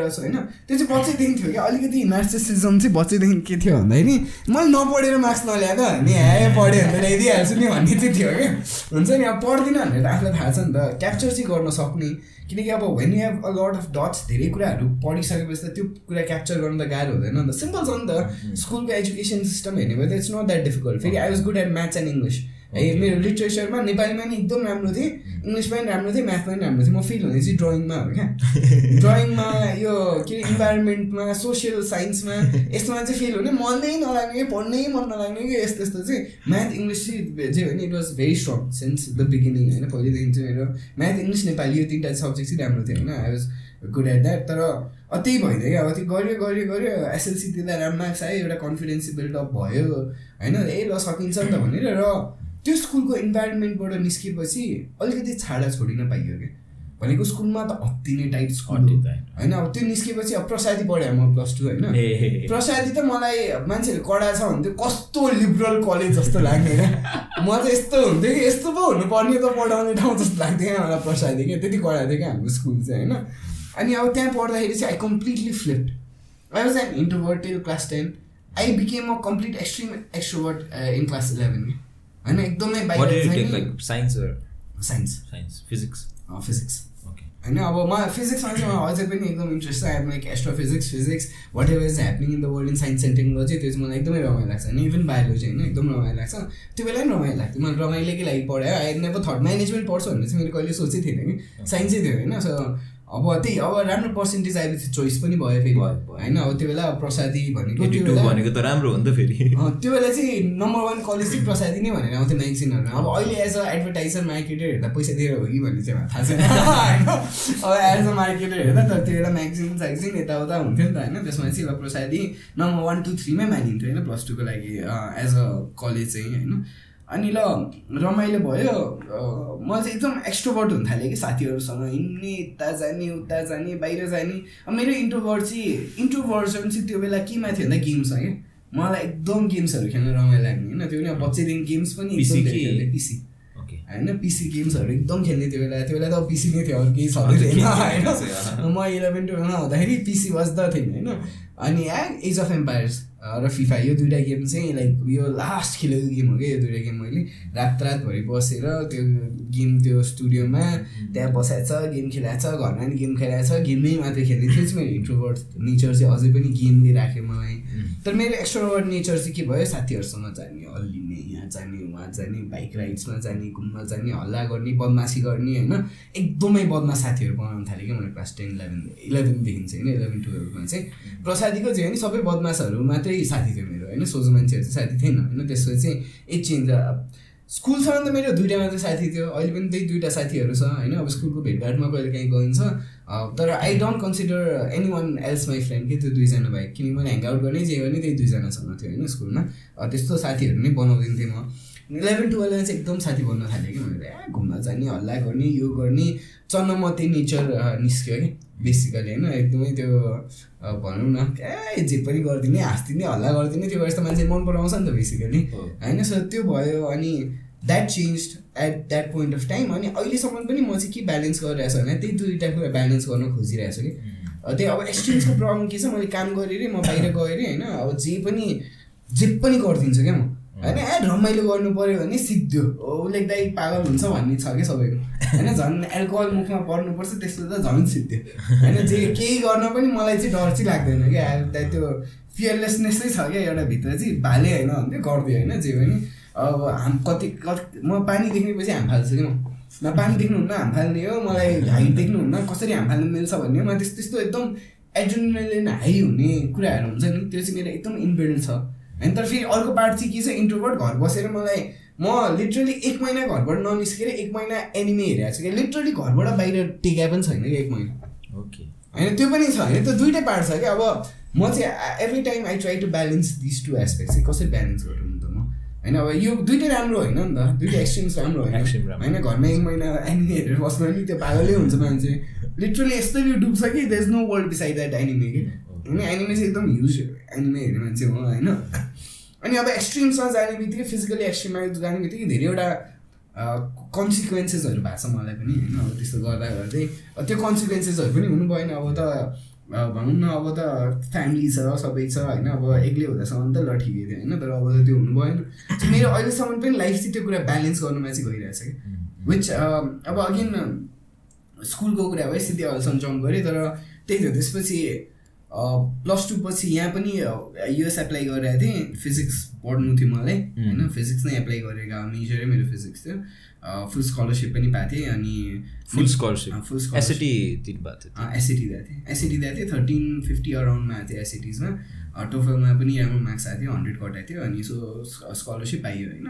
रहेछ। होइन? त्यो चाहिँ बच्चैदेखि थियो क्या अलिकति नार्सिसिजम चाहिँ बच्चैदेखि के थियो भन्दाखेरि मैले नपढेर मार्क्स नल्याएको नि ह्या पढेँ भने ल्याइदिइहाल्छु नि भन्ने चाहिँ थियो क्या। हुन्छ नि अब पढ्दिनँ भनेर आफूलाई थाहा छ नि त क्याप्चर चाहिँ गर्न सक्ने। किनकि अब when you have a lot of dots धेरै कुराहरू पढिसकेपछि त त्यो कुरा क्याप्चर गर्नु त गाह्रो हुँदैन नि त। सिम्पल छ नि त स्कुलको एजुकेसन सिस्टम हेर्ने भयो त इट्स नट द्याट डिफिकल्ट फेरि I was good at maths and English है मेरो लिट्रेचरमा नेपालीमा नि एकदम राम्रो थिएँ इङ्ग्लिसमा पनि राम्रो थिएँ म्याथमा पनि राम्रो थिएँ। म फिल हुने चाहिँ ड्रइङमा हो क्या। ड्रइङमा यो के इन्भाइरोमेन्टमा सोसियल साइन्समा यस्तोमा चाहिँ फिल हुने मनै नलाग्ने कि पढ्नै मन नलाग्ने कि यस्तो यस्तो चाहिँ म्याथ इङ्ग्लिस चाहिँ जे भने it was very strong since the beginning होइन पहिलेदेखि चाहिँ मेरो म्याथ इङ्ग्लिस नेपाली यो तिनवटा सब्जेक्ट चाहिँ राम्रो थियो होइन। I was good at that तर त्यही भइदियो क्या अब त्यो गऱ्यो गऱ्यो गऱ्यो एसएलसी दिँदा राम्रो मार्क्स आयो एउटा कन्फिडेन्स बिल्डअप भयो होइन। ए ल सकिन्छ नि त भनेर र त्यो स्कुलको इन्भाइरोमेन्टबाट निस्केपछि अलिकति छाडा छोडिन पाइयो क्या भनेको स्कुलमा त अति नै टाइट स्कुल होइन अब त्यो निस्केपछि अब प्रसादी पढेँ म प्लस टू होइन। प्रसादी त मलाई मान्छेहरू कडा छ भने चाहिँ कस्तो लिबरल कलेज जस्तो लाग्ने क्या। म चाहिँ यस्तो हुन्थ्यो कि यस्तो पो हुनुपर्ने त पढाउने ठाउँ जस्तो लाग्थ्यो क्या मलाई प्रसादी क्या त्यति कडा थियो क्या हाम्रो स्कुल चाहिँ होइन। अनि अब त्यहाँ पढ्दाखेरि चाहिँ I completely flipped I was an introvert till class ten I became a complete extreme extrovert in class eleven होइन एकदमै science science science physics physics होइन अब म फिजिक्समा चाहिँ मलाई अझै पनि एकदम इन्ट्रेस्ट छ I'm like astrophysics physics whatever is happening in the world in science and technology त्यो चाहिँ मलाई एकदमै रमाइलो लाग्छ होइन इभन बायोलोजी होइन एकदम रमाइलो लाग्छ। त्यो बेला पनि रमाइलो लाग्थ्यो मैले रमाइलोकै लागि पढायो। आई नेभर थर्ड म्यानेजमेन्ट पढ्छु भन्ने चाहिँ मैले कहिले सोचेको थिएन कि। साइन्सै थियो होइन सो अब त्यही अब राम्रो पर्सेन्टेज आएपछि चोइस पनि भयो फेरि। भयो। होइन अब त्यो बेला प्रसादी भनेको भनेको त राम्रो हो नि त फेरि। त्यो बेला चाहिँ नम्बर वान कलेज चाहिँ प्रसादी नै भनेर आउँथ्यो म्यागजिनहरू अब अहिले एज अ एडभर्टाइजर मार्केटर हेर्दा पैसा दिएर हो कि भन्ने चाहिँ थाहा छैन। अब एज अ मार्केटर हेर्दा तर त्यो बेला म्यागजिन स्यागजिन यताउता हुन्थ्यो नि त होइन। त्यसमा चाहिँ अब प्रसादी नम्बर वान टू थ्रीमै मानिन्थ्यो होइन प्लस टूको लागि एज अ कलेज चाहिँ होइन। अनि ल रमाइलो भयो। म चाहिँ एकदम एक्सट्रोभर्ट हुन थालेँ कि साथीहरूसँग। हिँड्ने यता जाने उता जाने बाहिर जाने। अब मेरो इन्ट्रोभर्ट चाहिँ इन्ट्रोभर्सन चाहिँ त्यो बेला केमा थियो भन्दा गेम्स क्या मलाई एकदम गेम्सहरू खेल्न रमाइलो लाग्ने होइन। त्यो पनि अब बच्चैदेखि गेम्स पनि पिसी होइन पिसी गेम्सहरू एकदम खेल्ने त्यो बेला। त्यो बेला त अब पिसी नै थियो अरू केही छँदै थिएन होइन। म इलेभेन टुवेल्भमा हुँदाखेरि पिसी वाज द थिङ होइन। अनि एज अफ एम्पायर्स र फिफा यो दुइटा गेम चाहिँ लाइक यो लास्ट खेलेको गेम हो क्या यो दुइटा गेम मैले रात रातभरि बसेर त्यो गेम त्यो स्टुडियोमा त्यहाँ बसाएको छ गेम खेलाएको छ घरमा पनि गेम खेलाएको छ गेममै मात्रै खेल्ने त्यो चाहिँ मेरो इन्ट्रोभर्ट नेचर चाहिँ अझै पनि गेमले राख्यो मलाई। तर मेरो एक्स्ट्रोभर्ट नेचर चाहिँ के भयो? साथीहरूसँग जाने यहाँ जाने उहाँ जाने बाइक राइड्समा जाने घुम्न जाने हल्ला गर्ने बदमासी गर्ने होइन? एकदमै बदमास साथीहरू बनाउनु थालेँ क्या मैले क्लास टेन इलेभेन इलेभेनदेखि चाहिँ होइन? इलेभेन टुवेल्भमा चाहिँ। प्रसादीको चाहिँ होइन सबै बदमासहरू मात्रै साथी थियो मेरो होइन? सोझो मान्छेहरू चाहिँ साथी थिएन होइन? त्यसपछि चाहिँ एक चेन्ज स्कुलसँग त मेरो दुइटा मात्रै साथी थियो। अहिले पनि त्यही दुइटा साथीहरू छ होइन? अब स्कुलको भेटघाटमा कहिले काहीँ गइन्छ। अँ, तर I don't consider anyone else my friend कि त्यो दुईजना बाहेक किनकि मैले ह्याङ आउट गर्ने जे गर्ने त्यही दुईजनासँग थियो होइन? स्कुलमा। त्यस्तो साथीहरू नै बनाउँदिन्थेँ म। इलेभेन टुवेल्भमा चाहिँ एकदम साथी बन्न थालेँ कि मैले ए घुम्न जाने हल्ला गर्ने यो गर्ने। चन्नमते नेचर निस्क्यो कि बेसिकली होइन। एकदमै त्यो भनौँ न ए जे पनि गरिदिने हाँसिदिने हल्ला गरिदिने त्यो यस्तो मान्छे मन पराउँछ नि त बेसिकली। होइन सो त्यो भयो अनि that change at that point of time अनि अहिलेसम्म पनि म चाहिँ के ब्यालेन्स गरिरहेको छु भने त्यही दुइटा कुरा ब्यालेन्स गर्न खोजिरहेको छु कि त्यही अब एक्सपिरियन्सको प्रब्लम के छ मैले काम गरेँ अरे म बाहिर गएँ अरे होइन। अब जे पनि जे पनि गरिदिन्छु क्या म। होइन ए रमाइलो गर्नु पऱ्यो भने सिक्थ्यो उसले दाइ पागल हुन्छ भन्ने छ क्या सबैको। होइन झन् एल्कोहल मुखमा पर्नुपर्छ त्यस्तो त झन् सिक्थ्यो होइन जे केही गर्न पनि मलाई चाहिँ डर चाहिँ लाग्दैन क्या। अब त्यो फियरलेसनेसै छ क्या एउटा भित्र चाहिँ। भाले होइन भन्थ्यो गरिदियो होइन जे पनि। अब हाम कति कति म पानी देख्नेपछि हाम फाल्छु कि म? न पानी देख्नुहुन्न हाम फाल्ने हो। मलाई हाइट देख्नुहुन्न कसरी हाम फाल्नु मिल्छ भन्ने हो। मलाई त्यस्तो त्यस्तो एकदम एड्रिनलिन हाई हुने कुराहरू हुन्छ नि। त्यो चाहिँ मेरो एकदम इनबिल्ड छ। होइन तर फेरि अर्को पार्ट चाहिँ के छ? इन्ट्रोभर्ट घर बसेर मलाई म लिटरली एक महिना घरबाट ननिस्केर एक महिना एनिमे हेरेको छु क्या। लिटरली घरबाट बाहिर टेका पनि छैन कि एक महिना। ओके होइन त्यो पनि छ। होइन त्यो दुइटै पार्ट छ क्या। अब म चाहिँ every time I try to balance this two aspect चाहिँ कसरी ब्यालेन्स गरौँ त म? होइन अब यो दुइटै राम्रो होइन नि त। दुइटै एक्सट्रिम्स राम्रो होइन। होइन घरमा एक महिना एनिमे हेरेर बस्नु नि त्यो पागलै हुन्छ मान्छे। लिटरली यस्तरी डुब्छ कि। There is no world beside that anime कि होइन एनिमे चाहिँ एकदम ह्युज एनिमे हेर्ने मान्छे हो होइन। अनि अब एक्सट्रिम्समा जाने बित्तिकै फिजिकली एक्सट्रिममा जाने बित्तिकै धेरैवटा कन्सिक्वेन्सेसहरू भएको छ मलाई पनि होइन? अब त्यस्तो गर्दा गर्दै त्यो कन्सिक्वेन्सेसहरू पनि हुनु भएन। अब त भनौँ न अब त फ्यामिली छ सबै छ होइन? अब एक्लै हुँदासम्म त ल ठिकै थियो होइन? तर अब त त्यो हुनु भएन। मेरो अहिलेसम्म पनि लाइफ चाहिँ त्यो कुरा ब्यालेन्स गर्नुमा चाहिँ गइरहेछ कि विच अब अगेन स्कुलको कुरा भयो सिधै अहिलेसम्म जम्प गरेँ तर त्यही थियो। त्यसपछि प्लस टू पछि यहाँ पनि युएस एप्लाई गरिरहेको थिएँ। फिजिक्स पढ्नु थियो मलाई। होइन फिजिक्स नै एप्लाई गरेको। मेजरै मेरो फिजिक्स थियो। फुल स्कलरसिप पनि पाएको थिएँ अनि full scholarship full SAT SAT दिएको थिएँ। एसएटी दिएको थिएँ। थर्टिन फिफ्टी अराउन्डमा आएको थियो एसएटिजमा टोफलमा पनि राम्रो मार्क्स आएको थियो हन्ड्रेड कटाएको थियो अनि सो स्कलरसिप पाइयो होइन।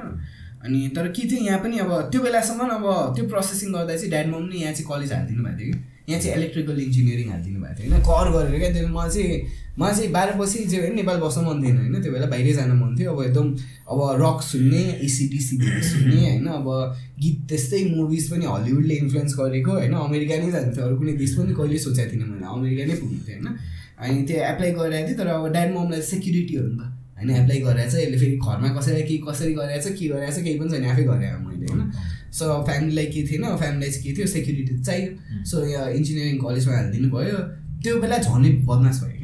अनि तर के थियो यहाँ पनि अब त्यो बेलासम्म अब त्यो प्रोसेसिङ गर्दा चाहिँ ड्याड मम नै यहाँ चाहिँ कलेज हालिदिनु भएको थियो कि। यहाँ चाहिँ इलेक्ट्रिकल इन्जिनियरिङ हालिदिनु भएको थियो होइन? कर गरेर क्या त्यो म चाहिँ म चाहिँ बाह्र पछि जे भयो नेपाल बस्न मन थिएन होइन? त्यो बेला बाहिरै जान मन थियो। अब एकदम अब रक सुन्ने एसिडिसी धेरै सुन्ने होइन? अब गीत त्यस्तै मुभिज पनि हलिउडले इन्फ्लुएन्स गरेको होइन? अमेरिका नै जानु थियो अरू कुनै देश पनि कहिले सोचेको थिइनँ मैले। अमेरिका नै पुग्नु थियो होइन? अनि त्यो एप्लाई गरिरहेको थिएँ तर अब ड्याड ममलाई सेक्युरिटी हो नि त। होइन एप्लाई गरेर चाहिँ यसले फेरि घरमा कसैलाई के कसरी गरेर चाहिँ के गरेर चाहिँ केही पनि छैन आफै गरेँ मैले होइन? सो फ्यामिलीलाई के थिएन फ्यामिलीलाई चाहिँ के थियो सेक्युरिटी चाहियो। सो यहाँ इन्जिनियरिङ कलेजमा हालिदिनु भयो। त्यो बेला झनै बदमास भयो।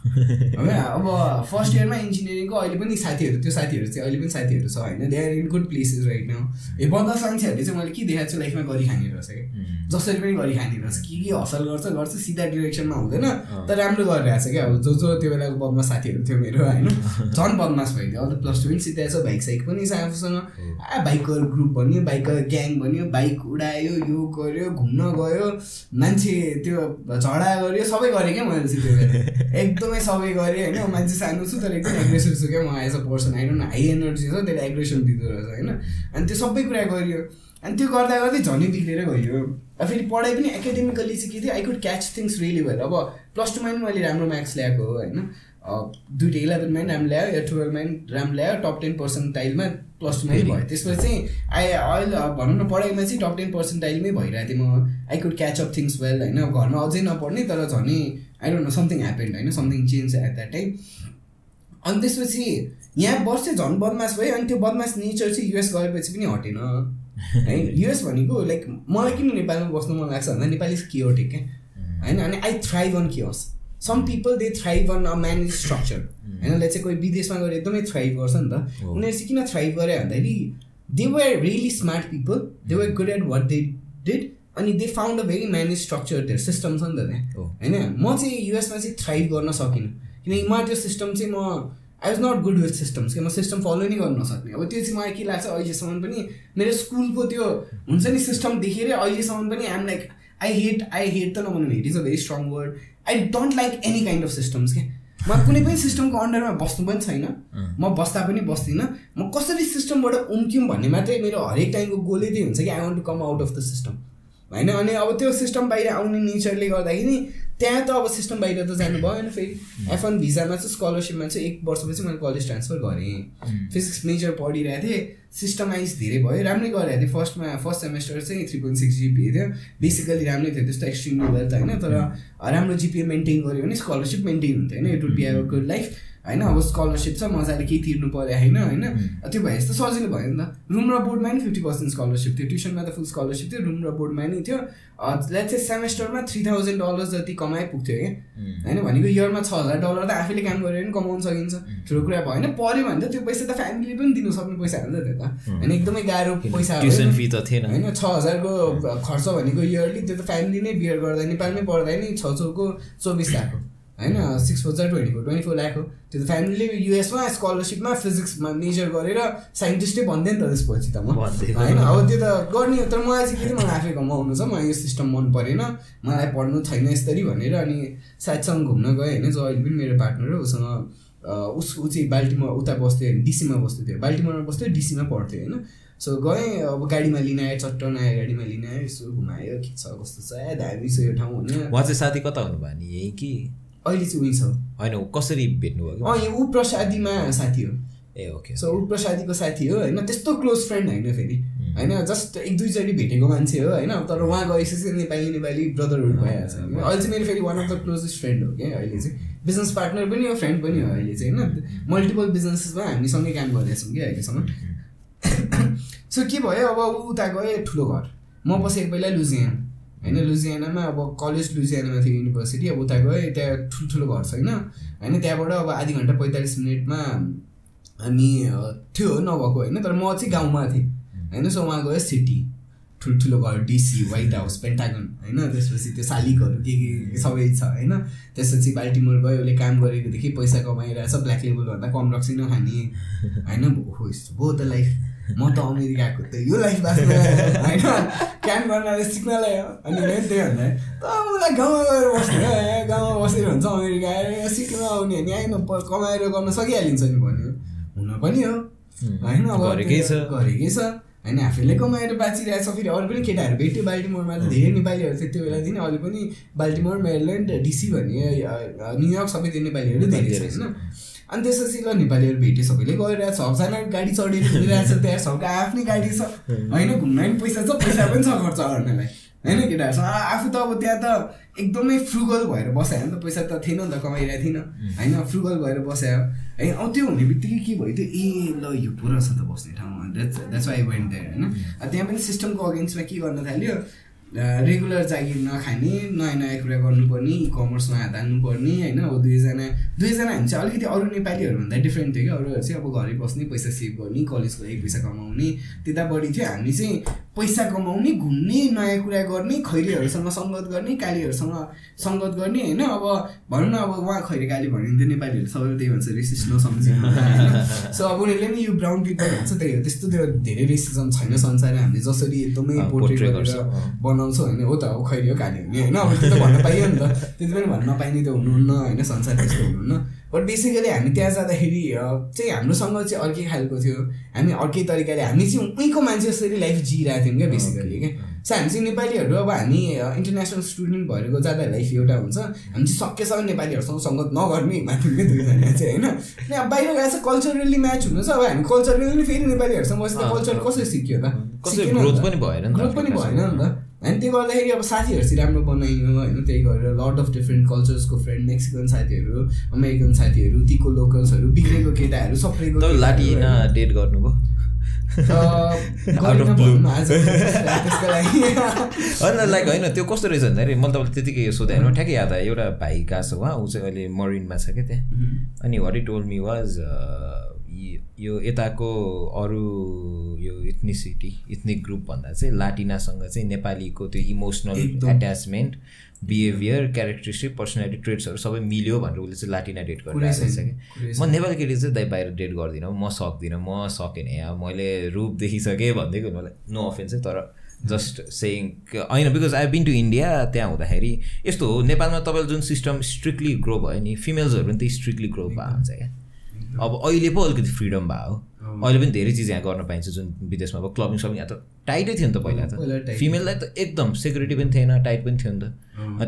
होइन अब फर्स्ट इयरमा इन्जिनियरिङको अहिले पनि साथीहरू त्यो साथीहरू चाहिँ अहिले पनि साथीहरू छ होइन? They are in good places right now ए बन्द मान्छेहरूले चाहिँ मैले के देखाएको छु लाइफमा गरिखाने रहेछ कि जसरी पनि गरिखाने रहेछ। के के हसल गर्छ गर्छ सिधा डिरेक्सनमा हुँदैन तर राम्रो गरिरहेको छ क्या? अब जो जो त्यो बेलाको बदमास साथीहरू थियो मेरो होइन? झन् बदमास भइदियो अहिले प्लस टू पनि सिधाएछ बाइक साइक पनि छ आफूसँग। आ बाइकर ग्रुप भन्यो बाइकर ग्याङ भन्यो बाइक उडायो यो गर्यो घुम्न गयो मान्छे त्यो झडा गऱ्यो सबै गरेँ क्या मैले चाहिँ त्यो बेला एकदमै सबै गरेँ होइन। मान्छे सानो छु तर एकदम एग्रेसिभ छु क्या म as a person don't high energy छ त्यसले एग्रेसन दिँदो रहेछ होइन। अनि त्यो सबै कुरा गरियो। अनि त्यो गर्दा गर्दै झनै बिग्रेर गयो। फेरि पढाइ पनि एकाडेमिकली चाहिँ के थियो I could catch things really भएर अब प्लस टूमा पनि मैले राम्रो मार्क्स ल्याएको हो होइन। दुइटा इलेभेनमा पनि राम्रो ल्यायो या टुवेल्भमा पनि राम्रो ल्यायो टप टेन पर्सेन्टाइलमा प्लस टूमै भयो। त्यसपछि चाहिँ आई अहिले भनौँ न पढाइमा चाहिँ टप टेन पर्सेन्टाइलमै भइरहेको थिएँ म I could catch up things well होइन? घरमा अझै नपढ्ने तर झनै I don't know something happened होइन? Something change at that time अनि त्यसपछि यहाँ वर्ष झन् बदमास भयो अनि त्यो बदमास नेचर चाहिँ युएस गएपछि पनि हटेन। है? युएस भनेको लाइक मलाई किन नेपालमा बस्नु मन लाग्छ भन्दा नेपाली कियोटिक क्या? होइन? अनि I thrive on chaos some people they thrive on a manage structure होइन उसले चाहिँ कोही विदेशमा गएर एकदमै थ्राइभ गर्छ नि त। उनीहरू चाहिँ किन थ्राइभ गरे भन्दाखेरि they were really smart people they were good at what they did अनि they found a very manage structure धेरै सिस्टम छ नि त त्यहाँ। होइन? म चाहिँ युएसमा चाहिँ थ्राइभ गर्न सकिनँ। किनकि म त्यो सिस्टम चाहिँ म I was not good with systems कि म सिस्टम फलो नै गर्न नसक्ने अब त्यो चाहिँ मलाई के लाग्छ अहिलेसम्म पनि मेरो स्कुलको त्यो हुन्छ नि सिस्टम देखेर अहिलेसम्म पनि I'm like I hate I hate त नभनौँ hate is a very strong word I don't like any kind of systems क्या म कुनै पनि सिस्टमको अन्डरमा बस्नु पनि छैन। म बस्दा पनि बस्दिनँ। म कसरी सिस्टमबाट उम्क्यौँ भन्ने मात्रै मेरो हरेक टाइमको गोलै त्यही हुन्छ कि I want to come out of the system होइन? अनि अब त्यो सिस्टम बाहिर आउने नेचरले गर्दाखेरि त्यहाँ त अब सिस्टम बाहिर त जानु भएन फेरि। एफ वान भिजामा चाहिँ स्कलरसिपमा चाहिँ एक वर्षपछि मैले कलेज ट्रान्सफर गरेँ। फिजिक्स मेजर पढिरहेको थिएँ सिस्टमाइज धेरै भयो राम्रै गरिरहेको थिएँ। फर्स्टमा फर्स्ट सेमेस्टर चाहिँ थ्री पोइन्ट सिक्स जिपिए थियो। बेसिकली राम्रै थियो त्यस्तो एक्सट्रिम वेल्थ होइन तर राम्रो जिपिए मेन्टेन गऱ्यो भने स्कलरसिप मेन्टेन हुन्थ्यो होइन। It would be good life होइन अब स्कलरसिप छ मजाले केही तिर्नु पऱ्यो होइन होइन। त्यो भए जस्तो सजिलो भयो नि त। रुम र बोर्डमा नि फिफ्टी पर्सेन्ट स्कलरसिप थियो। ट्युसनमा त फुल स्कलरसिप थियो रुम र बोर्डमा नि थियो। लेट चाहिँ सेमेस्टरमा थ्री थाउजन्ड डलर जति कमाइ पुग्थ्यो क्या होइन भनेको इयरमा छ हजार डलर त आफैले काम गरेर पनि कमाउनु सकिन्छ। ठुलो कुरा भयो होइन पऱ्यो भने त त्यो पैसा त फ्यामिलीले पनि दिनु सक्ने पैसा हो नि त त्यो त। होइन एकदमै गाह्रो पैसा फी त थिएन। होइन छ हजारको खर्च भनेको इयरली त्यो त फ्यामिली नै बियर गर्दा नेपालमै पढ्दा नि छ चौको चौबिस लाखको होइन six four twenty four twenty four lakh हो। त्यो त फ्यामिलीले युएसमा स्कलरसिपमा फिजिक्समा मेजर गरेर साइन्टिस्टै भन्दै नि त त्यसपछि त म। होइन अब त्यो त गर्ने तर मलाई चाहिँ के थियो मलाई आफै कमाउनु छ मलाई यो सिस्टम मन परेन। मलाई पढ्नु छैन यसरी भनेर अनि साथीसँग घुम्न गएँ होइन जो अहिले पनि मेरो पार्टनर हो उसँग उस ऊ चाहिँ बाल्टिमोर उता बस्थ्यो होइन डिसीमा बस्थ्यो थियो बाल्टिमोरमा बस्थ्यो डिसीमा पढ्थ्यो होइन। सो गएँ अब गाडीमा लिन आयो चट्ट नयाँ गाडीमा लिन आयो यसो घुमायो के छ कस्तो छ धामी छ यो ठाउँ होइन उहाँ चाहिँ साथी कता हुनुभयो नि यही कि? अहिले चाहिँ उही छ। होइन कसरी भेट्नुभयो अँ यो ऊ प्रसादीमा साथी हो। ए ओके सो ऊ प्रसादीको साथी हो होइन? त्यस्तो क्लोज फ्रेन्ड होइन फेरि। होइन? जस्ट एक दुईचोटि भेटेको मान्छे हो होइन? तर उहाँ गएपछि नेपाली नेपाली ब्रदरहुड भइहाल्छ। अहिले चाहिँ मेरो फेरि one of the closest friend हो क्या? अहिले चाहिँ। बिजनेस पार्टनर पनि हो फ्रेन्ड पनि हो अहिले चाहिँ होइन? मल्टिपल बिजनेसेसमा हामी सँगै काम गर्दैछौँ कि अहिलेसम्म। सो के भयो? अब उता गएँ ठुलो घर। म बसेको पहिला लुजियान। होइन लुजियानामा अब कलेज लुजियानामा थियो युनिभर्सिटी अब उता गएँ त्यहाँ ठुल्ठुलो घर छैन होइन? त्यहाँबाट अब आधी घन्टा पैँतालिस मिनटमा हामी थियो नभएको होइन? तर म चाहिँ गाउँमा थिएँ होइन? सो उहाँ गयो सिटी ठुल्ठुलो घर डिसी व्हाइट हाउस पेन्टागन होइन? त्यसपछि त्यो सालिकहरू के के सबै छ होइन? त्यसपछि बाल्टिमोर गयो उसले काम गरेकोदेखि पैसा कमाइरहेछ ब्ल्याक लेबलभन्दा कम रक्सी नखाने होइन? हो यस्तो भयो त लाइफ म त अमेरिकाको त यो लाइफ बाँच्नु होइन? क्याम्प गर्नलाई सिक्नलाई हो। अनि मेन त्यही भन्दा त उसलाई गाउँमा गएर बस्ने गाउँमा बसेर हुन्छ अमेरिका। आएर सिक्नु आउने भने आएन कमाएर गर्न सकिहालिन्छ नि भन्यो। हुन पनि हो। होइन अब? गरेकै छ। गरेकै छ। होइन आफैले कमाएर बाँचिरहेको छ। फेरि अरू पनि केटाहरू भेट्यो बाल्टिमोरमा त धेरै नेपालीहरू थियो त्यो बेलादेखि। अहिले पनि बाल्टिमोर मेरिल्यान्ड डिसी भन्ने न्युयोर्क सबैतिर नेपालीहरू धेरै छ होइन? अनि त्यसपछि ल नेपालीहरू भेट्यो सबैले गइरहेको छ सबजना गाडी चढेर छ त्यहाँ। सबको आफ्नै गाडी छ। होइन घुम्न पनि पैसा छ पैसा पनि छ खर्च गर्नलाई। होइन केटाहरूसँग आफू त अब त्यहाँ त एकदमै फ्रुगल भएर बसायो नि त। पैसा त थिएन नि त कमाइरहेको थिइनँ होइन फ्रुगल भएर बसायो। है अब त्यो हुने बित्तिकै के भयो त्यो? ए ल यो पुरा छ त बस्ने ठाउँमा। That's that's why went there होइन। त्यहाँ पनि सिस्टमको अगेन्स्टमा के गर्न थाल्यो? रेगुलर जागिर नखाने नयाँ नयाँ कुरा गर्नुपर्ने इ कमर्समा हात हाल्नुपर्ने होइन? अब दुईजना दुईजना हामी चाहिँ अलिकति अरू नेपालीहरूभन्दा डिफ्रेन्ट थियो क्या। अरूहरू चाहिँ अब घरै बस्ने पैसा सेभ गर्ने कलेजको लागि पैसा कमाउने त्यता बढी थियो हामी चाहिँ पैसा कमाउने घुम्ने नयाँ कुरा गर्ने खैरीहरूसँग सङ्गत गर्ने कालीहरूसँग सङ्गत गर्ने होइन? अब भनौँ न अब उहाँ खैरी काली भन्यो भने त नेपालीहरू सबैले त्यही भन्छ रेसिस्ट नसम्झिनु होइन? सो अब उनीहरूले पनि यो ब्राउन पिपल भन्छ त्यही हो त्यस्तो त्यो धेरै रेसिजम छैन संसारमा। हामीले जसरी एकदमै पोर्ट्रेट गरेर। बनाउँछौँ होइन? हो त हो खैरी हो काली हुने होइन? अब त्यो त भन्न पाइयो नि त। त्यति पनि भन्न नपाइने त हुनुहुन्न होइन? संसार त्यस्तो हुनुहुन्न। बट बेसिकली हामी त्यहाँ जाँदाखेरि चाहिँ हाम्रोसँग चाहिँ अर्कै खालको थियो। हामी अर्कै तरिकाले हामी चाहिँ उहीँको मान्छे जसरी लाइफ जिइरहेको थियौँ क्या बेसिकली क्या सो हामी चाहिँ नेपालीहरू अब हामी इन्टरनेसनल स्टुडेन्ट भएर जाँदा लाइफ एउटा हुन्छ। हामी चाहिँ सकेसम्म नेपालीहरूसँग सङ्गत नगर्ने माथि क्या दुईजना चाहिँ होइन? अनि अब बाहिर गएर चाहिँ कल्चरली म्याच हुनु छ अब हामी कल्चरली फेरि नेपालीहरूसँग बसेर अँ, कल्चर। कसरी सिक्यो त। पनि भएन ग्रोथ पनि भएन नि त। अनि त्यो गर्दाखेरि अब साथीहरूसित राम्रो बनाइयो होइन त्यही गरेर लट अफ डिफ्रेन्ट कल्चर्सको फ्रेन्ड मेक्सिकन साथीहरू अमेरिकन साथीहरू तीको लोकल्सहरू बिग्रेको केटाहरू केटाहरू, डेट गर्नुभयो। होइन। लाइक होइन त्यो कस्तो रहेछ भन्दाखेरि मैले तपाईँलाई त्यतिकै सोधेँ होइन ठ्याक्कै याद आयो एउटा भाइ गएको छ उहाँ ऊ चाहिँ अहिले मरिनमा छ क्या त्यहाँ। अनि वाट टोल मी वाज यो यताको अरू यो इथनिसिटी इथनिक ग्रुप भन्दा चाहिँ लाटिनासँग चाहिँ नेपालीको त्यो emotional. Attachment behaviour characteristic personality ट्रेट्सहरू सबै मिल्यो भनेर उसले चाहिँ लाटिना डेट गरिरहेको कुरै कि म नेपाली केटी चाहिँ दाइ बाहिर डेट गर्दिनँ म सक्दिनँ म सकेन यहाँ मैले रूप देखिसकेँ भनिदिएको मलाई। नो अफेन्स है तर जस्ट सेयिङ होइन because I been to India त्यहाँ हुँदाखेरि यस्तो हो नेपालमा तपाईँले जुन सिस्टम स्ट्रिक्टली ग्रो भयो नि फिमेल्सहरू पनि त्यही स्ट्रिक्टली ग्रो भएको हुन्छ क्या। अब अहिले पो अलिकति फ्रिडम भयो। अहिले पनि धेरै चिज यहाँ गर्न पाइन्छ जुन विदेशमा अब क्लबिङ सबिङ यहाँ त टाइटै थियो नि त पहिला त। फिमेललाई त एकदम सेक्युरिटी पनि थिएन टाइट पनि थियो नि त।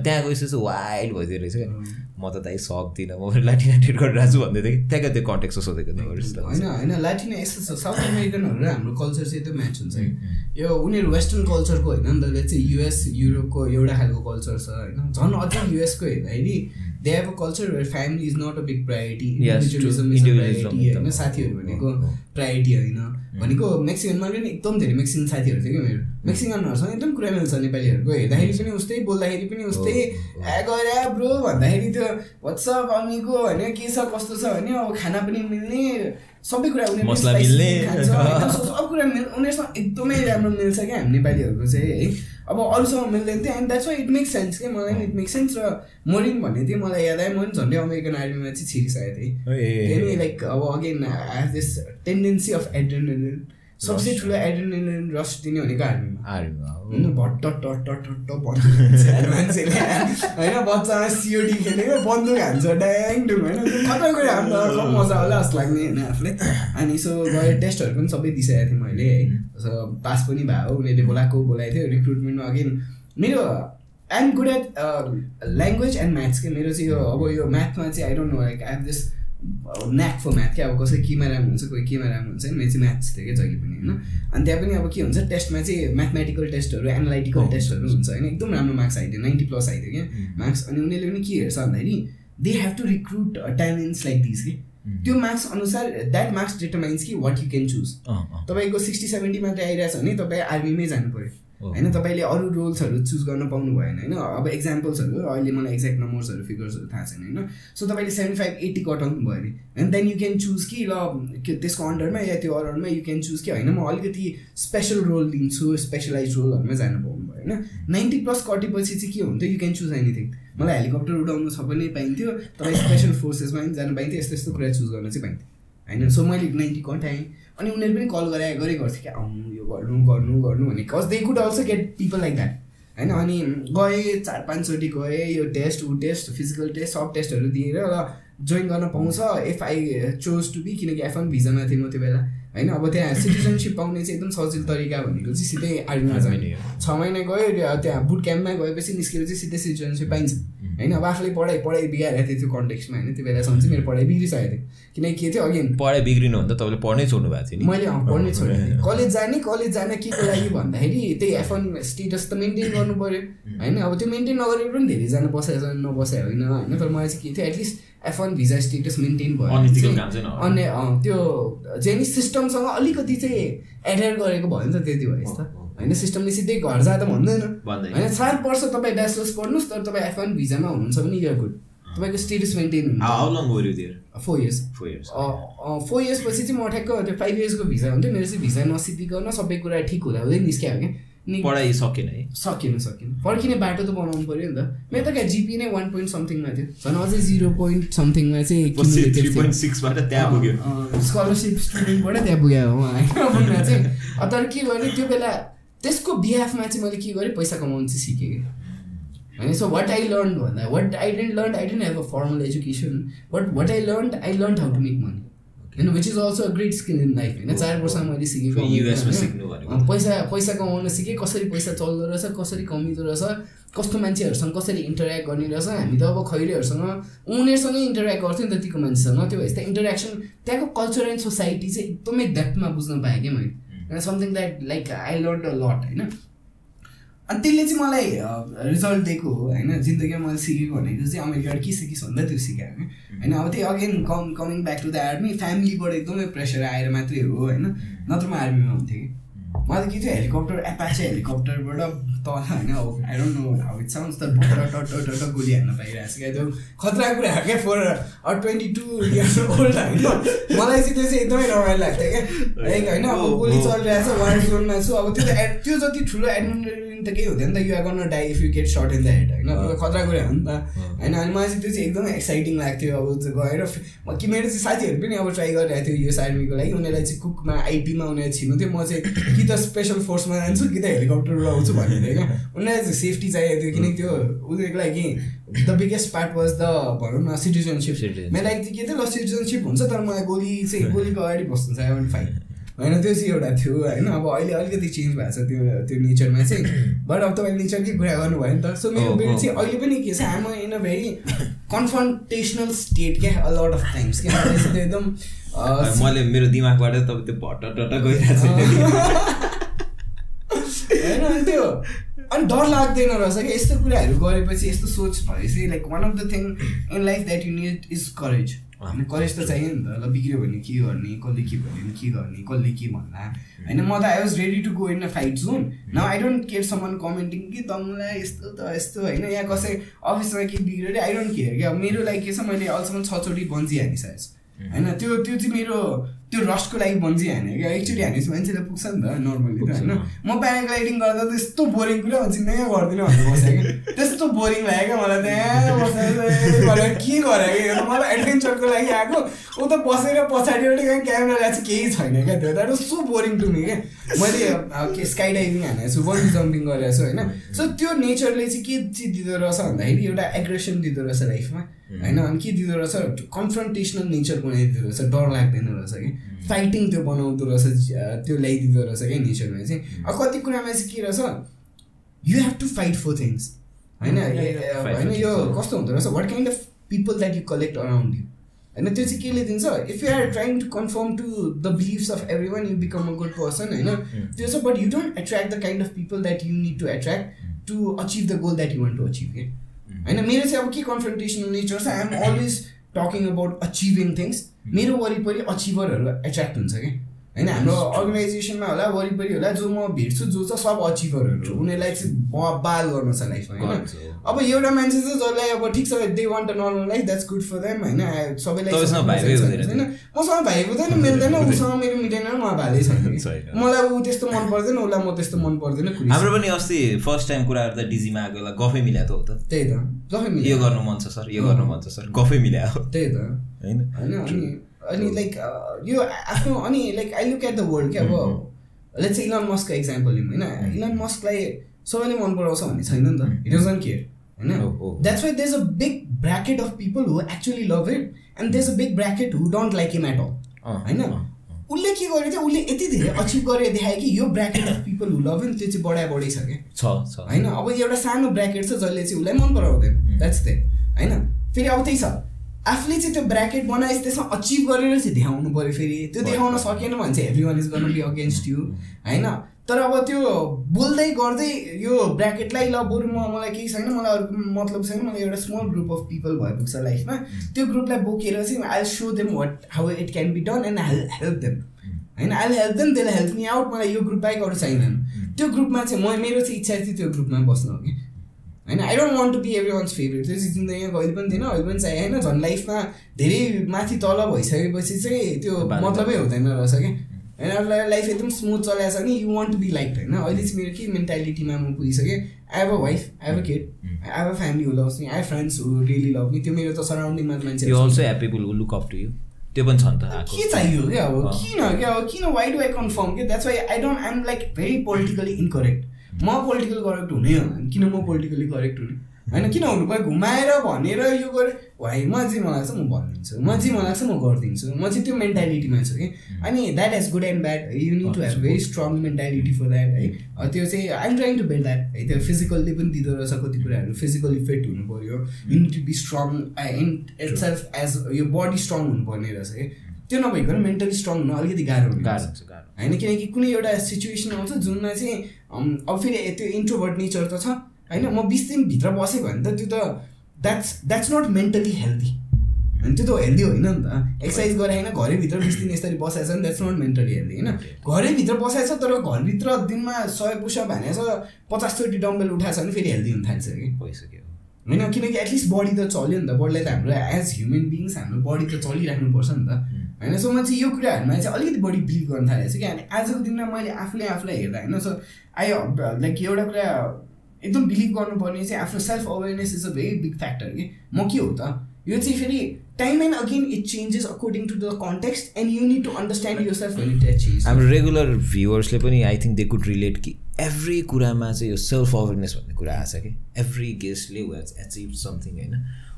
त्यहाँ गएपछि चाहिँ वाइल्ड भइदियो रहेछ क्या। म त दाइ सक्दिनँ म लाटिना डेट गरिरहेको छु भन्दै थियो कि त्यहाँको त्यो कन्टेक्स्ट सोधेको होइन होइन लाटिना यस्तो छ। साउथ अमेरिकनहरू र हाम्रो कल्चर चाहिँ एकदम म्याच हुन्छ। कि यो उनीहरू वेस्टर्न कल्चरको होइन नि त चाहिँ युएस युरोपको एउटा खालको कल्चर छ होइन। झन् अझै युएसको हेर्दाखेरि they have a culture where family is not a big priority. Individualism is priority होइन। साथीहरू भनेको हो, हो। प्रायोरिटी होइन? भनेको मेक्सिकनमा पनि एकदम धेरै मेक्सिकन साथीहरू थियो क्या मेरो मेक्सिकनहरूसँग एकदम कुरा मिल्छ नेपालीहरूको हेर्दाखेरि पनि उस्तै बोल्दाखेरि पनि उस्तै हो, हो। ए गएर ब्रो भन्दाखेरि त्यो वाट्सअप अमिको होइन के छ कस्तो छ? भने अब खाना पनि मिल्ने सबै कुरा सब सब कुरा मिल उनीहरूसँग एकदमै राम्रो मिल्छ क्या हामी नेपालीहरूको चाहिँ है? अब अरूसँग मिल्दैन थियो and that's why it makes sense क्या मलाई पनि इट मेक्स सेन्स र मोरिन भन्ने थियो मलाई याद आयो म पनि झन्डै अमेरिकन आर्मीमा चाहिँ छिरिसकेको थिएँ। त्यही लाइक अब again I have this tendency of adrenaline सबसे. ठुलो एड्रेनलिन रस दिने भनेको आर्मीमा। आर्मीमा। होइन भट्ट टट्ट टट्ट बन्दुक मान्छेले। होइन बच्चामा सिओडी खेलेको बन्दुक हान्छ ड्याङ डुङ होइन। कुरा हाम्रो कम मजा होला जस्तो लाग्ने होइन आफूले अनि सो गएर टेस्टहरू पनि सबै दिइसकेको थिएँ मैले है। सो पास पनि भयो उनीहरूले बोलाएको बोलाएको थियो। रिक्रुटमेन्टमा अगेन मेरो I'm good at language and maths के। मेरो चाहिँ यो अब यो म्याथमा चाहिँ I don't know like I have this knack for math क्या अब कसै केमा राम्रो हुन्छ कोही केमा राम्रो हुन्छ नि मेरो चाहिँ म्याथ्स थियो क्या जहिले पनि होइन अनि त्यहाँ पनि अब के हुन्छ टेस्टमा चाहिँ म्याथमेटिकल टेस्टहरू एनालाइटिकल. टेस्टहरू हुन्छ होइन एकदम राम्रो मार्क्स आइदियो नाइन्टी प्लस आइदियो क्या. मार्क्स अनि उनीहरूले पनि के हेर्छ भन्दाखेरि they have to recruit talents like this कि. त्यो मार्क्स अनुसार द्याट मार्क्स डिटर्माइन्स कि वाट यु क्यान चुज। तपाईँको सिक्सटी सेभेन्टी मात्रै आइरहेछ भने तपाईँ आर्मीमै जानु पऱ्यो. होइन तपाईँले अरू रोल्सहरू चुज गर्न पाउनु भएन होइन? अब एक्जाम्पल्सहरू अहिले मलाई एक्ज्याक्ट नम्बर्सहरू फिगर्सहरू थाहा छैन होइन? सो तपाईँले सेभेन्टी फाइभ एट्टी कटाउनु भयो अरे and then you can choose कि ल त्यसको अन्डरमा या त्यो अरूमा यु क्यान चुज कि होइन? म अलिकति स्पेसल रोल लिन्छु स्पेसलाइज रोलहरूमा जानु पाउनु भयो होइन? नाइन्टी प्लस कटेपछि चाहिँ के हुन्थ्यो? यु क्यान चुज एनिथिङ मलाई हेलिकप्टर उडाउनु छ पनि पाइन्थ्यो तपाईँ स्पेसल फोर्सेसमा पनि जानु पाइन्थ्यो यस्तो यस्तो कुरा चुज गर्न चाहिँ पाइन्थ्यो होइन? सो मैले नाइन्टी कटाएँ अनि उनीहरू पनि कल गराए गरे गर्थ्यो क्या आउनु यो गर्नु गर्नु गर्नु भने cause they could also get people like that होइन? अनि गएँ चार पाँचचोटि गएँ यो टेस्ट ऊ टेस्ट फिजिकल टेस्ट सब टेस्टहरू दिएर ल जोइन गर्न पाउँछ। If I chose to be किनकि एफ वान भिजामा थिएँ म त्यो बेला होइन? अब त्यहाँ सिटिजनसिप पाउने चाहिँ एकदम सजिलो तरिका भनेको चाहिँ सिधै आर्मीमा हो। छ महिना गयो र त्यहाँ बुट क्याम्पमा गएपछि निस्केर चाहिँ सिधै सिटिजनसिप पाइन्छ। होइन? अब आफूले पढाइ पढाइ बिगारेको थियो त्यो कन्टेक्समा होइन? त्यो बेलासम्म चाहिँ मेरो पढाइ बिग्रिसकेको थियो। किनकि के थियो अगेन पढाइ बिग्रिनु भने त तपाईँले पढ्नै छोड्नु भएको थियो नि। मैले पढ्नै छोडेँ कलेज जाने कलेज जाने के को लागि भन्दाखेरि त्यही एफ वान स्टेटस त मेन्टेन गर्नु पऱ्यो होइन? अब त्यो मेन्टेन नगरेर पनि धेरैजना बसाइ छन् नबसाइ होइन? होइन? तर मलाई चाहिँ के थियो at least F one visa status maintain भयो। भने Unethical चाहिँ- काम चाहिँ नगर्नु। अन्य अँ, त्यो नि सिस्टमसँग अलिकति चाहिँ एडहेयर गरेको भयो नि त त्यति भएछ त होइन सिस्टमले सिधै घर जा त भन्दैन। होइन चार वर्ष तपाईँ ब्याचलर्स पढ्नुहोस् तर तपाईँ एफ वान भिजामा हुनुहुन्छ भने युआर गुड तपाईँको स्टेटस मेन्टेन हुन्छ। Four years four years four years पछि चाहिँ म ठ्याक्क त्यो फाइभ इयर्सको भिजा हुन्थ्यो। मेरो चाहिँ भिजा नसिद्धिकन सबै कुरा ठिक हुँदा हुँदै निस्क्यो क्या नि पढाइ सकेन है। सकिन सकिन। फर्किने बाटो त बनाउनु पऱ्यो नि त। मेरो त क्या जिपी नै वान पोइन्ट समथिङमा थियो। झन् अझै जिरो पोइन्ट समथिङमा चाहिँ त्यहाँ पुग्यो। स्कलरसिप स्टुडेन्टबाट त्यहाँ पुग्यो। होइन तर के गरेँ त्यो बेला त्यसको बिहाफमा चाहिँ मैले के गरेँ पैसा कमाउनु चाहिँ सिकेँ। होइन सो वाट आई लर्न भन्दा what I didn't learn I didn't have a formal education but what I learn I learn how to make money होइन which is also a great skill in life होइन? चार वर्षमा मैले सिकेको फेरि US मा होइन? सिक्नु भनेको। अँ, पैसा पैसा कमाउन सिकेँ कसरी पैसा चल्दो रहेछ कसरी कमिँदो रहेछ कस्तो मान्छेहरूसँग कसरी इन्टरेक्ट गर्ने रहेछ हामी त अब खैरेहरूसँग उनीहरूसँगै इन्टरेक्ट गर्थ्यो नि त तिको मान्छेसँग। त्यो भएपछि त इन्टरेक्सन त्यहाँको कल्चर एन्ड सोसाइटी चाहिँ एकदमै डेप्थमा बुझ्न पाएँ क्या मैले। Something that like I learn a lot होइन? अनि त्यसले चाहिँ मलाई रिजल्ट दिएको हो होइन? जिन्दगीमा मैले सिकेको भनेको चाहिँ अमेरिकाबाट के सिकिस् भन्दा त्यो सिकायो क्या होइन अब त्यही again come coming back to the army फ्यामिलीबाट एकदमै प्रेसर आएर मात्रै हो होइन? नत्र म आर्मीमा हुन्थेँ कि। मलाई के थियो हेलिकप्टर एपाचे हेलिकप्टरबाट तल होइन अब I don't know how it sounds तर टट गोली हान्न पाइरहेको छ क्या त्यो खतरा कुरा हो क्या for twenty two years old होइन मलाई चाहिँ त्यो चाहिँ एकदमै रमाइलो लाग्थ्यो क्या। लाइक होइन अब गोली चलिरहेको छ वार जोनमा छु। अब त्यो त त्यो जति ठुलो एडमिन त केही हुँदैन त। You're gonna die if you get shot in the head होइन? खतरा कुरा हो नि त। होइन अनि मलाई चाहिँ त्यो चाहिँ एकदमै एक्साइटिङ लाग्थ्यो। अब गएर कि मेरो चाहिँ साथीहरू पनि अब ट्राई गरिरहेको थियो युएस आर्मीको लागि। उनीहरूलाई चाहिँ कुकमा आइटीमा उनीहरू छिर्नु थियो। म चाहिँ कि त स्पेसल फोर्समा जान्छु कि त हेलिकप्टर उडाउँछु भन्ने थियो क्या उनीहरूलाई चाहिँ सेफ्टी चाहिएको थियो किनकि त्यो उनीहरूको लागि the biggest part was the भनौँ न सिटिजनसिप. मेरो लागि चाहिँ के थियो ल सिटिजनसिप हुन्छ तर मलाई गोली चाहिँ गोलीको अगाडि बस्नु छ फाइट होइन त्यो चाहिँ एउटा थियो होइन? अब अहिले अलिकति चेन्ज भएको छ त्यो त्यो नेचरमा चाहिँ। बट अब तपाईँले नेचरकै कुरा गर्नुभयो नि त। सो मेरो oh. चाहिँ अहिले पनि के छ I'm in a very confrontational state क्या अ लट अफ टाइम्स क्या। एकदम मैले मेरो दिमागबाट तपाईँ त्यो भट्ट टट गइरहेको होइन त्यो अनि डर लाग्दैन रहेछ क्या। यस्तो कुराहरू गरेपछि यस्तो सोच भएपछि like one of the thing in life that you need is courage होइन करेज त चाहियो नि त। ल बिग्रियो भने के गर्ने? कसले के भन्यो भने के गर्ने? कसले के भन्ला? होइन म त I was ready to go in a fight zone न I don't care someone commenting कि तँलाई यस्तो त यस्तो होइन यहाँ कसै अफिसमा के बिग्रियो अरे आई डोन्ट केयर क्या। मेरो लागि के छ मैले अहिलेसम्म छचोटि बन्जी हानिसकेको छु होइन त्यो त्यो चाहिँ मेरो त्यो रस्टको लागि बन्जी हाने क्या। एकचोटि हानेपछि मान्छेलाई पुग्छ नि त नर्मली त होइन। म प्याराग्लाइडिङ गर्दा त यस्तो बोरिङ कुरा हुन्छ जिन्दगी गर्दिनँ भनेर बसेँ क्या। त्यस्तो बोरिङ लाग्यो क्या मलाई त्यहाँ बसेर के गरेँ क्या त मलाई एडभेन्चरको लागि आएको। ऊ त बसेर पछाडिबाट कहाँ क्यामेरा ल्याएको चाहिँ केही छैन क्या त्यो that so boring to me क्या। मैले के स्काई डाइभिङ हानेको छु बन्जी जम्पिङ गरेको छु होइन। सो त्यो नेचरले चाहिँ के चाहिँ दिँदो रहेछ भन्दाखेरि एउटा एग्रेसन दिँदो रहेछ लाइफमा होइन? अनि के दिँदो रहेछ? कन्फ्रन्टेसनल नेचर बनाइदिँदो रहेछ डर लाग्दैन रहेछ कि? फाइटिङ त्यो बनाउँदो रहेछ त्यो ल्याइदिँदो रहेछ क्या नेचरमा चाहिँ? अब कति कुरामा चाहिँ के रहेछ? You have to fight for things होइन? होइन यो. कस्तो हुँदो रहेछ? What kind of people that you collect around you होइन त्यो चाहिँ केले दिन्छ? If you are trying to conform to the beliefs of every one you become a good person होइन त्यो छ but you don't attract the kind of people that you need to attract to achieve the goal that you want to achieve के होइन मेरो चाहिँ अब के confrontational nature छ I am always talking about achieving things मेरो वरिपरि अचिभरहरू attract हुन्छ कि होइन हाम्रो अर्गनाइजेसनमा होला वरिपरि होला जो म भेट्छु जो छ सब अचिभरहरू उनीहरूलाई चाहिँ ब- बाल गर्नु छ लाइफमा होइन। अब एउटा मान्छे चाहिँ जसलाई अब ठिक छ they want a normal life that's good for them होइन? सबैलाई होइन मसँग भाइ हुँदैन मिल्दैन उसँग मेरो मिलेन म भालै छैन। मलाई ऊ त्यस्तो मन पर्दैन उसलाई म त्यस्तो मन पर्दैन हाम्रो पनि अस्ति फर्स्ट टाइम कुरा गर्दा डिजीमा आएको बेला गफै मिलाएको हो त। त्यही त यो मिल्यो। गर्नु मन छ सर यो गर्नु मन छ सर गफै मिलाएको त्यही त। होइन? होइन अनि लाइक यो आफ्नो अनि like I look at the world क्या अब लेट्स इलन मस्कको इक्जाम्पल लिउँ होइन? इलन मस्कलाई सबैले मन पराउँछ भन्ने छैन नि त। It doesn't care Oh, oh. होइन that's why there's a big bracket of people who actually love it and there's a big bracket who don't like him at all होइन? अँ, उसले के गर्यो चाहिँ उसले यति धेरै अचिभ गरेर देखायो कि यो bracket of people who love him त्यो चाहिँ बढा बढी छ क्या। छ छ। होइन? अब एउटा सानो ब्राकेट छ जसले चाहिँ उसलाई मन पराउँदैन। द्याट्स दे होइन? फेरि अब त्यही छ। आफूले चाहिँ त्यो ब्राकेट बनाएपछि त्यसमा अचिभ गरेर चाहिँ देखाउनु पऱ्यो फेरि। त्यो देखाउन सकेन भने चाहिँ every one is gonna be against you होइन? तर अब त्यो बोल्दै गर्दै यो ब्राकेटलाई ल बरु म मलाई केही छैन मलाई अरू मतलब छैन मलाई एउटा स्मल ग्रुप अफ पिपल भइपुग्छ लाइफमा त्यो ग्रुपलाई बोकेर चाहिँ I show them what how it can be done and I help them होइन? आई हेल्प देम त्यसलाई हेल्प मी आउट मलाई यो ग्रुप बाहेक अरू चाहिँदैन त्यो ग्रुपमा चाहिँ म मेरो चाहिँ इच्छा थियो त्यो ग्रुपमा बस्न हो कि होइन I don't want to be every one's favourite त्यो चाहिँ जिन्दगीमा कहिले पनि थिएन अहिले पनि चाहिँ होइन झन् लाइफमा धेरै माथि तल भइसकेपछि चाहिँ त्यो मतलबै हुँदैन रहेछ क्या। होइन लाइफ एकदम स्मुथ चलाएको छ भने you want to be like होइन। अहिले चाहिँ मेरो के मेन्टालिटीमा म पुगिसकेँ I have a wife I have a kid I have a family who loves me I friends who really love me त्यो मेरो त सराउन्डिङमा मान्छे also who look up to you त्यो पनि छ नि त के चाहियो क्या अब? किन क्या अब किन वाइ डु आई कन्फर्म के that's why I don't I'm like very politically incorrect म पोलिटिकल करेक्ट हुने हो किन म पोलिटिकली करेक्ट हुने? होइन किन हुनु पऱ्यो? घुमाएर भनेर यो गरेँ भाइ म चाहिँ मलाई लाग्छ म भनिदिन्छु। म चाहिँ मलाई लाग्छ म गरिदिन्छु। म चाहिँ त्यो मेन्टालिटीमा छु कि? अनि that has good and bad you need to have very strong mentality for that है? त्यो चाहिँ I'm trying to build that है? त्यो फिजिकल्ली पनि दिँदो रहेछ कति कुराहरू फिजिकली फिट हुनु पऱ्यो। You need to be strong in itself as यो बडी स्ट्रङ हुनुपर्ने रहेछ कि त्यो नभइकन मेन्टली स्ट्रङ हुन अलिकति गाह्रो हुन्छ होइन किनकि कुनै एउटा सिचुएसन आउँछ जुनमा चाहिँ अब फेरि त्यो इन्ट्रोभर्ट नेचर त छ। होइन म बिस दिनभित्र बसेँ भने त त्यो त that's that's not mentally healthy होइन त्यो त हेल्दी होइन नि त। एक्सर्साइज गरेर होइन घरैभित्र बिस दिन यसरी बसाएछ भने द्याट्स नट मेन्टली हेल्दी होइन? घरैभित्र बसाएछ तर घरभित्र दिनमा सय पुसा भनेछ पचासचोटि डम्बेल उठाएछ भने फेरि हेल्दी हुन थाल्छ कि? भइसक्यो। होइन किनकि एटलिस्ट बडी त चल्यो नि त। बडीलाई त हाम्रो एज ह्युमन बिङ्स हाम्रो बडी त चलिराख्नुपर्छ नि त। होइन? सो म चाहिँ यो कुराहरूमा चाहिँ अलिकति बढी बिलिभ गर्न थालेको छु कि अनि आजको दिनमा मैले आफूले आफूलाई हेर्दा होइन? सो आई लाइक एउटा कुरा एकदम बिलिभ गर्नुपर्ने चाहिँ आफ्नो self awareness is a very big factor कि। म के हो त? यो चाहिँ फेरि time and again it changes according to the context and you need to understand yourself change हाम्रो रेगुलर भ्युवर्सले पनि I think they could relate कि एभ्री कुरामा चाहिँ यो सेल्फ अवेरनेस भन्ने कुरा आएको छ कि। एभ्री गेस्टले हेज एचिभ समथिङ होइन?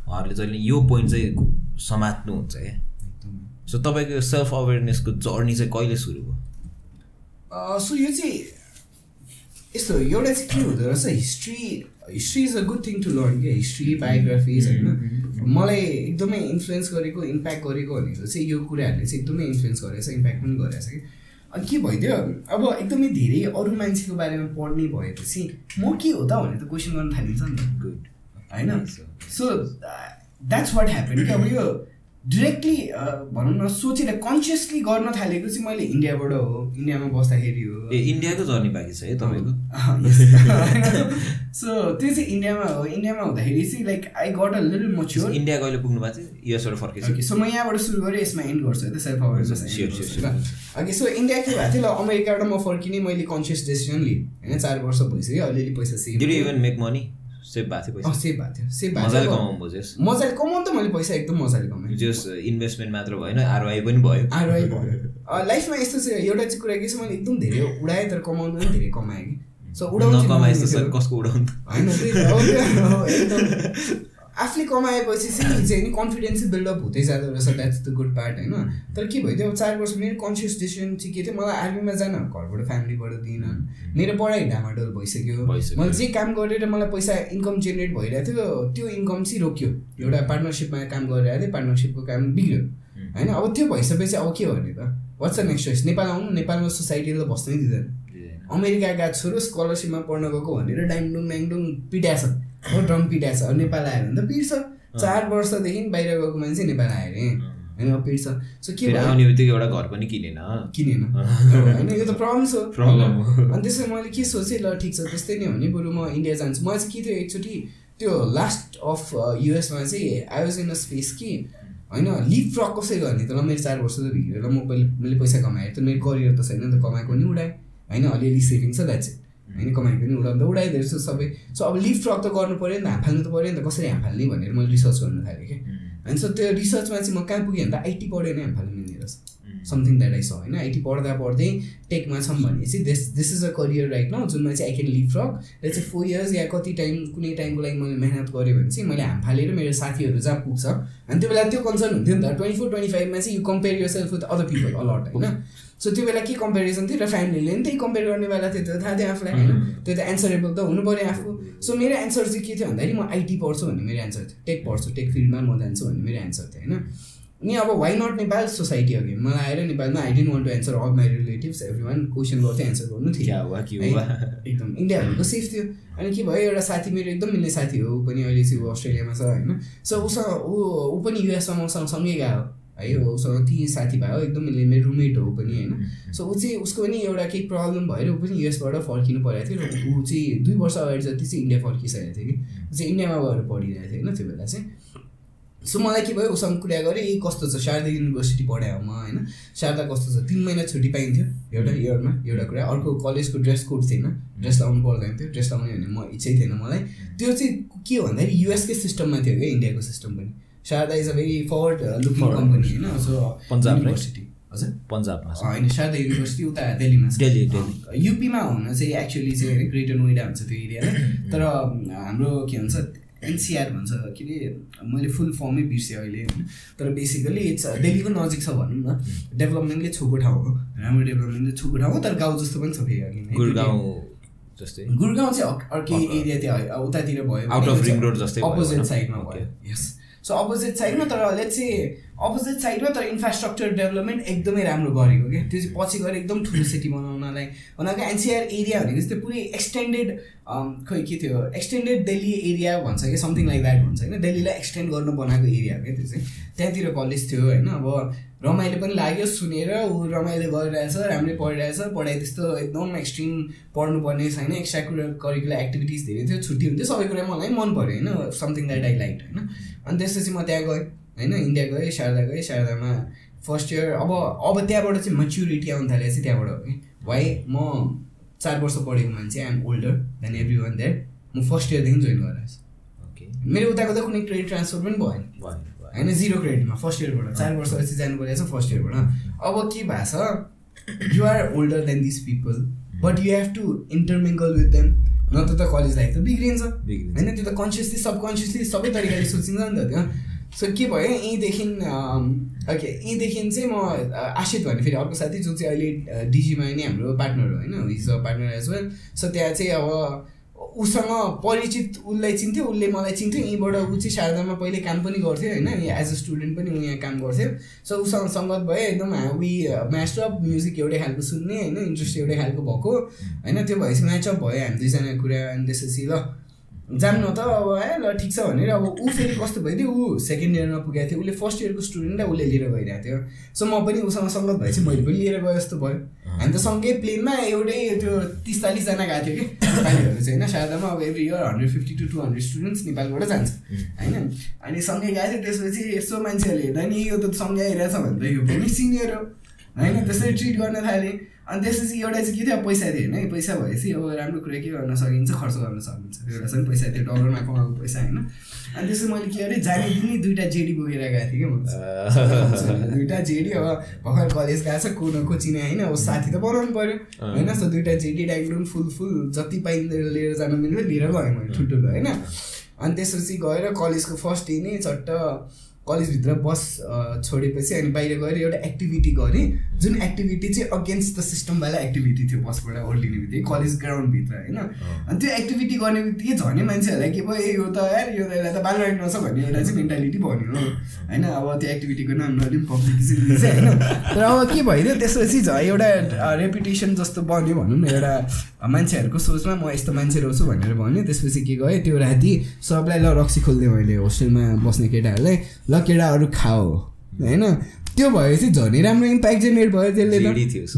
उहाँहरूले जहिले यो पोइन्ट चाहिँ समात्नुहुन्छ क्या सो तपाईँको सेल्फ अवेरनेसको जर्नी चाहिँ कहिले सुरु भयो? सो यो चाहिँ यस्तो एउटा चाहिँ के हुँदो रहेछ history history is a good thing to learn क्या? हिस्ट्री बायोग्राफिज होइन? मलाई एकदमै इन्फ्लुएन्स गरेको इम्प्याक्ट गरेको भनेको चाहिँ यो कुराहरूले चाहिँ एकदमै इन्फ्लुएन्स गरेछ इम्प्याक्ट पनि गरेछ कि अनि के भइदियो? अब एकदमै धेरै अरू मान्छेको बारेमा पढ्ने भएपछि म के हो त भनेर त क्वेसन गर्न थालिन्छ नि त। गुड होइन? सो द्याट्स वाट ह्यापन कि अब यो डिरेक्टली भनौँ न सोचेर कन्सियसली गर्न थालेको चाहिँ मैले इन्डियाबाट हो। इन्डियामा बस्दाखेरि हो। ए इन्डियाको जर्नी बाँकी छ है तपाईँको। सो त्यो चाहिँ इन्डियामा हो। इन्डियामा हुँदाखेरि चाहिँ like I got a little mature India कहिले पुग्नु भएको थियो। युएसबाट फर्केछ। सो म यहाँबाट सुरु गरेँ यसमा एन्ड गर्छु है त self awareness okay so India के भएको थियो? ल अमेरिकाबाट म फर्किने मैले कन्सियस डिसिजन लिएँ। होइन चार वर्ष भइसक्यो अलिअलि पैसा save even make money save भएको थियो पैसा सेभ भएको थियो सेभ मजाले कमाउनु बुझेस् मजाले कमाउनु त मैले पैसा एकदम मजाले कमाएँ जस इन्भेस्टमेन्ट मात्र भएन आरआई पनि भयो आरआई भयो लाइफमा यस्तो छ एउटा चाहिँ कुरा के छ मैले एकदम धेरै उडाएँ तर कमाउनु पनि धेरै कमाएँ कि सो उडाउनु कसको उडाउनु होइन आफूले कमाएपछि चाहिँ चाहिँ नि कन्फिडेन्स चाहिँ बिल्डअप हुँदै जाँदो रहेछ द्याट्स द गुड पार्ट होइन? तर के भइदियो अब चार वर्ष मेरो कन्सियस डिसिसन चाहिँ के थियो मलाई आर्मीमा जान घरबाट फ्यामिलीबाट दिइन मेरो पढाइ ढामाडोल भइसक्यो। मैले जे काम गरेर मलाई पैसा इन्कम जेनेरेट भइरहेको थियो त्यो इन्कम चाहिँ रोक्यो। एउटा पार्टनरसिपमा काम गरिरहेको थिएँ पार्टनरसिपको काम बिग्रियो। होइन? अब त्यो भइसकेपछि अब के गर्ने त? What's the next choice Nepal आउनु नेपालमा सोसाइटीले त बस्नै दिँदैन। अमेरिका गएको छोरो स्कलरसिपमा पढ्न गएको भनेर डाङडुङ म्याङडुङ पिटाएछ। हो ड्रम पिटाएछ नेपाल आयो भने त पिट्छ चार वर्षदेखि बाहिर गएको मान्छे नेपाल आयो अरे। होइन पिट्छ सो के आउने बित्तिकै एउटा घर पनि किनेन। किनेन। होइन यो त प्रब्लम छ। प्रब्लम अनि त्यसमा मैले के सोचेँ ल ठिक छ त्यस्तै नै हो नि बरु म इन्डिया जान्छु। मलाई चाहिँ के थियो एकचोटि त्यो लास्ट अफ युएसमा चाहिँ I was in a space कि होइन लिभ फ्रक कसै गर्ने त? ल मेरो चार वर्ष त भिग्यो ल म पहिले मैले पैसा कमाएँ। त मेरो करियर त छैन नि त कमाएको नि उडाएँ। होइन अलिअलि सेभिङ छ द्याट्स इट होइन कमाएको नि उडाउँदा उडाइदिएर छु सबै। सो अब लिभ फ्रक त गर्नु पऱ्यो नि त हाम फाल्नु त पऱ्यो नि त कसरी हाम फाल्ने भनेर मैले रिसर्च गर्नु थालेँ कि। होइन सो त्यो रिसर्चमा चाहिँ म कहाँ पुगेँ भने त आइटी पढ्यो नै हाम फाल्नु मिल्ने रहेछ। समथिङ द्याट आई स होइन आइटी पढ्दा पढ्दै टेकमा छौँ भने चाहिँ this this is a career right न जुनमा चाहिँ आई क्यान लिभ फ्रक र चाहिँ फोर इयर्स या कति टाइम कुनै टाइमको लागि मैले मेहनत गरेँ भने चाहिँ मैले हाम फालेर मेरो साथीहरू जहाँ पुग्छ। अनि त्यो बेला त्यो कन्सर्न हुन्थ्यो नि त ट्वेन्टी फोर ट्वेन्टी फाइभमा चाहिँ you compare yourself with other people a lot होइन। सो त्यो बेला के कम्पेरिजन थियो? र फ्यामिलीले पनि त्यही कम्पेयर गर्ने बेला थियो त्यो थाहा थियो आफूलाई होइन? त्यो त एन्सरेबल त हुनु पऱ्यो आफू। सो मेरो एन्सर चाहिँ के थियो भन्दाखेरि म आइटी पढ्छु भन्ने मेरो एन्सर थियो। टेक पढ्छु टेक फिल्डमा म जान्छु भन्ने मेरो एन्सर थियो होइन? अनि अब वाइ नट नेपाल सोसाइटी अघि मलाई आएर नेपालमा I didn't want to answer all my relatives every one question गर्थ्यो एन्सर गर्नु थियो एकदम इन्डिया भनेको सेफ थियो। अनि के भयो एउटा साथी मेरो एकदम मिल्ने साथी हो ऊ पनि अहिले चाहिँ ऊ अस्ट्रेलियामा छ होइन? सो उसँग ऊ ऊ पनि युएसमा मसँग सँगै गयो है उसँग ती साथीभाइ हो एकदम उसले मेरो रुममेट हो पनि होइन। सो ऊ चाहिँ उसको पनि एउटा केही प्रब्लम भएर ऊ पनि युएसबाट फर्किनु परेको थियो र ऊ चाहिँ दुई वर्ष अगाडि जति चाहिँ इन्डिया फर्किसकेको थियो कि ऊ चाहिँ इन्डियामा गएर पढिरहेको थियो होइन त्यो बेला चाहिँ। सो मलाई के भयो उसँग कुरा गरेँ ए कस्तो छ शारदा युनिभर्सिटी पढायो म होइन? शारदा कस्तो छ तिन महिना छुट्टी पाइन्थ्यो एउटा इयरमा एउटा कुरा। अर्को कलेजको ड्रेस कोड थिएन ड्रेस लाउनु पर्दैन थियो ड्रेस लाउने भने म इच्छै थिएन मलाई। त्यो चाहिँ के भन्दाखेरि युएसकै सिस्टममा थियो क्या इन्डियाको सिस्टम पनि। Sharda is a very forward looking company होइन सो पन्जाब? युनिभर्सिटी हजुर पन्जाबमा। होइन शारदा युनिभर्सिटी उता दिल्लीमा दिल्ली, दिल्ली। युपीमा हुन चाहिँ एक्चुअली चाहिँ होइन ग्रेटर नोइडा हुन्छ त्यो एरिया तर अम, हाम्रो के भन्छ एनसिआर भन्छ के अरे मैले फुल फर्मै बिर्सेँ अहिले होइन? तर बेसिकली इट्स दिल्लीको नजिक छ भनौँ न। डेभलपमेन्टले छोएको ठाउँ हो। राम्रो डेभलपमेन्टले छोएको ठाउँ हो तर गाउँ जस्तो पनि छ फेरि गुरगाउँ जस्तै। गुरगाउँ चाहिँ अर्क- एरिया त्यो उतातिर भयो Out of ring road जस्तै अपोजिट। साइडमा. भयो। यस सो अपोजिट साइडमा तर लेट्स चाहिँ अपोजिट साइडमा तर इन्फ्रास्ट्रक्चर डेभलपमेन्ट एकदमै राम्रो गरेको क्या? त्यो चाहिँ पछि गएर एकदम ठुलो सिटी बनाउनलाई उनीहरूको एनसिआर एरिया भनेको त्यो पुरै एक्सटेन्डेड खोइ के थियो एक्सटेन्डेड दिल्ली एरिया भन्छ कि समथिङ लाइक द्याट भन्छ होइन? दिल्लीलाई एक्सटेन्ड गर्नु बनाएको एरिया हो क्या त्यो चाहिँ? त्यहाँतिर कलेज थियो होइन? अब रमाइलो पनि लाग्यो सुनेर ऊ रमाइलो गरिरहेछ राम्रै पढिरहेछ पढाइ त्यस्तो एकदम एक्सट्रिम पढ्नुपर्ने छैन एक्स्ट्रा करिकुलर एक्टिभिटिज धेरै थियो छुट्टी हुन्थ्यो सबै कुरा मलाई मन पऱ्यो होइन? समथिङ द्याट आई लाइक होइन? अनि त्यसपछि म त्यहाँ गएँ होइन? इन्डिया गएँ शारदा गएँ शारदामा फर्स्ट इयर अब अब त्यहाँबाट चाहिँ मेच्युरिटी आउनु थाल्यो चाहिँ त्यहाँबाट हो कि भाइ म चार वर्ष पढेको मान्छे I'm older than every one that म फर्स्ट इयरदेखि जोइन गरेको छु ओके। मेरो उताको त कुनै क्रेडिट ट्रान्सफर पनि भएन। भयो। होइन जिरो क्रेडिटमा फर्स्ट इयरबाट चार वर्षपछि जानु परेको छ फर्स्ट इयरबाट अब के भएको छ you are older than this people but you have to intermingle with them नत्र त कलेज लाइफ त बिग्रिन्छ। होइन त्यो त कन्सियसली सबकन्सियसली सबै तरिकाले सोचिन्छ नि त त्यो। सो के भयो यहीँदेखि ओके यहीँदेखि चाहिँ म आशित भन्ने फेरि अर्को साथी जो चाहिँ अहिले डिजीमा नै हाम्रो पार्टनर हो होइन is a partner as well so त्यहाँ चाहिँ अब उसँग परिचित उसलाई चिन्थ्यो उसले मलाई चिन्थ्यो। यहीँबाट ऊ चाहिँ शारदामा पहिले काम पनि गर्थ्यो होइन। एज अ स्टुडेन्ट पनि ऊ यहाँ काम गर्थ्यो। सो उसँग सङ्गत भयो एकदम वी म्याच अप म्युजिक एउटै खालको सुन्ने होइन इन्ट्रेस्ट एउटै खालको भएको। होइन त्यो भएपछि म्याचअप भयो हामी दुईजना कुरा अनि त्यसपछि ल। जानु त अब है ल ठिक छ भनेर अब ऊ फेरि कस्तो भइदियो? ऊ सेकेन्ड इयरमा पुगेको थियो। उसले फर्स्ट इयरको स्टुडेन्टलाई उसले लिएर गइरहेको थियो। सो म पनि उसँग सङ्गत भएपछि मैले पनि लिएर गएँ जस्तो भयो। हामी त सँगै प्लेनमा एउटै त्यो तिस चालिसजना गएको थियो कि। नेपालीहरू चाहिँ होइन शारदामा अब every year hundred fifty to two hundred students नेपालबाट जान्छ। होइन? अनि सँगै गएको थियो त्यसपछि यसो मान्छेहरूले हेर्दा नि यो त सँगै आइरहेछ भने त यो पनि सिनियर हो। होइन? त्यसरी ट्रिट गर्न थालेँ। अनि त्यसपछि एउटा चाहिँ के थियो पैसा थियो होइन पैसा भएपछि अब राम्रो कुरा के गर्न सकिन्छ खर्च गर्न सकिन्छ एउटा चाहिँ पैसा थियो डलरमा कमाएको पैसा होइन अनि त्यसपछि मैले के गरेँ जाने दिनै दुइटा जेडी बोकेर गएको थिएँ कि म दुइटा जेडी अब भर्खर कलेज गएको छ को न को चिने होइन अब साथी त बनाउनु पऱ्यो होइन सो दुइटा जेडी डाइग्रोन फुल फुल जति पाइँदो लिएर जानु मिल्यो लिएर गएँ मैले ठुल्ठुलो होइन अनि त्यसपछि गएर कलेजको फर्स्ट डे नै चट्ट कलेजभित्र बस छोडेपछि अनि बाहिर गएर एउटा एक्टिभिटी गरेँ जुन एक्टिभिटी चाहिँ अगेन्स्ट द सिस्टमवाला एक्टिभिटी थियो बसबाट ओर्लिने बित्तिकै कलेज ग्राउन्डभित्र होइन? अनि त्यो एक्टिभिटी गर्ने बित्तिकै झन् मान्छेहरूलाई के भयो ए यो त यार यो त यसलाई त बाल रहेछ भन्ने एउटा चाहिँ मेन्टालिटी भन्यो होइन अब त्यो एक्टिभिटीको नाम नलिम पब्लिसिटी चाहिँ होइन? तर अब के भइदियो त्यसपछि झ एउटा रेपुटेसन जस्तो बन्यो भनौँ न एउटा मान्छेहरूको सोचमा म यस्तो मान्छे रहेछु भनेर भन्यो। त्यसपछि के गयो त्यो राति सबलाई ल रक्सी खोलिदिएँ मैले होस्टेलमा बस्ने केटाहरूलाई ल केटाहरू खाओ होइन? त्यो भएपछि झनै राम्रो इम्प्याक्ट जेनेरेट भयो त्यसले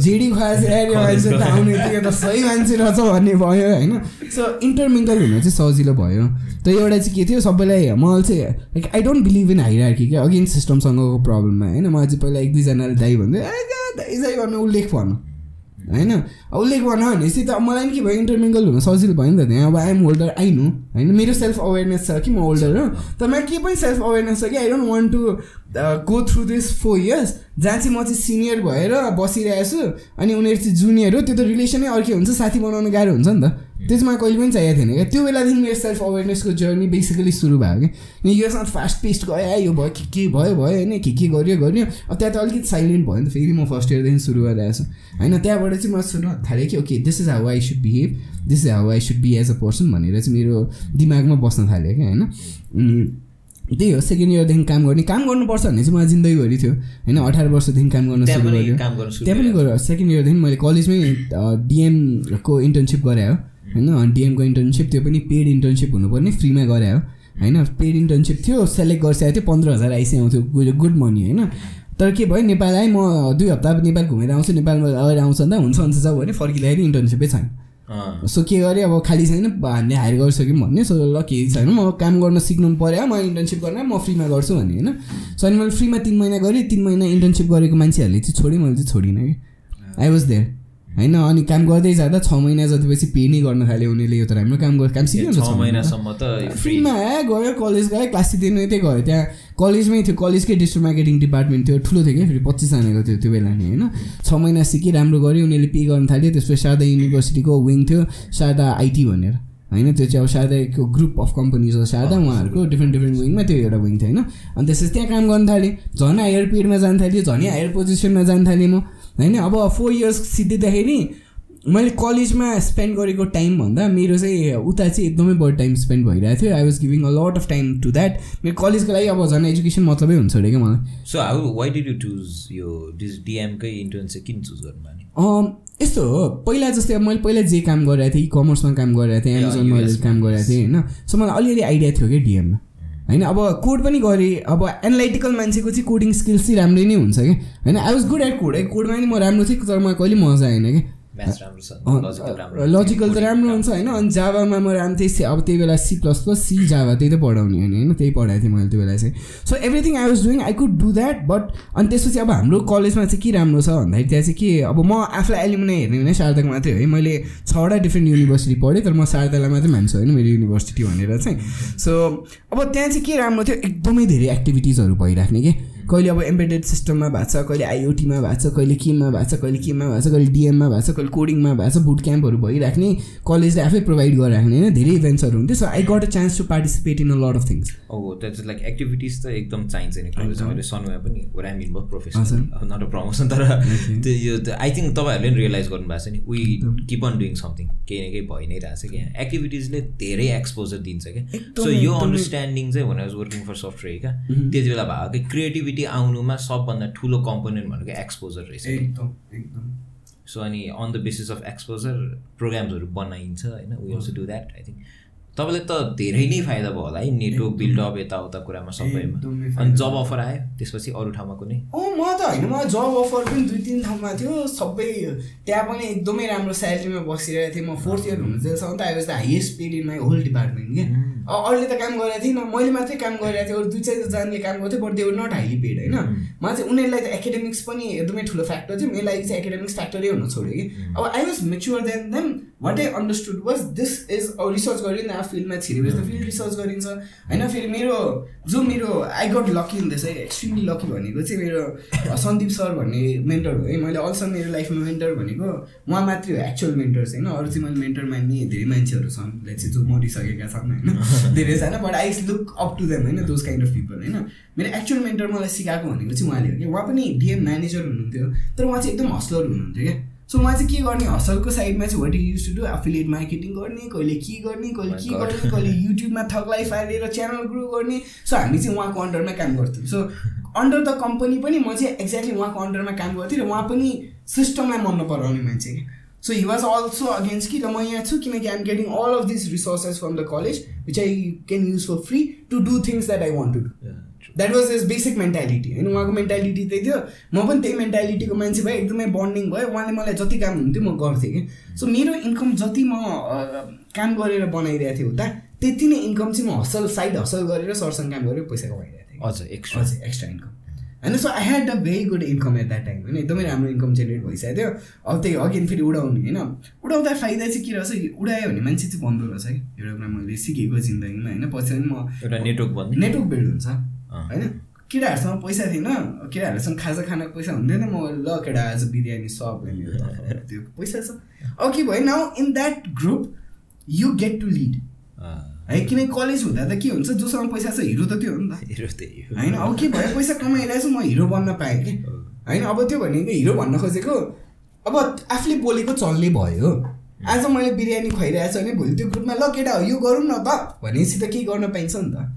जेडी मान्छे त आउने त सही मान्छे रहेछ भन्ने भयो होइन? सो इन्टरमिङ्गल हुन चाहिँ सजिलो भयो। त एउटा चाहिँ के थियो सबैलाई मलाई चाहिँ like I don't believe in hierarchy क्या? अगेन्स्ट सिस्टमसँगको प्रब्लममा होइन? मलाई चाहिँ पहिला एक दुईजनाले दाई भन्दै ए दाई भन्नु उल्लेख भन्नु होइन? उल्लेख भन्यो भनेपछि त मलाई पनि के भयो? इन्टरमिङ्गल हुन सजिलो भयो नि त त्यहाँ। अब आइएम होल्डर आई नो होइन? मेरो सेल्फ अवेरनेस छ कि म होल्डर हो? तर मेरो के पनि सेल्फ अवेरनेस छ कि? I don't want to go through this four years जहाँ चाहिँ म चाहिँ सिनियर भएर बसिरहेको छु अनि उनीहरू चाहिँ जुनियर हो त्यो त रिलेसनै अर्कै हुन्छ। साथी बनाउनु गाह्रो हुन्छ नि त। त्यो चाहिँ मलाई कहिले पनि चाहिएको थिएन क्या। त्यो बेलादेखि मेरो सेल्फ अवेरनेसको जर्नी बेसिकली सुरु भयो कि अनि यो साथ फास्ट पेस्ट गयो यो भयो के के भयो भयो होइन के के गर्यो गर्यो। अब त्यहाँ त अलिकति साइलेन्ट भयो नि त फेरि म फर्स्ट इयरदेखि सुरु गरिरहेको छु। होइन त्यहाँबाट चाहिँ म सुरु थालेँ कि okay this is how I should behave this is how I should be as a person भनेर चाहिँ मेरो दिमागमा बस्न थाल्यो क्या होइन। त्यही हो सेकेन्ड इयरदेखि काम गर्ने। काम गर्नुपर्छ भन्ने चाहिँ मलाई जिन्दगीभरि थियो। होइन अठार वर्षदेखि काम गर्न सुरु गर्यो। त्यहाँ पनि गएर सेकेन्ड इयरदेखि मैले कलेजमै डिएमको इन्टर्नसिप गरेँ हो। होइन? डिएमको इन्टर्नसिप त्यो पनि पेड इन्टर्नसिप हुनुपर्ने फ्रीमा गरे हो होइन? पेड इन्टर्नसिप थियो सेलेक्ट गरिसकेको थियो पन्ध्र हजार आइसकेको थियो गुड मनी होइन? तर के भयो? नेपाल आएँ म दुई हप्ता नेपाल घुमेर आउँछु नेपालमा अगाडि आउँछ नि त हुन्छ हुन्छ जाऊ भने फर्किँदाखेरि इन्टर्नसिपै छैन। सो के गरेँ? अब खालि छैन हामीले हायर गरिसक्यौँ भन्ने सो ल केही छैन। म काम गर्न सिक्नु पऱ्यो म इन्टर्नसिप गर्न म फ्रीमा गर्छु भने होइन? सो अनि मैले फ्रीमा तिन महिना गरेँ तिन महिना इन्टर्नसिप गरेको मान्छेहरूले चाहिँ छोडेँ मैले चाहिँ छोडिनँ कि। आई वाज देयर होइन अनि काम गर्दै जाँदा छ महिना जतिपछि पे नै गर्न थाल्यो उनीहरूले यो त राम्रो काम गर काम सिक्यो नि त छ छ महिना। महिनासम्म त फ्री फ्रीमा आयो गयो कलेज गयो क्लास दिनु यतै गयो। त्यहाँ कलेजमै थियो कलेजकै डिस्ट्रिक्ट मार्केटिङ डिपार्टमेन्ट थियो ठुलो थियो क्या फेरि पच्चिसजनाको थियो त्यो बेला नि होइन। छ महिना सिकेँ राम्रो गऱ्यो उनीहरूले पे गर्न थाल्यो त्यसपछि शारदा युनिभर्सिटीको विङ थियो शारदा आइटी भनेर होइन। त्यो चाहिँ अब शारदाको ग्रुप अफ कम्पनीज हो शारदा उहाँहरूको डिफ्रेन्ट डिफ्रेन्ट विङमा त्यो एउटा विङ थियो होइन। अनि त्यसपछि त्यहाँ काम गर्न थालेँ झन् हायर पेडमा जान थाल्यो झनै हायर पोजिसनमा जान थालेँ म। होइन? अब फोर इयर्स सिद्धिँदाखेरि मैले कलेजमा स्पेन्ड गरेको टाइम भन्दा मेरो चाहिँ उता चाहिँ एकदमै बढी टाइम स्पेन्ड भइरहेको थियो। I was giving a lot of time to that मेरो कलेजको लागि अब झन् एजुकेसन मतलबै हुन्छ अरे क्या मलाई। So how why did you choose यो डिएमकै इन्टर्नसिप किन चुज गर्नु यस्तो हो। पहिला जस्तै अब मैले पहिला जे काम गरिरहेको थिएँ इ कमर्समा काम गरिरहेको थिएँ एमाजोनमा काम गरिरहेको थिएँ होइन? सो मलाई अलिअलि आइडिया थियो क्या डिएममा होइन अब कोड पनि गरेँ अब एनालाइटिकल मान्छेको चाहिँ कोडिङ स्किल्स चाहिँ राम्रै नै हुन्छ क्या। होइन I was good at code है कोडमा नि म राम्रो थिएँ तर मलाई कहिले मजा आएन क्या। लजिकल राम्रो लजिकल त राम्रो हुन्छ होइन? अनि जावामा म राम्रो थिएँ अब त्यही बेला C plus plus C Java त्यही त पढाउने होइन होइन? त्यही पढाएको थिएँ मैले त्यो बेला चाहिँ। So everything I was doing I could do that but अनि त्यसपछि अब हाम्रो कलेजमा चाहिँ के राम्रो छ भन्दाखेरि त्यहाँ चाहिँ के अब म आफूलाई एलिमिनाइ हेर्ने भने शारदाको मात्रै है। मैले छवटा डिफ्रेन्ट युनिभर्सिटी पढेँ तर म शारदालाई मात्रै मान्छु होइन? मेरो युनिभर्सिटी भनेर चाहिँ। सो अब त्यहाँ चाहिँ के राम्रो थियो एकदमै धेरै एक्टिभिटिजहरू भइराख्ने कि? कहिले अब एम्बेडेड सिस्टममा भएको छ कहिले आइओटीमा भएको छ कहिले केमा भएको छ कहिले केमा भएको छ कहिले डिएममा भएको छ कहिले कोडिङमा भएको छ बुट क्याम्पहरू भइराख्ने कलेजले आफै प्रोभाइड गरिराख्ने होइन धेरै इभेन्ट्सहरू हुन्थ्यो. So I got a chance to participate in a lot of things अब द्याट लाइक एक्टिभिटिज त एकदम चाहिन्छ नि कलेज सनुमा पनि रामिन भयो। प्रोफेसनल नट अ प्रमोसन तर त्यो यो आई थिङ्क तपाईँहरूले पनि रियलाइज गर्नुभएको छ नि we keep on doing something केही न केही भइ नै रहेछ कि यहाँ एक्टिभिटिजले धेरै एक्सपोजर दिन्छ क्या। सो यो। अन्डरस्ट्यान्डिङ चाहिँ भने वर्किङ फर सफ्टवेयर क्या त्यति बेला भएको कि क्रिएटिभिटी आउनुमा सबभन्दा ठुलो कम्पोनेन्ट भनेको एक्सपोजर रहेछ। एकदम एकदम। सो अनि on the basis of exposure प्रोग्राम्सहरू बनाइन्छ होइन? We also do that I think तपाईँलाई त धेरै नै फाइदा भयो होला है नेटवर्क बिल्डअप यताउता कुरामा सबैमा। अनि जब अफर आयो त्यसपछि अरू ठाउँमा कुनै? अँ म त होइन मलाई जब अफर पनि दुई तिन ठाउँमा थियो सबै त्यहाँ पनि एकदमै राम्रो स्यालेरीमा बसिरहेको थिएँ। म फोर्थ इयर हुनु त I was the highest paid in my whole department क्या? अब अरूले त काम गरेको थिएन मैले मात्रै काम गरिरहेको थिएँ अरू दुई चारजनाले काम गर्थ्यो but they were not highly paid होइन? मलाई चाहिँ उनीहरूलाई त एकाडेमिक्स पनि एकदमै ठुलो फ्याक्टर थियो मेरो लागि चाहिँ एकाडेमिक्स फ्याक्टरै हुन छोड्यो कि? अब I was mature than them what I understood was this is अब रिसर्च गरियो फिल्डमा छिरेपछि त फिल्ड रिसर्च गरिन्छ। होइन फेरि मेरो जो मेरो आई गट लकी दिस है एक्सट्रिमली लकी भनेको चाहिँ मेरो सन्दीप सर भन्ने मेन्टर हो है। मैले अल्सो मेरो लाइफमा मेन्टर भनेको उहाँ मात्रै हो एक्चुअल मेन्टर चाहिँ होइन। अरू चाहिँ मैले मेन्टर मान्ने धेरै मान्छेहरू छन् लाइक चाहिँ जो मरिसकेका छन् होइन। धेरैजना but I look up to them होइन दोज काइन्ड अफ पिपल होइन। मेरो एक्चुअल मेन्टर मलाई सिकाएको भनेको चाहिँ उहाँले हो कि उहाँ पनि डिएम म्यानेजर हुनुहुन्थ्यो तर उहाँ चाहिँ एकदम हस्लर हुनुहुन्थ्यो क्या। सो उहाँ चाहिँ के गर्ने? हसलको साइडमा चाहिँ what use to do affiliate marketing गर्ने कहिले के गर्ने कहिले के. गर्ने कहिले युट्युबमा थकलाई फालेर च्यानल ग्रो गर्ने। सो हामी चाहिँ उहाँको अन्डरमा काम गर्थ्यौँ। सो अन्डर द कम्पनी पनि म चाहिँ एक्ज्याक्टली उहाँको अन्डरमा काम गर्थेँ र उहाँ पनि सिस्टमलाई मन नपराउने मान्छे। कि so he was also against कि र म यहाँ छु किनकि I'm getting all of this resources from the college which I can use for free to do things that I want to do that was is basic mentality होइन उहाँको mentality त्यही थियो। म पनि त्यही मेन्टालिटीको मान्छे भएँ एकदमै बन्डिङ भयो। उहाँले मलाई जति काम हुन्थ्यो म गर्थेँ कि सो मेरो इन्कम जति म काम गरेर बनाइरहेको थिएँ उता त्यति नै इन्कम चाहिँ म हसल साइड हसल गरेर सरसँग काम गरेर पैसा कमाइरहेको थिएँ। हजुर एक्स्ट्रा हजुर एक्स्ट्रा इन्कम होइन so I had a very good income at that time होइन एकदमै राम्रो इन्कम जेनेरेट भइसकेको थियो। अब त्यही अगेन फेरि उडाउने होइन। उडाउँदा फाइदा चाहिँ के रहेछ उडायो भने मान्छे चाहिँ बन्दो रहेछ है एउटा कुरा मैले सिकेको जिन्दगीमा होइन। पछि पनि म एउटा नेटवर्क भन्ने नेटवर्क बिल्ड हुन्छ। होइन? केटाहरूसँग पैसा थिएन केटाहरूसँग खाजा खानको पैसा हुन्थेन म ल केटा आज बिरयानी सब त्यो पैसा छ। अब के भयो now in that group you get to lead. है किनकि कलेज हुँदा त के हुन्छ जोसँग पैसा छ हिरो त त्यो हो नि त। हेरो त्यही हो होइन? अब के भयो पैसा कमाइरहेको छु म हिरो बन्न पाएँ कि? होइन? अब त्यो भनेको हिरो भन्न खोजेको। अब आफूले बोलेको चल्ने भयो। आज मैले बिरयानी खुवाइरहेको छु भने भोलि त्यो ग्रुपमा ल केटा हो यो गरौँ न त। भनेपछि त केही गर्न पाइन्छ नि त।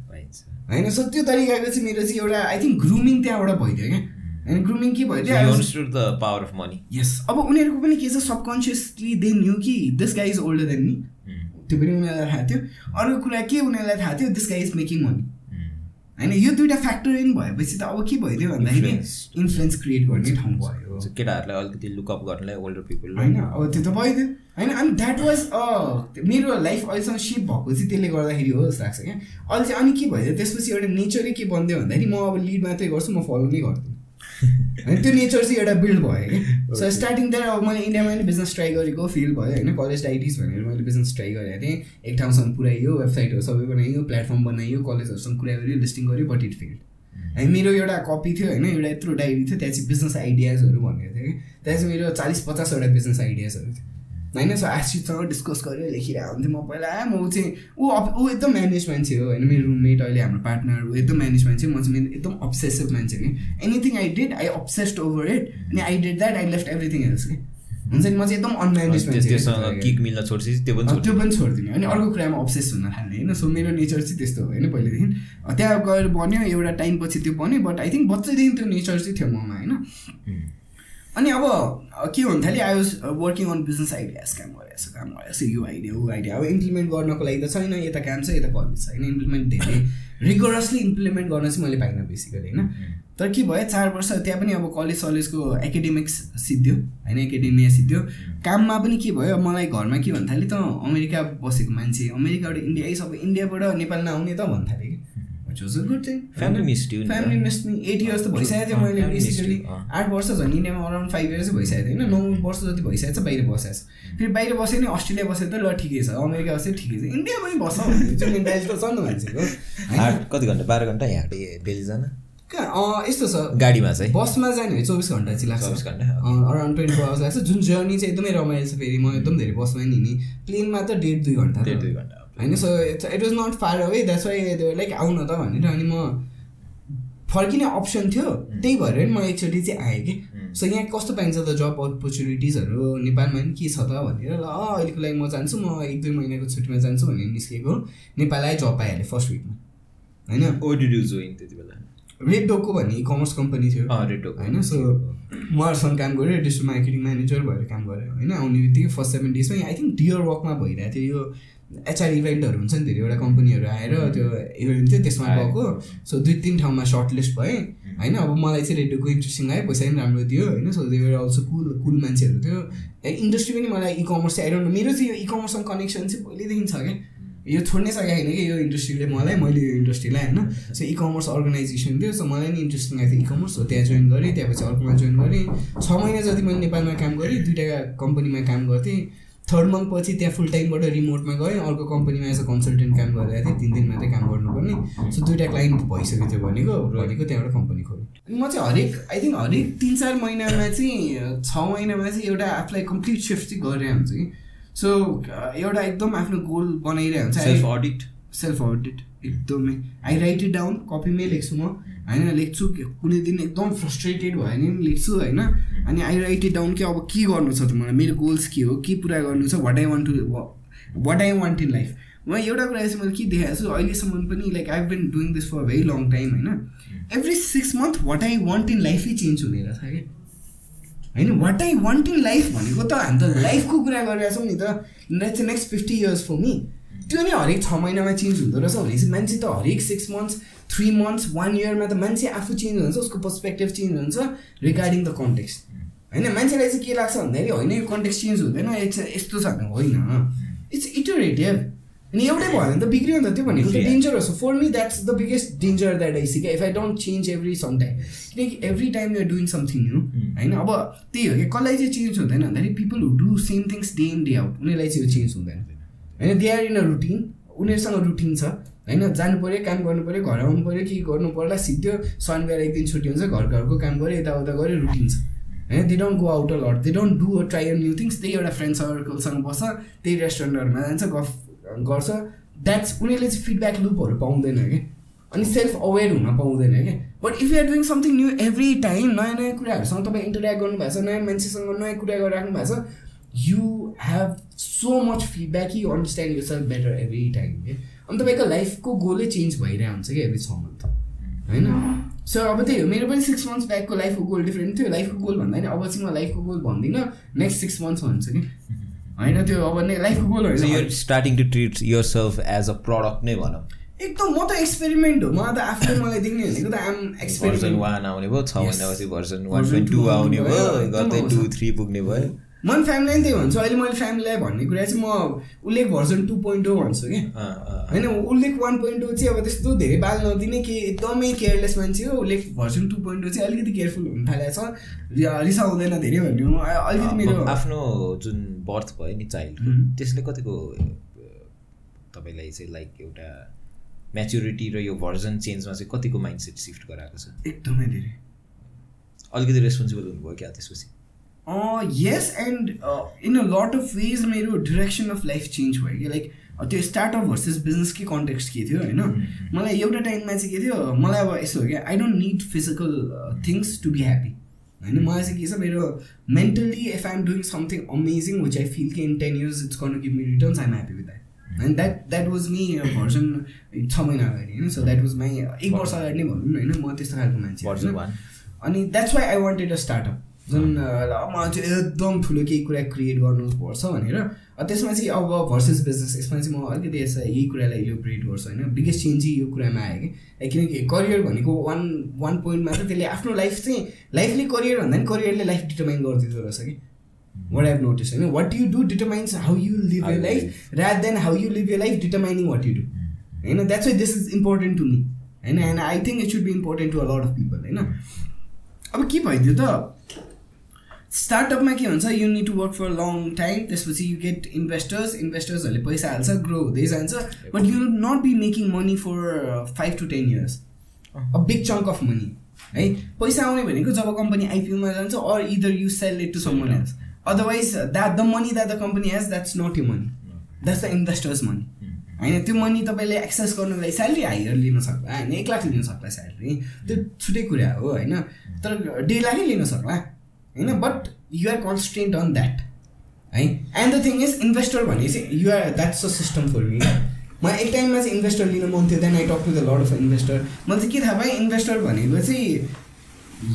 होइन सो त्यो तरिकाको चाहिँ मेरो चाहिँ एउटा आई थिङ्क ग्रुमिङ त्यहाँबाट भइदियो क्या। होइन ग्रुमिङ के यु भइदियो understood the power of money yes अब उनीहरूको पनि के छ सबकन्सियसली दे न्यू कि this guy is older than me त्यो पनि उनीहरूलाई थाहा थियो। अर्को कुरा के उनीहरूलाई थाहा थियो? This guy is making money होइन यो दुइटा फ्याक्टर इन भएपछि त अब के भइदियो भन्दाखेरि. इन्फ्लुएन्स क्रिएट गर्ने ठाउँ भयो। केटाहरूलाई अलिकति लुकअप गर्नलाई ओल्डर पिपल होइन अब त्यो त भइदियो। होइन अनि द्याट वाज मेरो लाइफ अहिलेसम्म सिप भएको चाहिँ त्यसले गर्दाखेरि हो जस्तो लाग्छ क्या। अहिले चाहिँ अनि के भइदियो त्यसपछि एउटा नेचरै के बनिदियो भन्दाखेरि म अब लिड मात्रै गर्छु म फलो नै गर्दिनँ। होइन त्यो नेचर चाहिँ एउटा बिल्ड भयो क्या सो स्टार्टिङ त्यहाँ अब मैले इन्डियामा पनि बिजनेस ट्राई गरेको फिल भयो होइन। कलेज आइटिज भनेर मैले बिजनेस ट्राई गरेको थिएँ। एक ठाउँसम्म पुऱ्याइयो वेबसाइटहरू सबै बनाइयो प्लेटफर्म बनाइयो कलेजहरूसँग कुरा गऱ्यो लिस्टिङ गऱ्यो बट इट फिल्ड है मेरो एउटा कपी थियो होइन। एउटा यत्रो डायरी थियो त्यहाँ चाहिँ बिजनेस आइडियाजहरू भनेको थियो कि त्यहाँ चाहिँ मेरो चालिस पचासवटा बिजनेस आइडियाजहरू थियो। होइन सो आशिषसँग डिस्कस गरेर लेखिरहेको हुन्थेँ म पहिला। म चाहिँ ऊ ऊ एकदम म्यानेज मान्छे हो होइन मेरो रुममेट अहिले हाम्रो पार्टनर ऊ एकदम म्यानेज मान्छे म चाहिँ मेरो एकदम अब्सेसिभ मान्छे कि। Anything I did I obsessed over it अनि I did that I left everything else कि हुन्छ नि म चाहिँ एकदम अनम्यानेज मान्छे त्यो पनि अब त्यो पनि छोडिदिने अनि अर्को कुरामा अब्सेस हुन थाल्ने होइन? सो मेरो नेचर चाहिँ त्यस्तो हो होइन पहिलेदेखि। त्यहाँ गएर बन्यो एउटा टाइम पछि त्यो बन्यो बट आई थिङ्क बच्चैदेखि त्यो नेचर चाहिँ थियो ममा होइन? अनि अब के हुन थाल्यो I was working on business ideas काम गरेको छ काम गरेको छ यो आइडिया ऊ आइडिया अब इम्प्लिमेन्ट गर्नको लागि त छैन यता काम छ यता कलेज छ होइन इम्प्लिमेन्ट धेरै रिगोरसली इम्प्लिमेन्ट गर्न चाहिँ मैले पाइनँ बेसिकली होइन? तर के भयो चार वर्ष त्यहाँ पनि अब कलेज सलेजको एकाडेमिक्स सिद्धियो होइन एकाडेमिया सिद्धियो। काममा पनि के भयो मलाई घरमा के भन्न थाल्यो त अमेरिका बसेको मान्छे अमेरिकाबाट इन्डिया अब इन्डियाबाट नेपाल नआउने त भन्न थाल्यो कि which was a good thing. Family missed you। Family missed me. Eight years त भइसकेको थियो अँ, मैले बेसिकली अँ। आठ वर्ष झन् इन्डियामा अराउन्ड फाइभ इयर्स भइसकेको थियो होइन। नौ वर्ष जति भइसकेको छ बाहिर बसेको छ। फेरि बाहिर बस्यो नि अस्ट्रेलिया बस्यो त ल ठिकै छ। अमेरिका बस्यो ठिकै छ। इन्डियामै बस त छ नि मान्छेको कति घन्टा? बाह्र घन्टा? यहाँ डेली जान कहाँ? यस्तो छ। गाडीमा चाहिँ? बसमा जाने भने चौबिस घन्टा चाहिँ लाग्छ। 24 घन्टा, अराउन्ड ट्वेन्टी फोर आवर्स लाग्छ। जुन जर्नी चाहिँ एकदमै रमाइलो छ फेरि। म एकदम धेरै बसमा नि प्लेनमा त डेढ दुई घन्टा डेढ दुई घन्टा। होइन so it's it was not far away that's why like आउन त भनेर अनि म फर्किने अप्सन थियो त्यही भएर नि म एकचोटि चाहिँ आएँ कि। सो यहाँ कस्तो पाइन्छ त जब अपर्च्युनिटिजहरू नेपालमा पनि के छ त भनेर ल अहिलेको लागि म जान्छु म एक दुई महिनाको छुट्टीमा जान्छु भनेर निस्केको नेपाल आएँ जब पाइहालेँ फर्स्ट विकमा होइन। ओ डिड यु जोइन त्यति बेला? रेड डोको भन्ने इ कमर्स कम्पनी थियो Dog। होइन सो उहाँहरूसँग काम गरेँ डिस्ट्रिक्ट मार्केटिङ म्यानेजर भएर काम गरेँ होइन आउने बित्तिकै फर्स्ट सेभेन डेजमै आई थिङ्क डियर वर्कमा भइरहेको थियो यो एचआर इभेन्टहरू हुन्छ नि धेरैवटा कम्पनीहरू आएर त्यो इभेन्ट थियो त्यसमा। गएको। सो दुई तिन ठाउँमा सर्ट लिस्ट भएँ होइन अब मलाई चाहिँ रेडियोको इन्ट्रेस्टिङ आयो पैसा पनि राम्रो दियो होइन सो देवर अल्सो कुल कुल मान्छेहरू थियो। इन्डस्ट्री पनि मलाई इ कमर्स चाहिँ आइरहनु मेरो चाहिँ यो इ कमर्ससँग कनेक्सन चाहिँ पहिल्यैदेखि छ क्या। यो छोड्नै सकेको छैन कि यो इन्डस्ट्रीले मलाई मैले यो इन्डस्ट्रीलाई होइन। सो इ कमर्स अर्गनाइजेसन थियो सो मलाई नि इन्ट्रेस्टिङ लागेको थियो इ कमर्स हो त्यहाँ जोइन गरेँ त्यहाँपछि अर्कोमा जोइन गरेँ। छ महिना जति मैले नेपालमा काम गरेँ दुइटा कम्पनीमा काम गर्थेँ। थर्ड मन्थ पछि त्यहाँ फुल टाइमबाट रिमोटमा गएँ। अर्को कम्पनीमा एज अ कन्सल्टेन्ट काम गरिरहेको थिएँ। तिन दिन मात्रै काम गर्नुपर्ने सो दुइटा क्लाइन्ट भइसकेको थियो भनेको। भनेको त्यहाँबाट कम्पनी खोलेँ। अनि म चाहिँ हरेक आई थिङ्क हरेक तिन चार महिनामा चाहिँ छ महिनामा चाहिँ एउटा आफूलाई कम्प्लिट सिफ्ट चाहिँ गरिरहेको हुन्छ कि। सो एउटा एकदम आफ्नो गोल बनाइरहेको हुन्छ सेल्फ अडिट सेल्फ अडिट एकदमै। आई राइट इट डाउन कपीमै लेख्छु म। होइन लेख्छु कुनै दिन एकदम फ्रस्ट्रेटेड भयो भने पनि लेख्छु होइन। अनि आई राइट इट डाउन कि अब के गर्नु छ त मलाई मेरो गोल्स के हो? के पुरा गर्नु छ? What I want to what I want in life म एउटा कुरा चाहिँ मैले के देखाएको छु अहिलेसम्म पनि like I been doing this for very long time होइन। Every six month what I want in लाइफै change हुने रहेछ क्या होइन what I want in life भनेको त हामी त लाइफको कुरा गरिरहेको छौँ नि त। Next fifty years for me त्यो नि हरेक छ महिनामा चेन्ज हुँदो रहेछ भनेपछि मान्छे त हरेक six months three months one इयरमा त मान्छे आफू चेन्ज हुन्छ उसको पर्सपेक्टिभ चेन्ज हुन्छ रिगार्डिङ द कन्टेक्स्ट होइन मान्छेलाई चाहिँ के लाग्छ भन्दाखेरि होइन यो कन्टेक्स्ट चेन्ज हुँदैन यस- यस्तो छ भने होइन। इट्स इटरेटिभ अनि एउटै भयो भने त बिग्रियो नि त त्यो भनेको त. डेन्जर हो। For me that's the biggest danger that I see क्या if I don't change every some time किनकि every time you're doing something new होइन? अब त्यही हो कि कसलाई चाहिँ चेन्ज हुँदैन भन्दाखेरि people who do same things day in day out उनीहरूलाई चाहिँ यो चेन्ज हुँदैन। होइन they are in a routine उनीहरूसँग रुटिन छ। होइन जानु पऱ्यो काम गर्नु पऱ्यो घर आउनु पऱ्यो के गर्नु पर्ला सिद्धो शनिबार एक दिन छुट्टी हुन्छ घर घरको काम गऱ्यो यताउता गऱ्यो रुटिन छ। होइन they don't go out lot they don't do a try new things त्यही एउटा फ्रेन्ड सर्कलसँग बस्छ त्यही रेस्टुरेन्टहरूमा जान्छ गफ गर्छ। द्याट्स उनीहरूले चाहिँ फिडब्याक लुपहरू पाउँदैन कि? अनि सेल्फ अवेर हुन पाउँदैन क्या but if you're doing something new every time नयाँ नयाँ कुराहरूसँग तपाईँ इन्टरेक्ट गर्नुभएको छ नयाँ मान्छेसँग नयाँ कुरा गरिराख्नु भएको छ you have so much feedback you understand yourself better every time क्या अनि तपाईँको लाइफको गोलै चेन्ज भइरहेको हुन्छ कि एभ्री छ मन्थ होइन? सो अब त्यही हो मेरो पनि सिक्स मन्थ्स ब्याकको लाइफको गोल डिफ्रेन्ट थियो। लाइफको गोल भन्दा नि अब चाहिँ म लाइफको गोल भन्दिनँ नेक्स्ट सिक्स मन्थ्स भन्छु कि? होइन त्यो अब नै लाइफको गोल होइन। you're starting to treat yourself as a product नै भनौँ। एकदम म त एक्सपेरिमेन्ट हो। मलाई त आफूले मलाई देख्ने भनेको त आम एक्सपेरिमेन्ट वान आउने भयो छ. महिनापछि भर्जन वान पोइन्ट टू आउने भयो गर्दै टू। थ्री पुग्ने भयो। मन फ्यामिलीलाई पनि त्यही भन्छु। अहिले मैले फ्यामिलीलाई भन्ने कुरा चाहिँ म उल्लेख भर्जन टू पोइन्ट हो भन्छु कि? होइन उल्लेख वान पोइन्ट टू चाहिँ अब त्यस्तो धेरै बाल नदिने कि एकदमै केयरलेस मान्छे हो। उल्लेख भर्सन टू पोइन्ट टू चाहिँ अलिकति केयरफुल हुन थालेको छ। रिसाउँदैन धेरै भन्ने अलिकति मेरो आफ्नो जुन बर्थ भयो नि चाइल्ड। त्यसले कतिको तपाईँलाई चाहिँ लाइक एउटा म्याच्युरिटी र यो भर्जन चेन्जमा चाहिँ कतिको माइन्डसेट सिफ्ट गराएको छ? एकदमै धेरै। अलिकति रेस्पोन्सिबल हुनुभयो क्या त्यसपछि? Yes and in a lot of ways मेरो डिरेक्सन अफ लाइफ चेन्ज भयो कि लाइक त्यो स्टार्टअप भर्सेस बिजनेसकै कन्टेक्स्ट के थियो होइन मलाई एउटा टाइममा चाहिँ के थियो मलाई अब यस्तो हो क्या I don't need physical things to be happy होइन? मलाई चाहिँ के छ मेरो mentally if I am doing something amazing which I feel कि इन टेन इयर्स इट्स गर्नु give me returns I am happy with that and that that was me version छ महिना अगाडि होइन? सो द्याट वाज माई एक वर्ष अगाडि नै भनौँ न होइन? म त्यस्तो खालको मान्छे अनि that's why I wanted a startup जुन ल, मलाई चाहिँ एकदम ठुलो केही कुरा क्रिएट गर्नुपर्छ भनेर। त्यसमा चाहिँ अब भर्सेस बिजनेस यसमा चाहिँ म अलिकति यसलाई यही कुरालाई इलोब्रेट गर्छु होइन। बिगेस्ट चेन्ज चाहिँ यो कुरामा आयो कि। किनकि करियर भनेको वान वान पोइन्टमा त त्यसले आफ्नो लाइफ चाहिँ लाइफले करियर भन्दा पनि करियरले लाइफ डिटर्माइन गरिदिँदो रहेछ कि। वाट हेभ नोटिस होइन? What you do determines how you live you life rather than how you live your life determining what you do होइन? That's why this is important to me होइन? And I think it should be important to a lot of people होइन? अब के भइदियो त? स्टार्टअपमा के हुन्छ you need to work for long time त्यसपछि यु गेट इन्भेस्टर्स इन्भेस्टर्सहरूले पैसा हाल्छ ग्रो हुँदै जान्छ but you will not be making money for five to ten years a big chunk of money है? पैसा आउने भनेको जब कम्पनी आइपिओमा जान्छ or either you sell it to someone else otherwise that the money that the company has that's not you money that's the investors money होइन? त्यो money तपाईँले एक्सेस गर्नुको लागि स्यालेरी हायर लिन सक्ला होइन? एक लाख लिन सक्ला स्यालेरी त्यो छुट्टै कुरा हो होइन? तर डेढ लाखै लिन सक्ला। होइन but you're constant on that है and the thing is investor भने चाहिँ you're that's a system for me मलाई एक टाइममा चाहिँ इन्भेस्टर लिन मन थियो then I talk to the load of investor मलाई चाहिँ के थाहा भयो इन्भेस्टर भनेको चाहिँ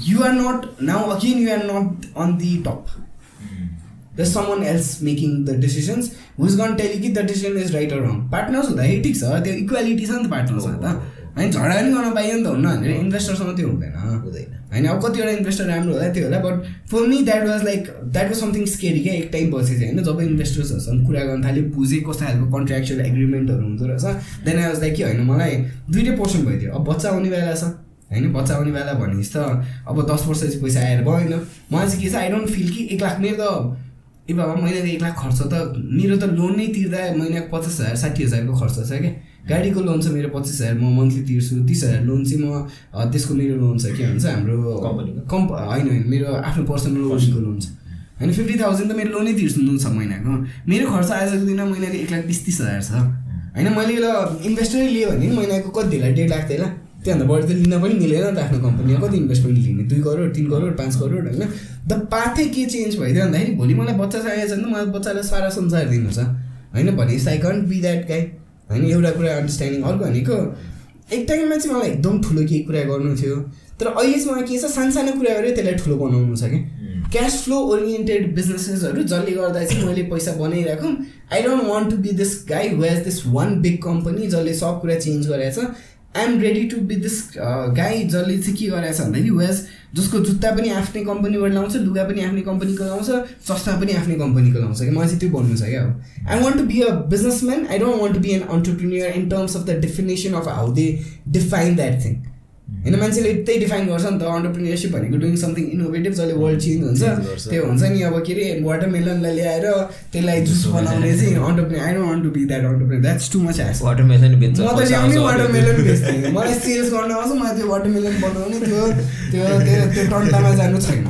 you're not now again you're not on the top else making the decisions who's going to tell you कि the decision is right or wrong. Partners हुँदाखेरि ठिक छ त्यो इक्वालिटी छ नि त पार्टनर्समा त होइन झगडा पनि गर्न पाइयो नि त हुन्न भनेर इन्भेस्टरसँग त्यो हुँदैन। हुँदैन। होइन अब कतिवटा इन्भेस्टर राम्रो होला त्यो होला but for me that was like that was something scary क्या एक टाइम पछि चाहिँ होइन? जब इन्भेस्टर्सहरूसँग कुरा गर्न थाल्यो बुझेँ कस्तो खालको कन्ट्रेक्चुअल एग्रिमेन्टहरू हुँदो रहेछ देन आई वाज लाइक कि होइन मलाई दुइटै पोर्सन भइदियो। अब बच्चा आउने बेला छ होइन? बच्चा आउने बेला भनेपछि त अब दस वर्षपछि पैसा आएर भएन मलाई चाहिँ के छ आई डोन्ट फिल कि एक लाख मेरो त ए बाबा महिनाको एक लाख खर्च त मेरो त लोन नै तिर्दा महिनाको पचास हजार साठी हजारको खर्च छ क्या। गाडीको लोन छ मेरो पच्चिस हजार म मन्थली तिर्छु तिस हजार लोन चाहिँ म त्यसको मेरो लोन छ के भन्छ हाम्रो कम्पनीको? कम्प होइन होइन मेरो आफ्नो पर्सनल लोनको लोन छ। होइन फिफ्टी थाउजन्ड त मेरो लोनै तिर्नु छ महिनाको। मेरो खर्च आजको दिनमा महिनाको एक लाख बिस तिस हजार छ। होइन मैले ल इन्भेस्टरै लियो भने नि महिनाको कति धेरै डेढ लाख थिएन त्योभन्दा बढी त लिन पनि मिलेन नि त आफ्नो कम्पनीमा कति इन्भेस्टमेन्ट लिने? दुई करोड तिन करोड पाँच करोड होइन? द पाथै के चेन्ज भइदियो भन्दाखेरि भोलि मलाई बच्चा चाहिएको छ भने त मलाई बच्चालाई सारा संसार दिनु छ। होइन आई कन्ट बी द्याट गाई होइन एउटा कुरा अन्डरस्ट्यान्डिङ अर्को भनेको एक टाइममा चाहिँ मलाई एकदम ठुलो केही कुरा गर्नु थियो तर अहिले चाहिँ मलाई के छ सानसानो कुरा गरेर त्यसलाई ठुलो बनाउनु छ कि क्यास फ्लो ओरिएन्टेड बिजनेसेसहरू जसले गर्दा चाहिँ मैले पैसा बनाइराखौँ I don't want to be this guy who has this one big company जसले सब कुरा चेन्ज गरेको छ I am ready to be this guy जसले चाहिँ के गरेको छ भन्दाखेरि हेज जसको जुत्ता पनि आफ्नै कम्पनीबाट लाउँछ लुगा पनि आफ्नै कम्पनीको लाउँछ चस्मा पनि आफ्नै कम्पनीको लाउँछ कि? मलाई चाहिँ त्यो भन्नु छ क्या अब I want to be a businessman I don't want to be an entrepreneur in terms of the definition of how they define that thing होइन मान्छेले त्यही डिफाइन गर्छ नि त अन्टरप्रिनियरसिप भनेको डुइङ समथिङ इनोभेटिभ जसले वर्ल्ड चेन्ज हुन्छ। त्यो हुन्छ नि अब के अरे वाटरमेलनलाई ल्याएर त्यसलाई जुस बनाउने चाहिँ entrepreneur I don't want to be that entrepreneur that's too much has watermelon बेच्छ म त ल्याउने वाटरमेलन। बेच्थेँ। मलाई सेल्स गर्न आउँछ मलाई त्यो वाटरमेलन बनाउने त्यो त्यो त्यो टन्टामा जानु छैन।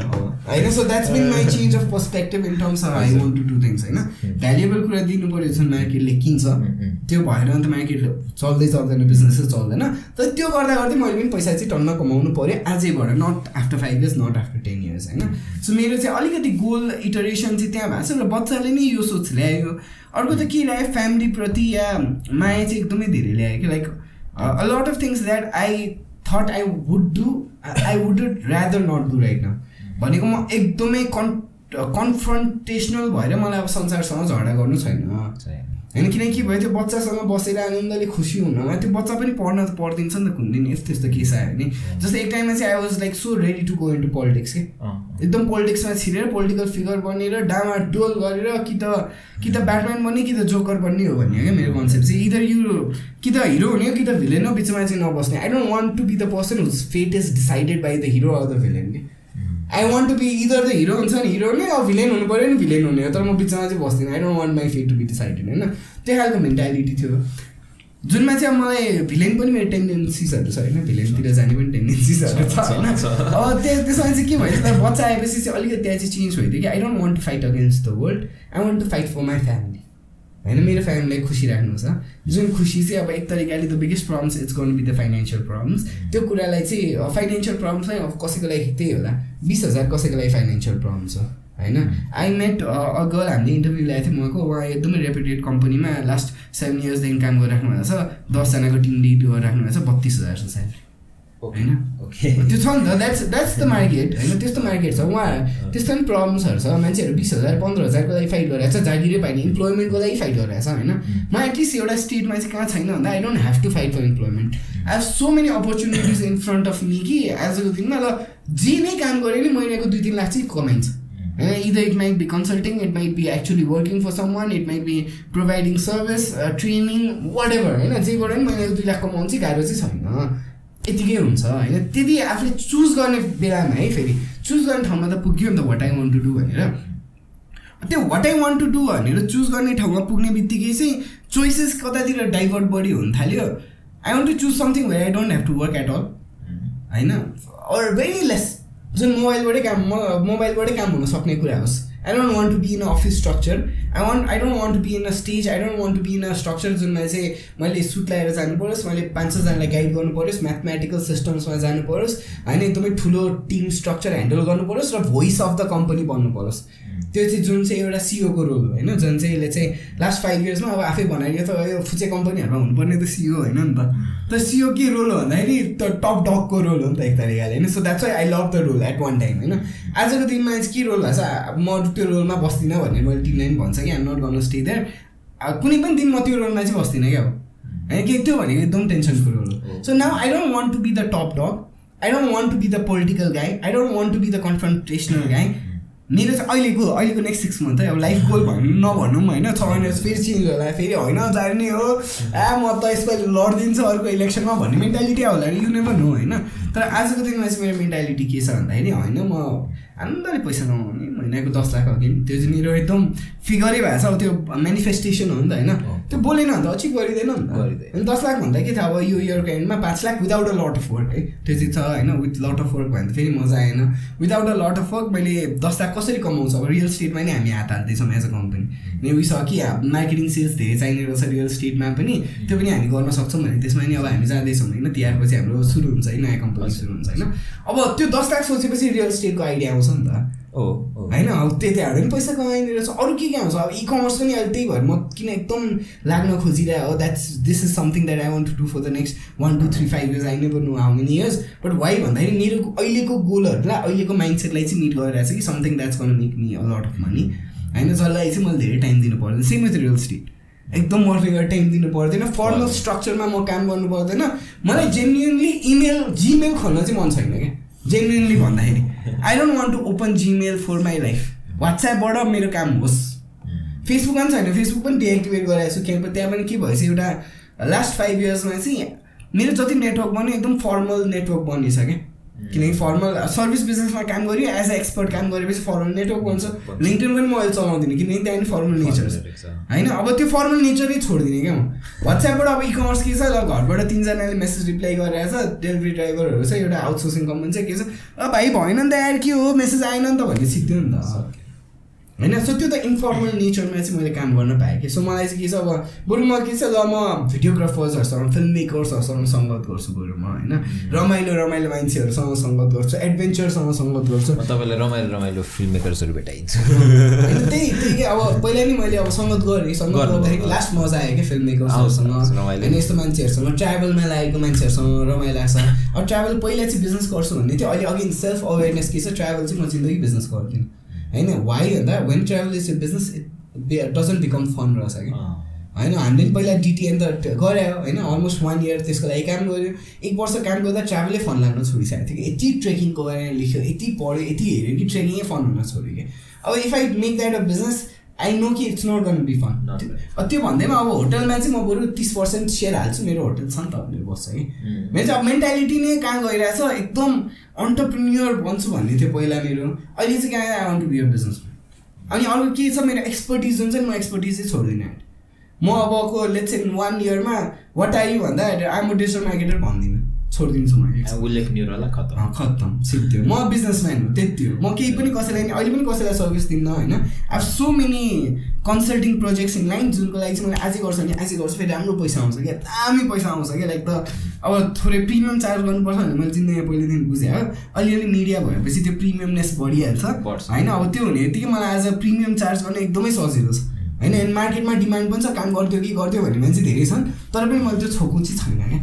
होइन so that's been my change of perspective in terms of I want to do things होइन? भ्यालुएबल कुरा दिनु पऱ्यो जुन मार्केटले किन्छ। त्यो भएर अन्त मार्केट चल्दै चल्दैन बिजनेसै चल्दैन। तर त्यो गर्दा गर्दै मैले पनि पैसा चाहिँ टन्न कमाउनु पऱ्यो आजैबाट not after five years not after ten years होइन? सो मेरो चाहिँ अलिकति गोल इटरेसन चाहिँ त्यहाँ भएको छ र बच्चाले नै यो सोच ल्यायो। अर्को त के ल्यायो? फ्यामिलीप्रति या माया चाहिँ एकदमै धेरै ल्यायो कि like a lot of things that I thought I would do I would rather not do right now भनेको म एकदमै कन् कन्फ्रन्टेसनल भएर मलाई अब संसारसँग झगडा गर्नु छैन। होइन किनकि के भयो त्यो बच्चासँग बसेर आनन्दले खुसी हुनमा त्यो बच्चा पनि पढ्न त पढिदिन्छ नि त कुन दिन यस्तो यस्तो केस आयो भने। जस्तै एक टाइममा चाहिँ I was like so ready to go into politics के? एकदम पोलिटिक्समा छिरेर पोलिटिकल फिगर बनेर डामा डोल गरेर कि त कि त ब्याटम्यान बन्ने कि त जोकर बन्ने हो भन्ने क्या मेरो कन्सेप्ट चाहिँ। इदर यु कि त हिरो हुने हो कि त भिलेन हो बिचमा चाहिँ नबस्ने। I don't want to be the person whose fate is decided by the hero or the villain कि? I want to be either the hero हुन्छ नि हिरो नै अब भिलेन हुनु पऱ्यो नि भिलेन हुने हो तर म बिचमा चाहिँ बस्दिनँ I don't want my fate to be decided होइन त्यो खालको मेन्टालिटी थियो जुनमा चाहिँ अब मलाई भिलेन पनि मेरो टेन्डेन्सिजहरू छ होइन भिलेनतिर जाने पनि टेन्डेन्सिजहरू छ होइन अब त्यो त्यसमा चाहिँ के भयो त बच्चा आएपछि चाहिँ अलिकति त्यहाँ चाहिँ चेन्ज भइदियो कि I don't want to fight against the world I want to fight for my family होइन मेरो फ्यामिलीलाई खुसी राख्नु छ जुन खुसी चाहिँ अब एक तरिकाले the biggest problems it's gonna be the financial problems त्यो कुरालाई चाहिँ फाइनेन्सियल प्रब्लम्स नै अब कसैको लागि त्यही होला। बिस हजार कसैको लागि फाइनेन्सियल प्रब्लम छ होइन? आई मेट अ गर्ल हामीले इन्टरभ्यू ल्याएको थियौँ उहाँको। उहाँ एकदमै रेपुटेड कम्पनीमा लास्ट सेभेन इयर्सदेखि काम गरिराख्नु भएको छ। दसजनाको टिम लिड गरिराख्नु भएको छ बत्तिस हजार छ स्यालेरी होइन ओके। त्यो छ नि त द्याट्स द्याट्स द मार्केट होइन त्यस्तो मार्केट छ। उहाँ त्यस्तो पनि प्रब्लम्सहरू छ। मान्छेहरू बिस हजार पन्ध्र हजारको लागि फाइट गरिरहेको छ जागिरै पाइने इम्प्लोइमेन्टको लागि फाइट गरिरहेको छ होइन? म एटलिस्ट एउटा स्टेटमा चाहिँ कहाँ छैन भन्दा I don't have to fight for employment I have so many opportunities in front of me कि आजको दिनमा ल जे नै काम गरे नि महिनाको दुई तिन लाख चाहिँ कमाइन्छ। होइन either it might be consulting it might be actually working for someone it might be providing service training whatever होइन जेबाट पनि महिनाको दुई लाख कमाउनु चाहिँ गाह्रो चाहिँ छैन। यतिकै हुन्छ होइन? त्यति आफूले चुज गर्ने बेलामा है फेरि चुज गर्ने ठाउँमा त पुग्यो नि त what I want to do भनेर। त्यो what I want to do भनेर चुज गर्ने ठाउँमा पुग्ने बित्तिकै चाहिँ चोइसेस कतातिर डाइभर्ट बढी हुन थाल्यो। I want to choose something where I don't have to work at all होइन? अर भेरी लेस जुन मोबाइलबाटै काम मोबाइलबाटै काम हुन सक्ने कुरा होस्। I don't want to be in office structure I want I don't want to be in a stage I don't want to be in a structure जुनमा चाहिँ मैले सुट लगाएर जानु परोस् मैले पाँच छजनालाई गाइड गर्नु परोस् म्याथमेटिकल सिस्टम्समा जानु परोस् होइन एकदमै ठुलो टिम स्ट्रक्चर ह्यान्डल गर्नु परोस् र भोइस अफ द कम्पनी बन्नु परोस्. त्यो चाहिँ जुन चाहिँ एउटा सिओको रोल हो होइन जुन चाहिँ यसले चाहिँ लास्ट फाइभ इयर्समा अब आफै बनाइयो त यो फुचे कम्पनीहरूमा हुनुपर्ने त सिओ होइन नि त। त सिओ के रोल हो भन्दाखेरि त टप डगको रोल हो नि त एक तरिकाले होइन। So that's why I love the role at one time होइन। आजको दिनमा चाहिँ के रोल भएको छ? म त्यो रोलमा बस्दिनँ भन्ने मैले टिमलाई पनि भन्छ कि I'm not gonna stay there कुनै पनि दिन म त्यो रोलमा चाहिँ बस्दिनँ क्या हो। होइन कि त्यो भनेको एकदम टेन्सनको रोल हो। So now I don't want to be the top dog I don't want to be the political guy I don't want to be the confrontational guy मेरो चाहिँ अहिलेको अहिलेको नेक्स्ट सिक्स मन्थ है अब लाइफ गोल भन्नु नभनौँ होइन। छ महिना फेरि चेन्ज होला फेरि होइन जाने हो। आ म त यसपालि लडिदिन्छु अर्को इलेक्सनमा भन्ने मेन्टालिटी होला यु नेभर नो होइन। तर आजको दिनमा चाहिँ मेरो मेन्टालिटी के छ भन्दाखेरि होइन म आनन्दले पैसा कमाउने महिनाको दस लाख अघि त्यो चाहिँ मेरो एकदम फिगरै भएको छ अब त्यो मेनिफेस्टेसन हो नि त होइन? त्यो बोलेन भने त अचिभ गरिँदैन नि त। अनि दस लाख भन्दा के थाहा अब यो इयरको एन्डमा पाँच lakh without a lot of work है? त्यो चाहिँ छ होइन? विथ लट अफ वर्क भने त फेरि मजा आएन। Without a lot of work मैले दस लाख कसरी कमाउँछ? अब रियल स्टेटमा नै हामी हात हाल्दैछौँ as a company may wish कि मार्केटिङ सेल्स धेरै चाहिने रहेछ रियल स्टेटमा पनि त्यो पनि हामी गर्न सक्छौँ भने त्यसमा नि अब हामी जाँदैछौँ होइन? तिहारपछि हाम्रो सुरु हुन्छ है नयाँ कम्पनी सुरु हुन्छ होइन? अब त्यो दस लाख सोचेपछि रियल स्टेटको आइडिया आउँछ। नि त। ओ होइन अब त्यतिबाट पनि पैसा कमाइने रहेछ। अरू के के आउँछ? अब इ कमर्स पनि अहिले त्यही भएर म किन एकदम लाग्न खोजिरहेको हो that's this is something that I want to do for the next one two three five years I never know how many years but why भन्दाखेरि मेरो अहिलेको गोलहरूलाई अहिलेको माइन्डसेटलाई चाहिँ मिट गरिरहेको छ कि something that's gonna make me a lot of money होइन जसलाई चाहिँ मैले धेरै टाइम दिनु पर्दैन। सेम विथ रियल स्टेट एकदम मर्ने गरेर टाइम दिनु पर्दैन। फर्मल स्ट्रक्चरमा म काम गर्नु पर्दैन। मलाई जेन्युनली इमेल जिमेल खोल्न चाहिँ मन छैन क्या। जेन्युनली भन्दाखेरि। I don't want to open Gmail for my life वाट्सएपबाट मेरो काम होस्। फेसबुक पनि छैन। फेसबुक पनि डिएक्टिभेट गराएको छु। किनभने त्यहाँ पनि के भएछ? एउटा लास्ट फाइभ इयर्समा चाहिँ मेरो जति नेटवर्क बन्यो एकदम फर्मल नेटवर्क बनिछ क्या किनकि फर्मल सर्भिस बिजनेसमा काम गऱ्यो एज अ एक्सपर्ट काम गरेपछि फर्मल नेटवर्क बन्छ। लिङ्कटिन पनि म अहिले चलाउँदिनँ किनकि त्यहाँ पनि फर्मल नेचर छ। होइन? अब त्यो फर्मल नेचरै छोडिदिने क्या म। वाट्सएपबाट अब इ कमर्स के छ? ल घरबाट तिनजनाले मेसेज रिप्लाई गरिरहेको छ डेलिभरी ड्राइभरहरू छ एउटा आउटसोर्सिङ कम्पनी चाहिँ के छ? भाइ भएन नि त यार के हो? मेसेज आएन नि त भन्ने सिक्थ्यो नि त। होइन? सो त्यो त इन्फर्मल नेचरमा चाहिँ मैले काम गर्न पाएँ कि। सो मलाई चाहिँ के छ अब बरु म के छ ल म भिडियोग्राफर्सहरूसँग फिल्म मेकर्सहरूसँग सङ्गत गर्छु बरु म होइन रमाइलो रमाइलो मान्छेहरूसँग सङ्गत गर्छु एडभेन्चरसँग सङ्गत गर्छु। तपाईँलाई रमाइलो रमाइलो फिल्म मेकर्सहरू भेटाइन्छ त्यही त्यही के अब पहिला नि मैले अब सङ्गत गरेँ। सङ्गत गर्दाखेरि। लास्ट मजा आयो क्या फिल्म मेकर्सहरूसँग। होइन यस्तो मान्छेहरूसँग ट्राभलमा लागेको मान्छेहरूसँग रमाइलो लाग्छ। अब ट्राभल पहिला चाहिँ बिजनेस गर्छु भन्ने थियो। अहिले अघि सेल्फ अवेरनेस के छ ट्राभल चाहिँ म जिन्दगी बिजनेस गर्दिनँ। होइन वाइ भन्दा when travel is a business it doesn't become fun रहेछ कि होइन हामीले पहिला डिटिएन त गऱ्यो होइन अलमोस्ट वान इयर त्यसको लागि काम गऱ्यो। एक वर्ष काम गर्दा ट्राभलै फन लाग्न छोडिसकेको थियो कि। यति ट्रेकिङको बारेमा लेख्यो यति पढ्यो यति हेऱ्यो कि ट्रेकिङै फन हुन छोड्यो कि। अब if I make that a business I know कि it's not gonna be fun Not bad. त्यो भन्दैमा अब होटलमा चाहिँ म बरु तिस पर्सेन्ट सेयर हाल्छु मेरो होटल छ नि त भनेर बस्छ कि. मेरो चाहिँ अब मेन्टालिटी नै कहाँ गइरहेछ एकदम अन्टरप्रिन्यर बन्छु भन्ने थियो पहिला मेरो। अहिले चाहिँ कहाँ I want to be a businessman अनि अरू के छ मेरो एक्सपर्टिज जुन चाहिँ म एक्सपर्टिज चाहिँ छोड्दिनँ। म अबको लेट्स इन वान इयरमा वाट आर यु भन्दा आइम अ डिजिटल मार्केटर भन्दिनँ। छोडिदिन्छु म उल्लेखनीय होला खतम सिद्धि हो म बिजनेसम्यान हो त्यति हो। म केही पनि कसैलाई नि अहिले पनि कसैलाई सर्भिस दिन्न होइन? अब so many consulting projects in line जुनको लागि चाहिँ मैले आजै गर्छु भने आजै गर्छु। फेरि राम्रो पैसा आउँछ क्या। दामी पैसा आउँछ क्या। लाइक त अब थोरै प्रिमियम चार्ज गर्नुपर्छ भने मैले जिन्दगी पहिलेदेखि बुझेँ हो। अलिअलि मिडिया भएपछि त्यो प्रिमियमनेस बढिहाल्छ। होइन? अब त्यो हुने बित्तिकै मलाई आज प्रिमियम चार्ज गर्न एकदमै सजिलो छ। होइन? एन्ड मार्केटमा डिमान्ड पनि छ काम गर्थ्यो कि गर्थ्यो भन्ने मान्छे धेरै छन्। तर पनि मैले त्यो छोएको चाहिँ छैन क्या।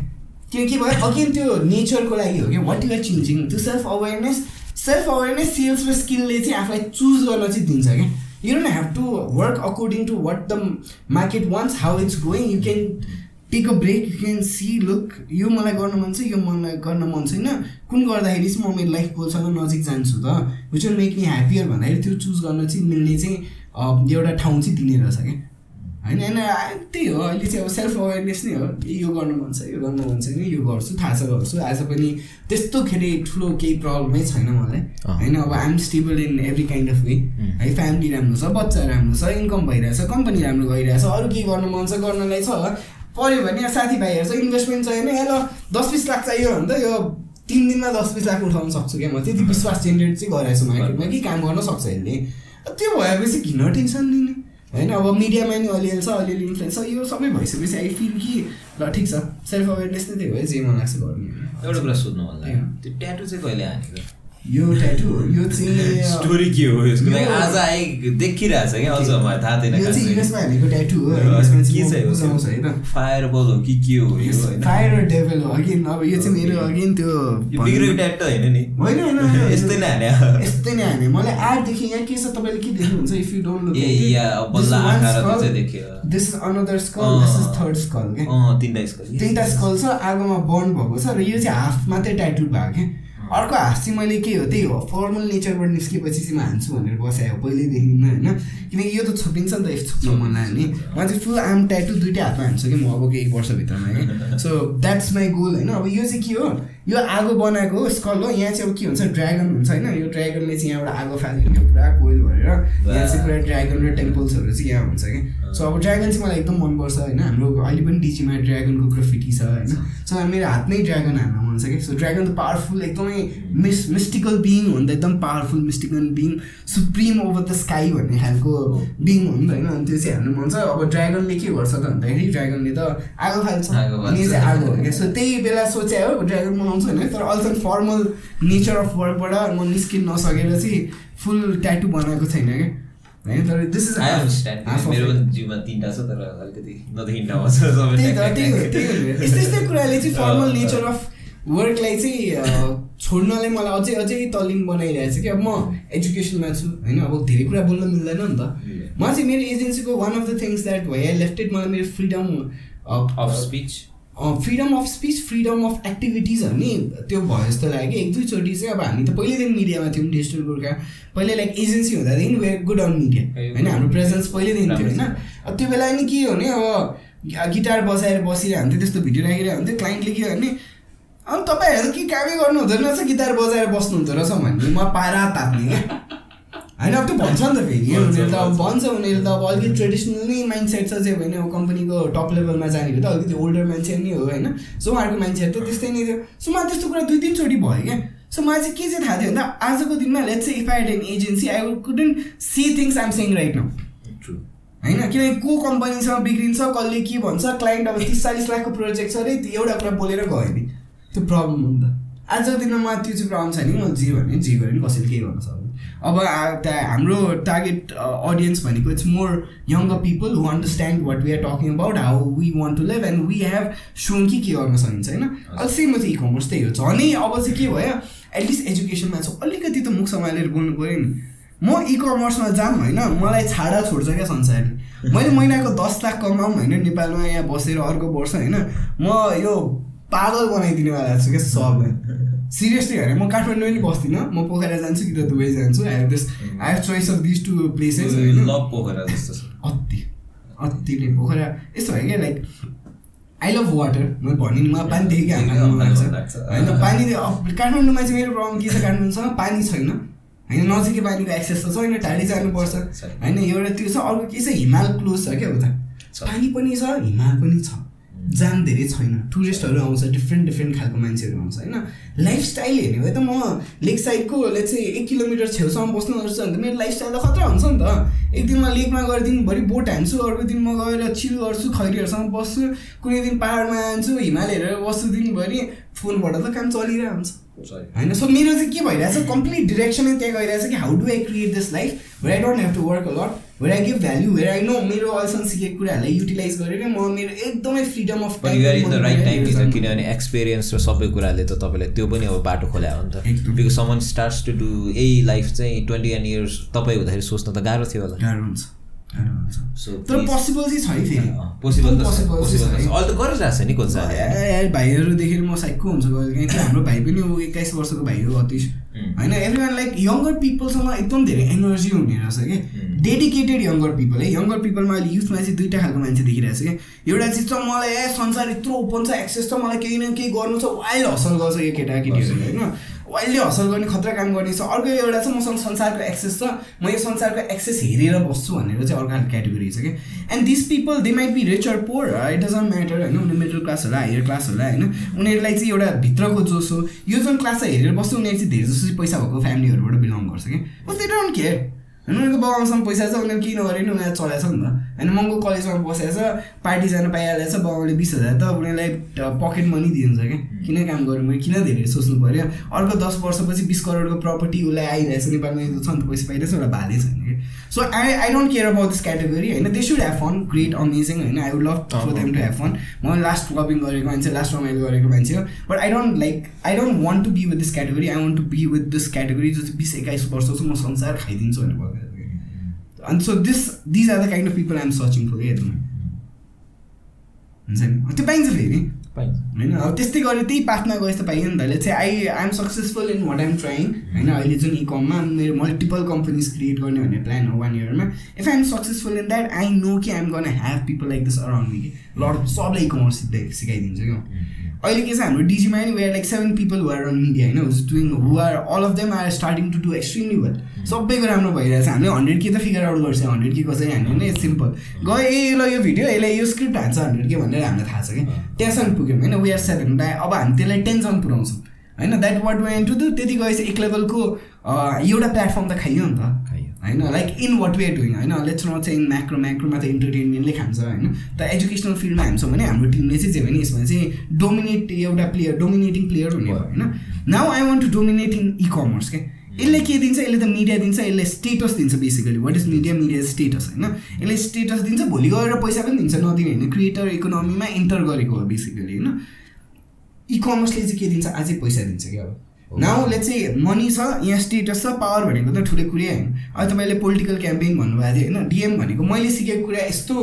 के के भयो अगेन त्यो नेचरको लागि हो क्या वाट युआर चेन्जिङ त्यो self awareness self awareness sales र स्किलले चाहिँ आफूलाई चुज गर्न चाहिँ दिन्छ क्या। You don't have to work according to what the market wants how it's going you can take a break you can see look यो मलाई गर्न मन छ यो मलाई गर्न मन छैन। कुन गर्दाखेरि चाहिँ म मेरो लाइफ गोलसँग नजिक जान्छु त? Which will make me happier भन्दाखेरि त्यो चुज गर्न चाहिँ मिल्ने चाहिँ एउटा ठाउँ चाहिँ दिने रहेछ क्या। होइन होइन त्यही हो अहिले चाहिँ अब सेल्फ अवेरनेस नै हो। यो गर्नु मन छ यो गर्नु मन छैन यो गर्छु थाहा छ गर्छु। आज पनि त्यस्तो खेरि ठुलो केही प्रब्लमै छैन मलाई। होइन अब I'm stable in every kind of way है फ्यामिली राम्रो छ बच्चा राम्रो छ इन्कम भइरहेछ कम्पनी राम्रो गइरहेछ अरू के गर्नु मन छ गर्नलाई छ। पऱ्यो भने साथीभाइहरू छ इन्भेस्टमेन्ट चाहियो भने ल दस बिस लाख चाहियो भने त यो तिन दिनमा दस बिस लाख उठाउन सक्छु क्या म। त्यति विश्वास जेनेरेट चाहिँ गरेको छु मार्केटमा कि काम गर्न सक्छ यसले। त्यो भएपछि किन टेन्सन लिने? होइन अब मिडियामा नि अलिअलि छ अलिअलि इन्फ्लुएन्स छ यो सबै भइसकेपछि आई फिल कि ल ठिक छ सेल्फ अवेरनेस नै त्यही हो जे मन लाग्छ गर्ने एउटा कुरा सोध्नु लाग्यो त्यो ट्याटु चाहिँ कहिले हानेको यो ट्याटु यो चाहिँ स्टोरी के हो यसको? लागि यो- आज आइ देखिरहेछ क्या अझ मलाई थाहा थिएन यो चाहिँ। युएसमा हानेको ट्याटु हो के यसमा चाहिँ हो होइन? फायर बल हो कि के हो यो फायर डेभल हो अगेन अब यो चाहिँ मेरो अगेन त्यो बिग्रेको ट्याट त होइन नि। होइन होइन, यस्तै नै हाने यस्तै नै हाने मलाई आर्टदेखि यहाँ के छ तपाईँले के देख्नुहुन्छ इफ यु डोन्ट ए या बल्ल आँखा र त्यो चाहिँ देखियो this is another skull this is third skull क्या अँ तिनवटा स्कुल तिनवटा स्कल छ आगोमा बर्न भएको छ र यो चाहिँ हाफ मात्रै टाइटुड भएको क्या अर्को हाफ चाहिँ मैले के हो त्यही हो फर्मल नेचरबाट निस्केपछि चाहिँ म हान्छु भनेर बसायो पहिल्यैदेखि नै होइन? किनकि यो त छोपिन्छ नि त यस्तो मन लाग्यो भने म चाहिँ फुल आम ट्याटु दुइटै हातमा हान्छु कि म अबको एक वर्षभित्रमा कि सो द्याट्स माई गोल होइन? अब यो चाहिँ के हो यो आगो बनाएको हो स्कल हो यहाँ चाहिँ अब के हुन्छ ड्रागन हुन्छ होइन? यो ड्रागनले चाहिँ यहाँबाट आगो फालिदिने पुरा कोइल भरेर यहाँ चाहिँ पुरा ड्रागन र टेम्पल्सहरू चाहिँ यहाँ हुन्छ कि? सो अब ड्रागन चाहिँ मलाई एकदम मनपर्छ होइन हाम्रो अहिले पनि डिजीमा ड्रागनको ग्राफिटी छ होइन। सो मेरो हातमै ड्रागन हान्न मन छ कि? सो ड्रागन त पावरफुल एकदमै मिस मिस्टिकल बिङ हो नि त एकदम powerful mystical being supreme over the sky भन्ने खालको बिङ हो नि त होइन? अनि त्यो चाहिँ हान्नु मन छ। अब ड्रागनले के गर्छ त भन्दाखेरि ड्रागनले त आगो फाल्छ। आगो चाहिँ आगो हो क्या? सो त्यही बेला सोचे हो ड्रागन बनाउँछु होइन तर अल्सो फर्मल नेचर अफ वर्कबाट म निस्किन नसकेर चाहिँ फुल ट्याटु बनाएको छैन क्या। होइन तर दिस इज मेरो जिउमा तिनवटा छ तर अलिकति यस्तै यस्तै कुराले चाहिँ फर्मल नेचर अफ वर्कलाई चाहिँ छोड्नलाई मलाई अझै अझै तलिम बनाइरहेको छ कि अब म एजुकेसनमा छु होइन? अब धेरै कुरा बोल्न मिल्दैन नि त। म चाहिँ मेरो एजेन्सीको one of the things that भयो लेफ्टेड मलाई मेरो freedom of speech freedom of speech freedom of एक्टिभिटिजहरू नि त्यो भयो जस्तो लाग्यो। एक दुईचोटि चाहिँ अब हामी त पहिल्यैदेखि मिडियामा थियौँ डिजिटल गोर्खा पहिल्यै लाइक एजेन्सी हुँदादेखि वेयर गुड अन मिडिया होइन हाम्रो प्रेजेन्स पहिल्यैदेखि थियो होइन। अब त्यो बेला नि के हो भने अब गिटार बजाएर बसिरहेको हुन्थ्यो त्यस्तो भिडियो राखिरहेको हुन्थ्यो क्लाइन्टले के भने अनि तपाईँहरू के कामै गर्नु हुँदैन रहेछ? गिटार बजाएर बस्नु हुँदो रहेछ भन्ने म पारा तात्ने क्या। होइन अब त्यो भन्छ नि त फेरि उनीहरू त अब भन्छ उनीहरू त अब अलिकति ट्रेडिसनल नै माइन्ड सेट छ चाहिँ होइन अब कम्पनीको टप लेभलमा जाने त अलिकति ओल्डर मान्छे नै हो होइन सो उहाँहरूको मान्छेहरू त त्यस्तै नै थियो सो मलाई त्यस्तो कुरा दुई तिनचोटि भयो क्या सो मलाई चाहिँ के चाहिँ थाहा थियो भन्दा आजको दिनमा let's if I an agency I couldn't see things I'm saying right now होइन किनकि को कम्पनीसँग बिग्रिन्छ कसले के भन्छ क्लाइन्ट अब तिस चालिस लाखको प्रोजेक्ट छ अरे त्यो एउटा कुरा बोलेर गयो नि त्यो प्रब्लम हो नि त आजको दिनमा मलाई त्यो चाहिँ प्रब्लम छैन म जे भने जे गरे पनि कसैले केही गर्न सक्दैन अब हाम्रो टार्गेट अडियन्स भनेको it's more younger people who understand what we are talking about how we want to live and we have shown कि के गर्न सकिन्छ होइन? अब सेम चाहिँ इ कमर्स त्यही हो। झनै अब चाहिँ के भयो एटलिस्ट एजुकेसनमा छ अलिकति त मुख सम्हालेर बोल्नु पऱ्यो नि। म इ कमर्समा जाऊँ होइन? मलाई छाडा छोड्छ क्या संसारले मैले महिनाको दस लाख कमाऊँ होइन? नेपालमा यहाँ बसेर अर्को वर्ष होइन? म यो पागल बनाइदिनेवाला छु क्या सबलाई। सिरियसली होइन म काठमाडौँ पनि बस्दिनँ। म पोखरा जान्छु कि त दुबई जान्छु। I have this I have choice of this two places Pokhara जस्तो अति अति नै पोखरा। यस्तो भयो क्या लाइक आई लभ वाटर मैले भने नि मलाई पानी देखेँ कि हाम्रो लाग्छ। होइन पानी काठमाडौँमा चाहिँ मेरो प्रब्लम के छ काठमाडौँसँग पानी छैन। होइन नजिकै पानीको एक्सेस त छैन टाढी जानुपर्छ। होइन एउटा त्यो छ अर्को के छ हिमाल क्लोज छ क्या उता। पानी पनि छ हिमाल पनि छ। जाम धेरै छैन। टुरिस्टहरू आउँछ डिफ्रेन्ट डिफ्रेन्ट खालको मान्छेहरू आउँछ होइन? लाइफस्टाइल हेर्ने भए त म लेक साइडको लेट चाहिँ एक किलोमिटर छेउसम्म बस्नु गर्छु भने त मेरो लाइफस्टाइल त खतरा हुन्छ नि त। एक दिन म लेकमा गएर दिनभरि बोट हान्छु अर्को दिन म गएर चिल गर्छु खैरीहरूसँग बस्छु कुनै दिन पाहाडमा जान्छु हिमाल हेरेर बस्छु दिनभरि फोनबाट त काम चलिरहेको हुन्छ. होइन? सो मेरो चाहिँ के भइरहेछ कम्प्लिट डिरेक्सनै त्यहाँ गइरहेछ कि how do I create this life where I don't have to work a lot where I give value where I know मेरो अहिलेसम्म सिकेको कुराहरूलाई युटिलाइज गरेर म मेरो एकदमै फ्रिडम अफ कि त किनभने एक्सपिरियन्स र सबै कुराले त तपाईँलाई त्यो पनि अब बाटो खोल्या हो नि त। Because someone starts to do यही लाइफ चाहिँ ट्वेन्टी वान इयर्स तपाईँ हुँदाखेरि सोच्न त गाह्रो थियो होला। गाह्रो हुन्छ। तर पोसिबल चाहिँ छ है फेरि पोसिबल त त है। त गरिरहेको छ नि भाइहरू देखेर म साइको हुन्छ कहिले काहीँ। हाम्रो भाइ पनि ऊ एक्काइस वर्षको भाइ हो Mm. होइन एभ्री वान लाइक यङ्गर पिपलसँग एकदम धेरै एनर्जी हुने रहेछ कि. डेडिकेटेड यङ्गर पिपल है। यङ्गर पिपलमा अहिले युथमा चाहिँ दुइटा खालको मान्छे देखिरहेको छ कि? एउटा चिज छ मलाई ए संसार यत्रो ओपन छ एक्सेस छ मलाई केही न केही गर्नु छ वाइल्ड हसल गर्छ यो केटाकेटीहरू होइन? वाइल्डली हसल गर्ने खतरा काम गर्ने छ अर्को एउटा चाहिँ मसँग संसारको एक्सेस छ। म यो संसारको एक्सेस हेरेर बस्छु भनेर चाहिँ अर्को क्याटेगोरी छ कि and this people they might be rich or poor it doesn't matter होइन? उनीहरू मिडल क्लास होला हायर क्लास होला होइन? उनीहरूलाई चाहिँ एउटा भित्रको जोस हो। यो जुन क्लासलाई हेरेर बस्छ उनीहरू चाहिँ धेरै चाहिँ पैसा भएको फ्यामिलीहरूबाट बिलोङ गर्छ कि बट दे डोन्ट केयर होइन? उनीहरूको बाबासँग पैसा छ उनीहरू केही नगरे पनि उनीहरू चलाएको छ नि त। होइन महँगो कलेजमा बसेको छ पार्टी जान पाइहालेको छ बाबाले बिस हजार त उनीहरूलाई पकेट मनी दिन्छ क्या। किन काम गरौँ मैले किन धेरै सोच्नु पऱ्यो अर्को दस वर्षपछि बिस करोडको प्रपर्टी उसलाई आइरहेछ नेपालमा यो छ नि त पैसा पाइरहेछ एउटा भाले छैन कि so I I don't care about this category होइन। They should have fun great amazing होइन। I would love for them to have fun म लास्ट क्लबिङ गरेको मान्छे लास्ट रमाइलो गरेको मान्छे हो। But I don't like I don't want to be with this category I want to be with this category जो चाहिँ बिस एक्काइस वर्ष छ म संसार खाइदिन्छु भनेर अनि so this these are the kind of people I'm searching for क्या हुन्छ नि त्यो पाइन्छ फेरि पाइन्छ होइन अब त्यस्तै गरेर त्यही पाथमा गएछ त पाइयो नि त लेट्स चाहिँ I I'm successful in what I'm trying होइन अहिले जुन इ कममा मेरो मल्टिपल कम्पनीज क्रिएट गर्ने भन्ने प्लान हो वान इयरमा if I'm successful in that I know कि I'm gonna have people like this around me कि लड सबलाई कमर्स सिक्दै सिकाइदिन्छ क्या अहिले के छ हाम्रो डिजीमा नि we're like seven people were on media होइन who's doing are all of them are starting to do extremely well सबैको राम्रो भइरहेछ। हामीले हन्ड्रेड के त फिगर आउट गर्छ हन्ड्रेड के कसरी हान्यो भने सिम्पल गयो ए ल यो भिडियो यसलाई यो स्क्रिप्ट हान्छ हन्ड्रेड के भनेर हामीलाई थाहा छ कि? त्यहाँसम्म पुग्यौँ होइन? वी आर सेभेन अब हामी त्यसलाई टेनसम्म पुऱ्याउँछौँ। होइन? That what way to do त्यति गएपछि एक लेभलको एउटा प्लेटफर्म त खाइयो नि त। होइन? Like in what way doing होइन? लेट्स नट चाहिँ इन म्याक्रो म्याक्रोमा त इन्टरटेनमेन्टले खान्छ होइन? त एजुकेसनल फिल्डमा हामी छौँ भने हाम्रो टिमले चाहिँ जे भने यसमा चाहिँ डोमिनेट एउटा प्लेयर डोमिनेटिङ प्लेयर हुने भयो होइन? Now I want to dominate in e commerce के यसले के दिन्छ? यसले त मिडिया दिन्छ यसले स्टेटस दिन्छ basically what is media media status होइन? यसले स्टेटस दिन्छ भोलि गएर पैसा पनि दिन्छ नदिने होइन? क्रिएटर इकोनोमीमा इन्टर गरेको हो बेसिकली होइन? इ कमर्सले चाहिँ के दिन्छ? अझै पैसा दिन्छ क्या अब नाउले चाहिँ मनी छ यहाँ स्टेटस छ पावर भनेको त ठुलो कुरै होइन अब तपाईँले पोलिटिकल क्याम्पेन भन्नुभएको थियो होइन? डिएम भनेको मैले सिकेको कुरा यस्तो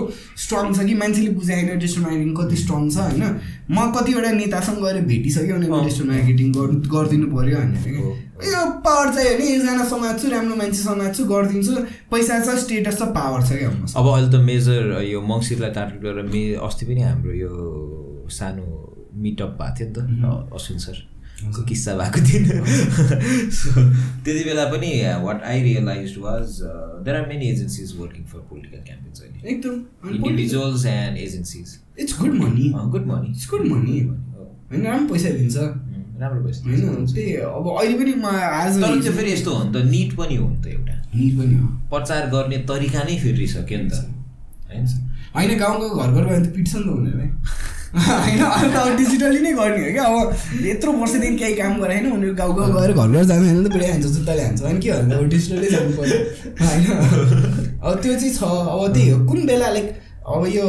स्ट्रङ छ कि मान्छेले बुझाएन डिजिटल मार्केटिङ कति स्ट्रङ छ होइन? म कतिवटा नेतासँग गएर भेटिसक्यो भने। डिजिटल मार्केटिङ गरिदिनु पऱ्यो भनेर यो पावर चाहियो भने एकजना समात्छु राम्रो मान्छे समात्छु गरिदिन्छु पैसा छ स्टेटस छ पावर छ क्या अब अहिले त मेजर यो मङ्सिरलाई टार्गेट गरेर मे अस्ति पनि हाम्रो यो सानो मिटअप भएको थियो नि त अश्विन सर। को किस्सा भएको दिन सो त्यति बेला पनि what I realize was there are many agencies working for political campaigns अहिले एकदम individuals and agencies it's good money good money it's good money होइन राम्रो पैसा दिन्छ राम्रो भएछ होइन त्यही अब अहिले पनि म आज त्यो फेरि यस्तो हो नि त निट पनि हो नि त एउटा निट पनि हो प्रचार गर्ने तरिका नै फेरिसक्यो नि त होइन होइन गाउँको घर घर गयो भने त पिट्छ नि त उनीहरूलाई होइन अन्त अब डिजिटली नै गर्ने हो क्या। अब यत्रो वर्षदेखि केही काम गरे होइन उनीहरू गाउँ गाउँ गएर घर घर होइन त पुरै हान्छ जुत्ताले हान्छ अनि के? भन्दा अब डिजिटलै जानु पऱ्यो होइन? अब त्यो चाहिँ छ। अब त्यही हो। कुन बेला लाइक अब यो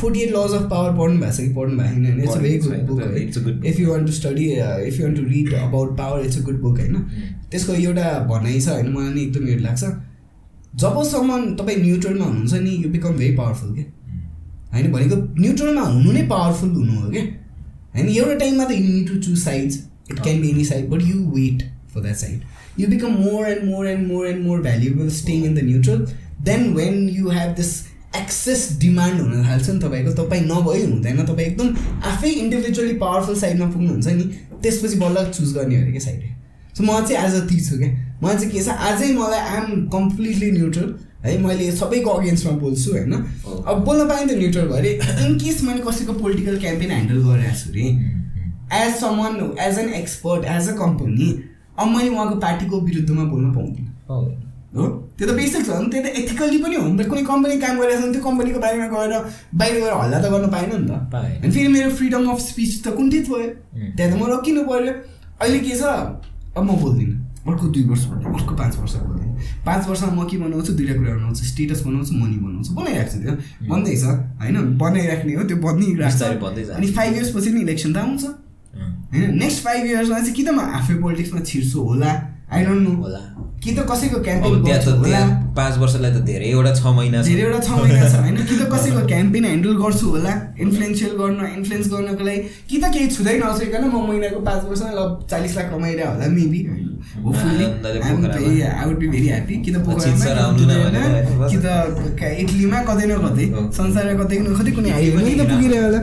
forty eight laws of power पढ्नु भएको छ कि पढ्नु भएको छैन? It's a very good book. If you want to study if you want to read about power it's a good book होइन? त्यसको एउटा भनाइ छ होइन? मलाई नि एकदम यो लाग्छ। जबसम्म तपाईँ न्युट्रलमा हुनुहुन्छ नि यु बिकम भेरी पावरफुल के होइन भनेको न्युट्रलमा हुनु नै पावरफुल हुनु हो क्या। होइन एउटा टाइममा त you need to choose sides it can be any side but you wait for that side you become more and more and more and more valuable staying in the neutral then when you have this excess demand हुन थाल्छ नि तपाईँको तपाईँ नभई हुँदैन तपाईँ एकदम आफै इन्डिभिजुअली पावरफुल साइडमा पुग्नुहुन्छ नि त्यसपछि बल्ल चुज गर्ने अरे क्या साइड सो म चाहिँ एज अ ती छु क्या। मलाई चाहिँ के छ आजै मलाई आइएम कम्प्लिटली न्युट्रल है मैले सबैको अगेन्स्टमा बोल्छु होइन? अब बोल्न पाएँ त न्युट्रल भएर इन केस मैले कसैको पोलिटिकल क्याम्पेन ह्यान्डल गरिरहेको छु अरे as someone as an expert as a company अब मैले उहाँको पार्टीको विरुद्धमा बोल्न पाउँदिनँ। हो? त्यो त बेसिक छ नि त्यो त एथिकल्ली पनि हो। नि त कुनै कम्पनी काम गरिरहेको छ भने त्यो कम्पनीको बारेमा गएर बाहिर गएर हल्ला त गर्न पाएन नि त। अनि फेरि मेरो फ्रिडम अफ स्पिच त कुण्ठित भयो। त्यहाँ त म रोकिनु पऱ्यो अहिले के छ? अब म बोल्दिनँ। अर्को दुई वर्ष बोल्दिनँ अर्को पाँच वर्ष बोल्दिनँ पाँच वर्षमा म के बनाउँछु? दुइटा कुरा बनाउँछु। स्टेटस बनाउँछु मनी बनाउँछु। बनाइरहेको छु त्यो बन्दैछ होइन? बनाइराख्ने हो त्यो बन्दै बनिरहेको। अनि फाइभ इयर्स पछि नि इलेक्सन त आउँछ। होइन? नेक्स्ट फाइभ इयर्समा चाहिँ कि त म आफै पोलिटिक्समा छिर्छु होला? आई डोन्ट नो होला। कि त कसैको क्याम्पेन गर्छु होला। पाँच वर्षलाई त धेरैवटा छ महिना धेरैवटा छ महिना छ होइन? कि त कसैको क्याम्पेन ह्यान्डल गर्छु होला? इन्फ्लुएन्सियल गर्न इन्फ्लुएन्स गर्नको लागि कि त केही छुँदै नसकिकन म महिनाको पाँच वर्षमा ल चालिस लाख कमाइरहेको होला maybe. I would be very happy कि त पोखरामा कि त इटलीमा कतै न कतै। संसारमा कतै न कतै कुनै पुगिरह्यो होला।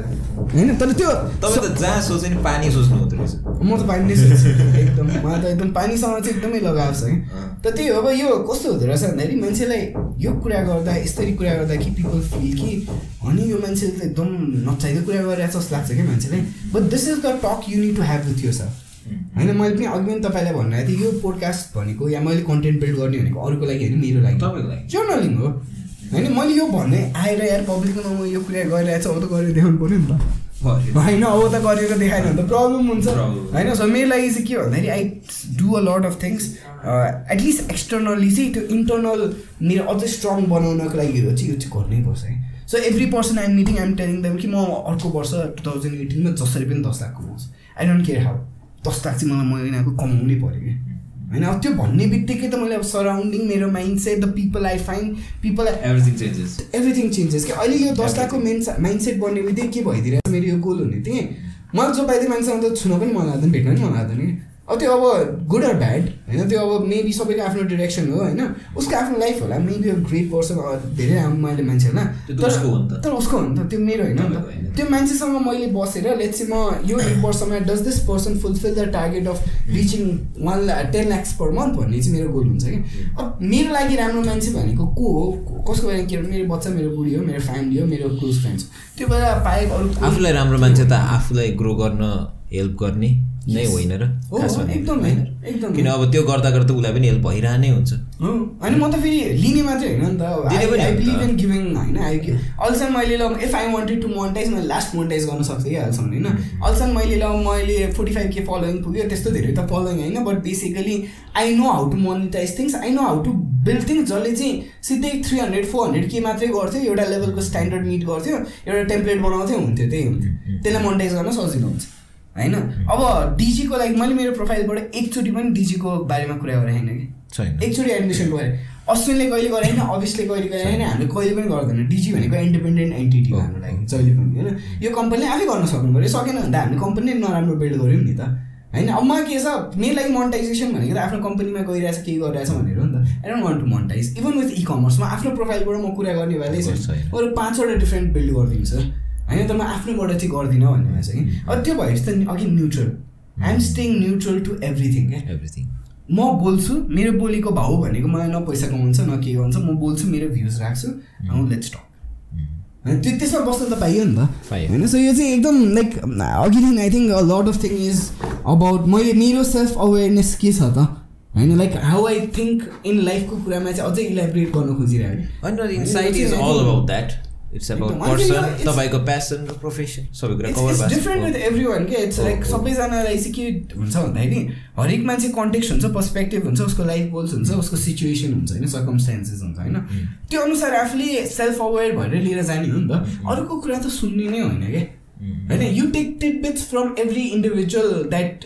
होइन तर त्यो तपाईँ त जहाँ सोच्यो नि पानी सोच्नु हुँदो रहेछ। म त पानी नै सोच्छु एकदम मलाई त एकदम पानीसँग चाहिँ एकदमै लगाव छ कि। त त्यही हो अब यो कस्तो हुँदो रहेछ भन्दाखेरि मान्छेलाई यो कुरा गर्दा यसरी कुरा गर्दा कि पिपल फिल कि अनि यो मान्छेले त एकदम नचाहिँदो कुरा गरिरहेको जस्तो लाग्छ कि मान्छेलाई। But this is the talk you need to have with यो सर होइन मैले पनि अघि पनि तपाईँलाई भनिरहेको थिएँ यो पोडकास्ट भनेको या मैले कन्टेन्ट बिल्ड गर्ने भनेको अरूको लागि होइन मेरो लागि। तपाईँको लागि। जर्नलिङ हो। होइन मैले यो भन्ने आएर यार पब्लिकमा म यो कुरा गरिरहेको छु अब त गरेर देखाउनु पऱ्यो नि त। होइन अब त गरेर देखाएन भने त प्रब्लम हुन्छ. होइन सो मेरो लागि चाहिँ के भन्दाखेरि I do a lot of things at least externally चाहिँ त्यो इन्टर्नल मेरो अझै स्ट्रङ बनाउनको लागि हो चाहिँ यो चाहिँ गर्नै पर्छ है। So every person I'm meeting I'm telling them कि म अर्को वर्ष टु थाउजन्ड एटिनमा जसरी पनि दस लाख कमाउँछु आई डोन्ट केयर हाउ दस लाख चाहिँ मलाई महिनाको कमाउनै पऱ्यो कि होइन? अब त्यो भन्ने बित्तिकै त मैले अब सराउन्डिङ मेरो mindset the people I find people I everything changes everything changes कि अहिले यो दस लाखको मेन माइन्ड सेट बन्ने बित्तिकै के भइदिरहेको मेरो यो गोल हुने थिएँ मलाई जो पाइदियो मान्छेसँग त छुन पनि मन लाग्दैन भेट्न पनि मन लाग्दैन कि? अब त्यो अब गुड अर ब्याड होइन? त्यो अब मेबी सबैको आफ्नो डिरेक्सन हो होइन? उसको आफ्नो लाइफ होला मेबी अ ग्रेट पर्सन धेरै राम्रो मैले मान्छे होला त्यो त उसको हो नि त। तर उसको हो नि त त्यो मेरो होइन नि त। त्यो मान्छेसँग मैले बसेर लेट्स चाहिँ म यो एक वर्षमा does this person fulfil the target of reaching one ten lakhs per month भन्ने चाहिँ मेरो गोल हुन्छ कि? अब मेरो लागि राम्रो मान्छे भनेको को हो? कसको बारेमा के मेरो बच्चा मेरो बुढी हो मेरो फ्यामिली हो मेरो क्लोज फ्रेन्ड्स त्यो भएर बाहेक अरू आफूलाई राम्रो मान्छे त आफूलाई ग्रो गर्न हेल्प गर्ने। नै. होइन र? एकदमै, होइन? एकदमै। किन अब त्यो गर्दा गर्दा उसलाई पनि हेल्प भइरहनै हुन्छ। हो अनि म त फेरि लिने मात्रै होइन नि त। होइन अहिलेसम्म मैले ल if I wanted to monetize मैले लास्ट मोनिटाइज गर्न सक्थेँ कि अहिलेसम्म होइन। अहिलेसम्म मैले ल मैले फोर्टी फाइभ के फलोइङ पुग्यो त्यस्तो धेरै त फलोइङ होइन but basically I know how to monetize things I know how to build things जसले चाहिँ सिधै थ्री हन्ड्रेड फोर हन्ड्रेड के मात्रै गर्थ्यो एउटा लेभलको स्ट्यान्डर्ड मिट गर्थ्यो एउटा टेम्प्लेट बनाउँथ्यो हुन्थ्यो त्यही हुन्थ्यो। त्यसलाई मोनिटाइज गर्न सजिलो हुन्छ। होइन? अब डिजीको लागि मैले मेरो प्रोफाइलबाट एकचोटि पनि डिजीको बारेमा कुरा गरेँ होइन कि? एकचोटि एडमिसन गरेँ। अश्विनले कहिले गरे होइन? अभियसले कहिले गरे होइन? हामीले कहिले पनि गर्दैन। डिजी भनेको इन्डिपेन्डेन्ट एन्टिटी हो हाम्रो लागि जहिले पनि होइन? यो कम्पनीले आफै गर्न सक्नु पऱ्यो। सकेन भने त हामीले कम्पनी नराम्रो बिल्ड गऱ्यौँ नि त। होइन? अब मलाई के छ? मेरो लागि मोनिटाइजेसन भनेको त आफ्नो कम्पनीमा गइरहेछ केही गरिरहेछ भनेर हो नि त। I don't want to monetize even with इ कमर्समा आफ्नो प्रोफाइलबाट म कुरा गर्ने भएरै छैन। छैन। अरू पाँचवटा डिफ्रेन्ट बिल्ड गरिदिन्छ। होइन त म आफ्नोबाट चाहिँ गर्दिनँ भन्ने भएछ कि। अब त्यो भएपछि त अघि neutral I'm staying neutral to everything क्या एभ्रिथिङ म बोल्छु मेरो बोलीको भाउ भनेको मलाई न पैसा कमाउँछ न के हुन्छ म बोल्छु मेरो भ्युज राख्छु लेट्स टक होइन त्यो त्यसमा बस्न त पाइयो नि त। होइन सो यो चाहिँ एकदम लाइक अघिदेखि I think lot of thing is about मैले मेरो सेल्फ अवेरनेस के छ त? होइन like how I think in लाइफको कुरामा चाहिँ अझै इलेबरेट गर्न खोजिरहेको होइन इट्स अबाउट पर्सन तपाईँको प्यासन र प्रोफेसन सबै कुरा cover it's different with everyone के इट्स लाइक. सबैजनालाई चाहिँ के हुन्छ भन्दाखेरि हरेक मान्छे कन्टेक्स्ट हुन्छ पर्सपेक्टिभ हुन्छ उसको लाइफ गोल्स हुन्छ उसको सिचुएसन हुन्छ होइन? सर्कमस्टान्सेस हुन्छ होइन? Mm. त्यो अनुसार आफूले सेल्फ अवेर भएर लिएर जाने हो नि त। Mm. अरूको कुरा त सुन्ने नै होइन क्या होइन? You take titbits from every individual that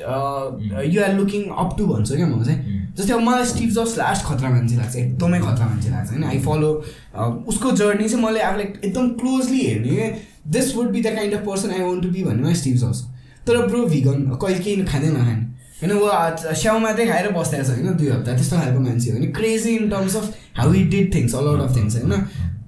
you are looking up to भन्छु क्या म चाहिँ? Mm. जस्तै अब मलाई स्टिभ जब्स लास्ट खतरा मान्छे लाग्छ एकदमै खतरा मान्छे लाग्छ होइन? आई फलो उसको जर्नी चाहिँ मैले आफूलाई एकदम क्लोजली हेर्ने this would be the kind of person I want to be भन्नेमा स्टिभ जब्स। तर ब्रो भिगन कहिले केही खाँदै नखाने होइन ऊ स्याउ मात्रै खाएर बस्दैछ होइन? दुई हप्ता त्यस्तो खालको मान्छे हो नि crazy in terms of how he did things a lot of things होइन?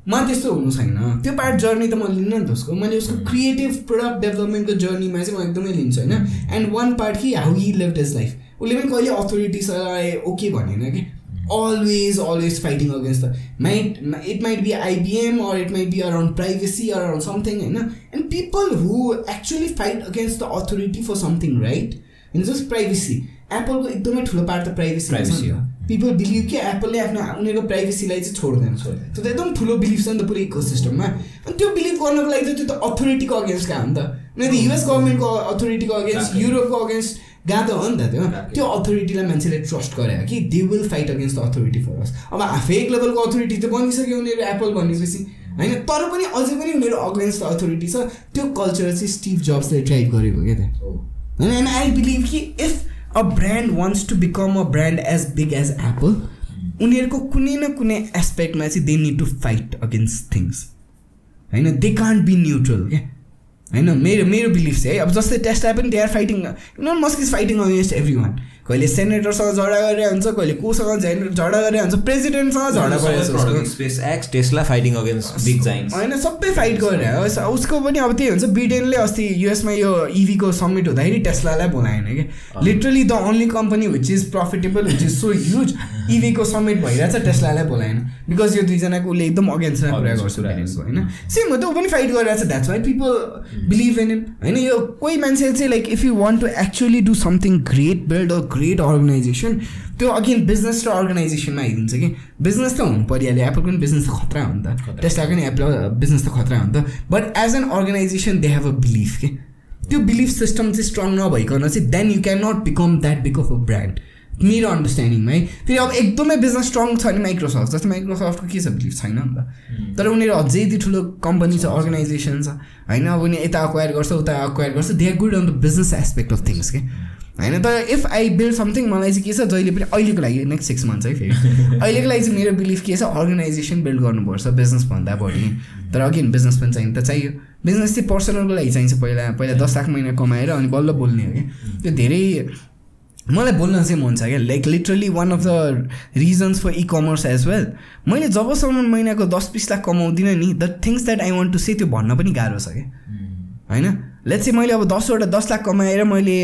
म त्यस्तो हुनु छैन। त्यो पार्ट जर्नी त म लिन्न नि त उसको। मैले उसको क्रिएटिभ प्रोडक्ट डेभलपमेन्टको जर्नीमा चाहिँ म एकदमै लिन्छु होइन? एन्ड वान पार्ट कि how he live his life उसले पनि कहिले अथोरिटीसँग ओके भनेन कि? Always always fighting against the might it might be IBM or it might be around privacy or around something होइन and people who actually fight against the authority for something right ins just privacy एप्पलको एकदमै ठुलो part त privacy right हो। People believe कि एप्पलले आफ्नो उनीहरूको प्राइभेसीलाई चाहिँ छोड्दैन। छोड्दैन। त्यो त एकदम ठुलो बिलिफ छ नि त पुरै इको सिस्टममा अनि त्यो बिलिभ गर्नको लागि त त्यो त अथोरिटीको अगेन्स्ट गएको हो नि त? उनीहरू युएस गभर्मेन्टको अथोरिटीको अगेन्स्ट। युरोपको अगेन्स्ट गएको हो नि त त्यो। त्यो अथोरिटीलाई मान्छेले ट्रस्ट गरे कि they will fight against the authority for us अब फेक लेभलको अथोरिटी त बनिसक्यो उनीहरू एप्पल भनेपछि। होइन? तर पनि अझै पनि उनीहरू अगेन्स्ट द अथोरिटी छ। त्यो कल्चर चाहिँ स्टिभ जब्सले ड्राइभ गरेको क्या त्यहाँ होइन? एन्ड आई बिलिभ कि if a brand wants to become a brand as big as Apple उनीहरूको कुनै न कुनै एस्पेक्टमा चाहिँ they need to fight against things होइन? दे कान्ट बी न्युट्रल क्या होइन? मेरो मेरो बिलिफ चाहिँ है अब जस्तै टेस्टा पनि they are fighting Elon Musk is fighting against everyone कहिले सेनेटरसँग झगडा गरेर हुन्छ कहिले कोसँग झगडा गरेर हुन्छ प्रेसिडेन्टसँग झगडा गरेर होइन सबै फाइट गरेर उस- उसको पनि अब त्यही हुन्छ बिडेनले अस्ति युएसमा यो इभीको समिट हुँदाखेरि टेस्लालाई बोलाएन क्या literally the only company which is profitable which is so huge इभीको summit भइरहेछ टेस्लालाई बोलाएन। बिकज यो दुईजनाको उसले एकदम अगेन्स्टमा कुरा गर्छ। होइन। सेम हो त ऊ पनि फाइट गरिरहेछ। That's why people believe in होइन यो कोही मान्छे चाहिँ like if you want to actually do something great build a great organisation त्यो अगेन बिजनेस र अर्गनाइजेसनमा आइदिन्छ कि? बिजनेस त हुनु परिहाल्यो एप्पलको पनि बिजनेस त खतरा हो नि त। टेस्लाको पनि एप्पल बिजनेस त खतरा हो नि त। But as an organisation they have a belief के? त्यो बिलिफ सिस्टम चाहिँ स्ट्रङ नभइकन चाहिँ then you can not become that big of a brand मेरो अन्डरस्ट्यान्डिङमा है। फेरि अब एकदमै बिजनेस स्ट्रङ छ भने माइक्रोसफ्ट जस्तै माइक्रोसफ्टको के छ बिलिफ छैन नि त। तर उनीहरू अझै यति ठुलो कम्पनी छ अर्गनाइजेसन छ। होइन अब उनी यता अक्वायर गर्छ उता अक्वायर गर्छ। They are good on the business aspect of things के? होइन तर इफ आई बिल्ड समथिङ मलाई चाहिँ के छ जहिले पनि अहिलेको लागि नेक्स्ट सिक्स मन्थ है फेरि। अहिलेको लागि चाहिँ मेरो बिलिफ के छ अर्गनाइजेसन बिल्ड गर्नुपर्छ बिजनेसभन्दा बढी। तर अगेन बिजनेस पनि चाहिन्छ त चाहियो। बिजनेस चाहिँ पर्सनलको लागि चाहिन्छ पहिला पहिला दस लाख महिना कमाएर अनि बल्ल बोल्ने हो कि। त्यो धेरै मलाई बोल्न चाहिँ मन छ क्या। Like literally one of the reasons for e commerce as well मैले जबसम्म महिनाको दस बिस लाख कमाउँदिनँ नि the things that I want to say त्यो भन्न पनि गाह्रो छ क्या। होइन? लेट्स चाहिँ मैले अब दसवटा दस लाख कमाएर मैले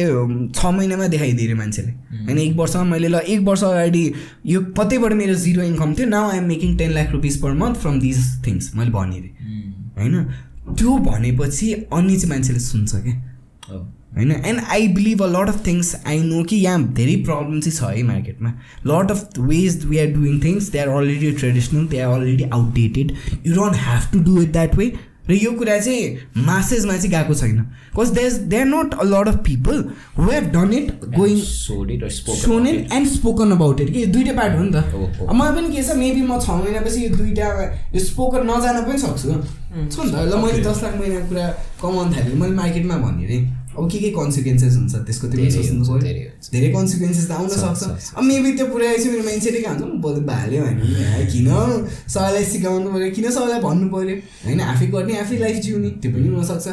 छ महिनामा देखाइदिएँ अरे मान्छेले होइन एक वर्षमा मैले ल एक वर्ष अगाडि यो कतैबाट मेरो जिरो इन्कम थियो now I'm making ten lakh rupees per month from this things मैले भने। अरे होइन त्यो भनेपछि अनि चाहिँ मान्छेले सुन्छ क्या होइन and I believe a lot of things I know कि यहाँ धेरै प्रब्लम चाहिँ छ है मार्केटमा lot of ways we are doing things they are already traditional they are already outdated you don't have to do it that way र यो कुरा चाहिँ मासेसमा चाहिँ गएको छैन. Because they they are not a lot of people who have done it going soon it and spoken about it कि दुइटै पार्ट हो नि त। हो। अब मलाई पनि के छ मेबी म छ महिनापछि यो दुइटा यो स्पोकन नजान पनि सक्छु। छ नि त। ल मैले दस लाख महिनाको कुरा कमाउनु थालेँ। मैले मार्केटमा भने अरे अब के के कन्सिक्वेन्सेस हुन्छ त्यसको त्यो सोच्नु पऱ्यो। धेरै कन्सिक्वेन्सेस त आउन सक्छ। अब मेबी त्यो पुऱ्याएपछि मेरो मान्छेले के हुन्छ बोल्नु भाल्यो होइन किन? सबैलाई सिकाउनु पऱ्यो। किन सबैलाई भन्नु पऱ्यो? होइन आफै गर्ने आफै लाइफ जिउने। त्यो पनि हुनसक्छ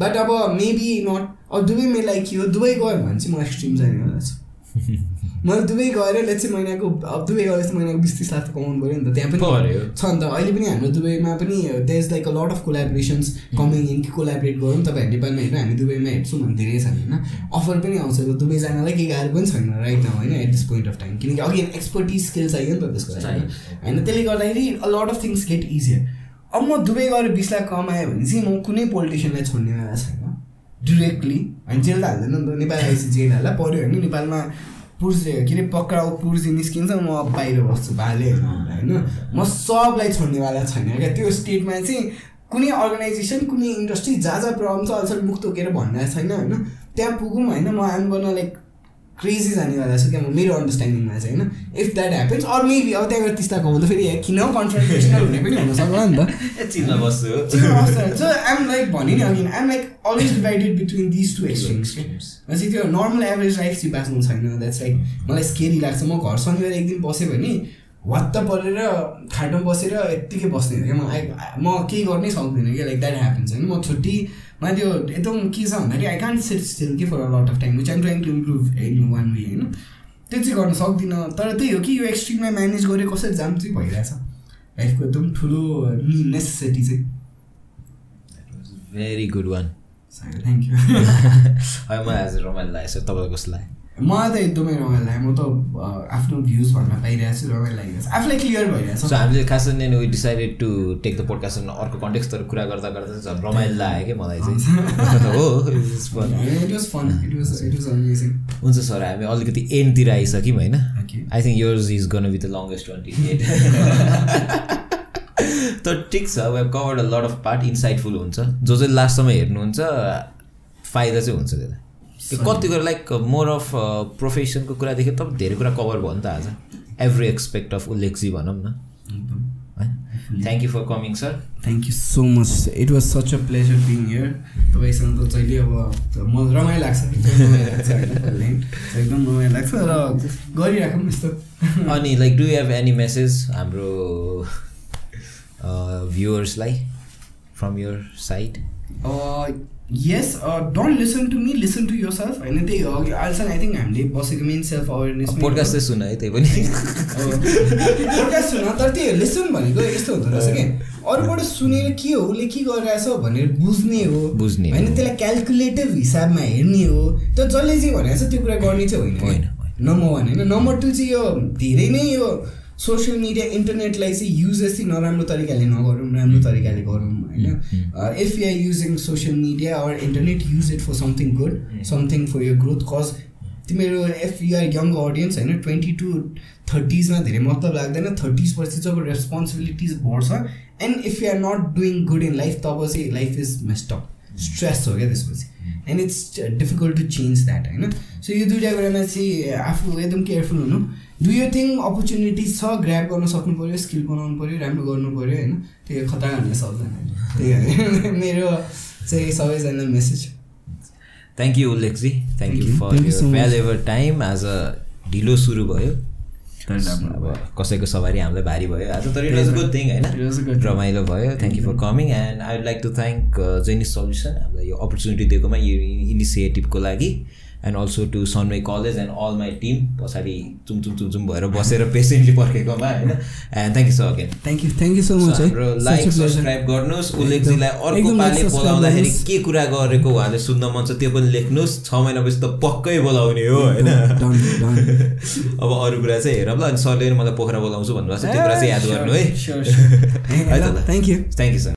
बट अब मेबी नट अब दुबई मेरो लाइक के हो दुबई गयो भने चाहिँ म एक्सट्रिम जाने वाला छु मैले दुबई गएर चाहिँ महिनाको अब दुबई गएर महिनाको बिस तिस लाख त कमाउनु पऱ्यो नि त त्यहाँ पनि। छ नि त अहिले पनि हाम्रो दुबईमा पनि there is like a lot of collaborations coming in कि कोलाबरेट गरौँ तपाईँ नेपालमा हेर्नु हामी दुबईमा हेर्छौँ भने धेरै छ होइन। अफर पनि आउँछ र दुबई जानलाई केही गाह्रो पनि छैन राइट नाउ होइन at this point of time किनकि अघि एक्सपर्टिज स्किल चाहियो नि त त्यसको लागि। होइन त्यसले गर्दाखेरि a lot of things get easier अब म दुबई गएर बिस लाख कमाएँ भने चाहिँ म कुनै पोलिटिसियनलाई छोड्नेवाला छैन। डिरेक्टली होइन जेल त हाल्दैन नि त नेपाल आएपछि जेल हाल्दा पऱ्यो भने नेपालमा पुर्जे के अरे पक्राउ पुर्जी निस्किन्छ म बाहिर बस्छु भाले होइन होइन? म सबलाई छोड्नेवाला छैन क्या? त्यो स्टेटमा चाहिँ कुनै अर्गनाइजेसन कुनै इन्डस्ट्री जहाँ जहाँ प्रब्लम छ अहिलेसम्म मुख तोकेर भनिरहेको छैन होइन? त्यहाँ पुगौँ होइन? म आम लाइक क्रेजी जानेवाला छु क्या मेरो अन्डरस्ट्यान्डिङमा चाहिँ होइन? If that happens or maybe अब त्यहाँ गएर तिस्ता कमाउँदा फेरि किन कन्फ्रन्टेसनल हुने पनि हुनसक्ला नि त। चिन्न बस्छु। सो आइम लाइक भने नि अघि I'm like always divided between these two extremes चाहिँ त्यो नर्मल एभरेज लाइफ चाहिँ बाँच्नु छैन द्याट्स लाइक मलाई स्केरी लाग्छ। म घर शनिबार एक दिन बसेँ भने वात्त परेर खाटोमा बसेर यत्तिकै बस्ने क्या म आई म केही गर्नै सक्दिनँ क्या लाइक द्याट ह्यापन्स होइन? म छुट्टीमा त्यो एकदम के छ भन्दाखेरि आई कान्ट सिट स्टिल के for a lot of time which I'm trying to improve in one way होइन? त्यो चाहिँ गर्न सक्दिनँ तर त्यही हो कि यो एक्सट्रिममा म्यानेज गरेर कसरी जाम चाहिँ भइरहेछ। लाइफको एकदम ठुलो नेसेसिटी चाहिँ। Very good one thank you मलाई आज रमाइलो लागेको छ तपाईँलाई कस्तो लाग्यो मलाई त एकदमै रमाइलो लाग्यो। म त आफ्नो भ्युज भन्न पाइरहेको छु रमाइलो लागिरहेको छ आफूलाई क्लियर भइरहेको छ हामीले खास नै we decided to take the podcast अर्को कन्टेक्स्टहरू कुरा गर्दा गर्दा झन् रमाइलो लाग्यो क्या मलाई चाहिँ। हो हुन्छ सर हामी अलिकति एन्डतिर आइसक्यौँ होइन. I think yours is gone with the longest twenty eight त ठिक छ we've covered a lot of part insightful हुन्छ। जो चाहिँ लास्टसम्म हेर्नुहुन्छ फाइदा चाहिँ हुन्छ त्यसलाई। त्यो कति कुरा लाइक मोर अफ प्रोफेसनको कुरादेखि त धेरै कुरा कभर भयो नि त आज। एभ्री एक्सपेक्ट अफ उल्लेखजी भनौँ न। है? Thank you for coming sir thank you so much it was such a pleasure being here तपाईँसँग त जहिले अब म रमाइलो लाग्छ? एकदम रमाइलो लाग्छ र गरिराखौँ यस्तो। अनि like do have any message हाम्रो भ्युवर्सलाई from your side yes don't listen to me listen to yourself होइन त्यही हो अघि अहिलेसम्म आई थिङ्क हामीले बसेको मेन सेल्फ अवेरनेस पोडकास्ट चाहिँ सुन है त्यही पनि। पोडकास्ट सुन तर त्यो लिसन भनेको यस्तो हुँदो रहेछ क्या अरूबाट सुनेर के हो उसले के गरिरहेछ भनेर बुझ्ने हो। बुझ्ने होइन। त्यसलाई क्यालकुलेटिभ हिसाबमा हेर्ने हो। त्यो जसले चाहिँ भनेको छ त्यो कुरा गर्ने चाहिँ होइन। होइन। नम्बर वान होइन। नम्बर टू चाहिँ यो धेरै नै यो सोसियल मिडिया इन्टरनेटलाई चाहिँ युजेस चाहिँ नराम्रो तरिकाले नगरौँ राम्रो तरिकाले गरौँ होइन? If you are using social media or internet use it for something good something for your growth cause तिमीहरू if you are young audience होइन ट्वेन्टी टु थर्टिजमा धेरै मतलब लाग्दैन थर्टिज पछि जब रेस्पोन्सिबिलिटिज बढ्छ। And if you are not doing good in life तब चाहिँ life is messed up stress हो क्या त्यसपछि। And it's difficult to change that होइन? सो यो दुइटा कुरामा चाहिँ आफू एकदम केयरफुल हुनु। डु यो थिङ अपर्च्युनिटिज छ ग्राप गर्न सक्नु पऱ्यो स्किल बनाउनु पऱ्यो राम्रो गर्नु पऱ्यो होइन त्यो खतरा हुन सक्दैन त्यही हो। मेरो चाहिँ सबैजनालाई message thank you Ullekhji thank Thank you you. For. Valuable time आज ढिलो सुरु भयो। अब कसैको सवारी हामीलाई भारी भयो। आज तर इट वाज गुड थिङ होइन? Thing. रमाइलो भयो। Thank you for coming and I would like to thank Genese solution हामीलाई यो अपर्च्युनिटी दिएकोमा यो इनिसिएटिभको लागि। And also to Sunway College and all my team पछाडि चुम चुम चुम चुम भएर बसेर पेसेन्टली पर्खेकोमा होइन? And thank you so again thank you thank you so much हाम्रो लाइक सब्सक्राइब गर्नुहोस्। उल्लेखजीलाई अर्को पालि बोलाउँदाखेरि। के कुरा गरेको उहाँले सुन्न मन छ त्यो पनि लेख्नुहोस्। छ महिनापछि त पक्कै बोलाउने हो होइन. अब अरू कुरा चाहिँ हेरौँ ल अनि सरले मलाई पोखरा बोलाउँछु भन्नुभएको छ। त्यो कुरा चाहिँ याद गर्नु है। Thank you thank you sir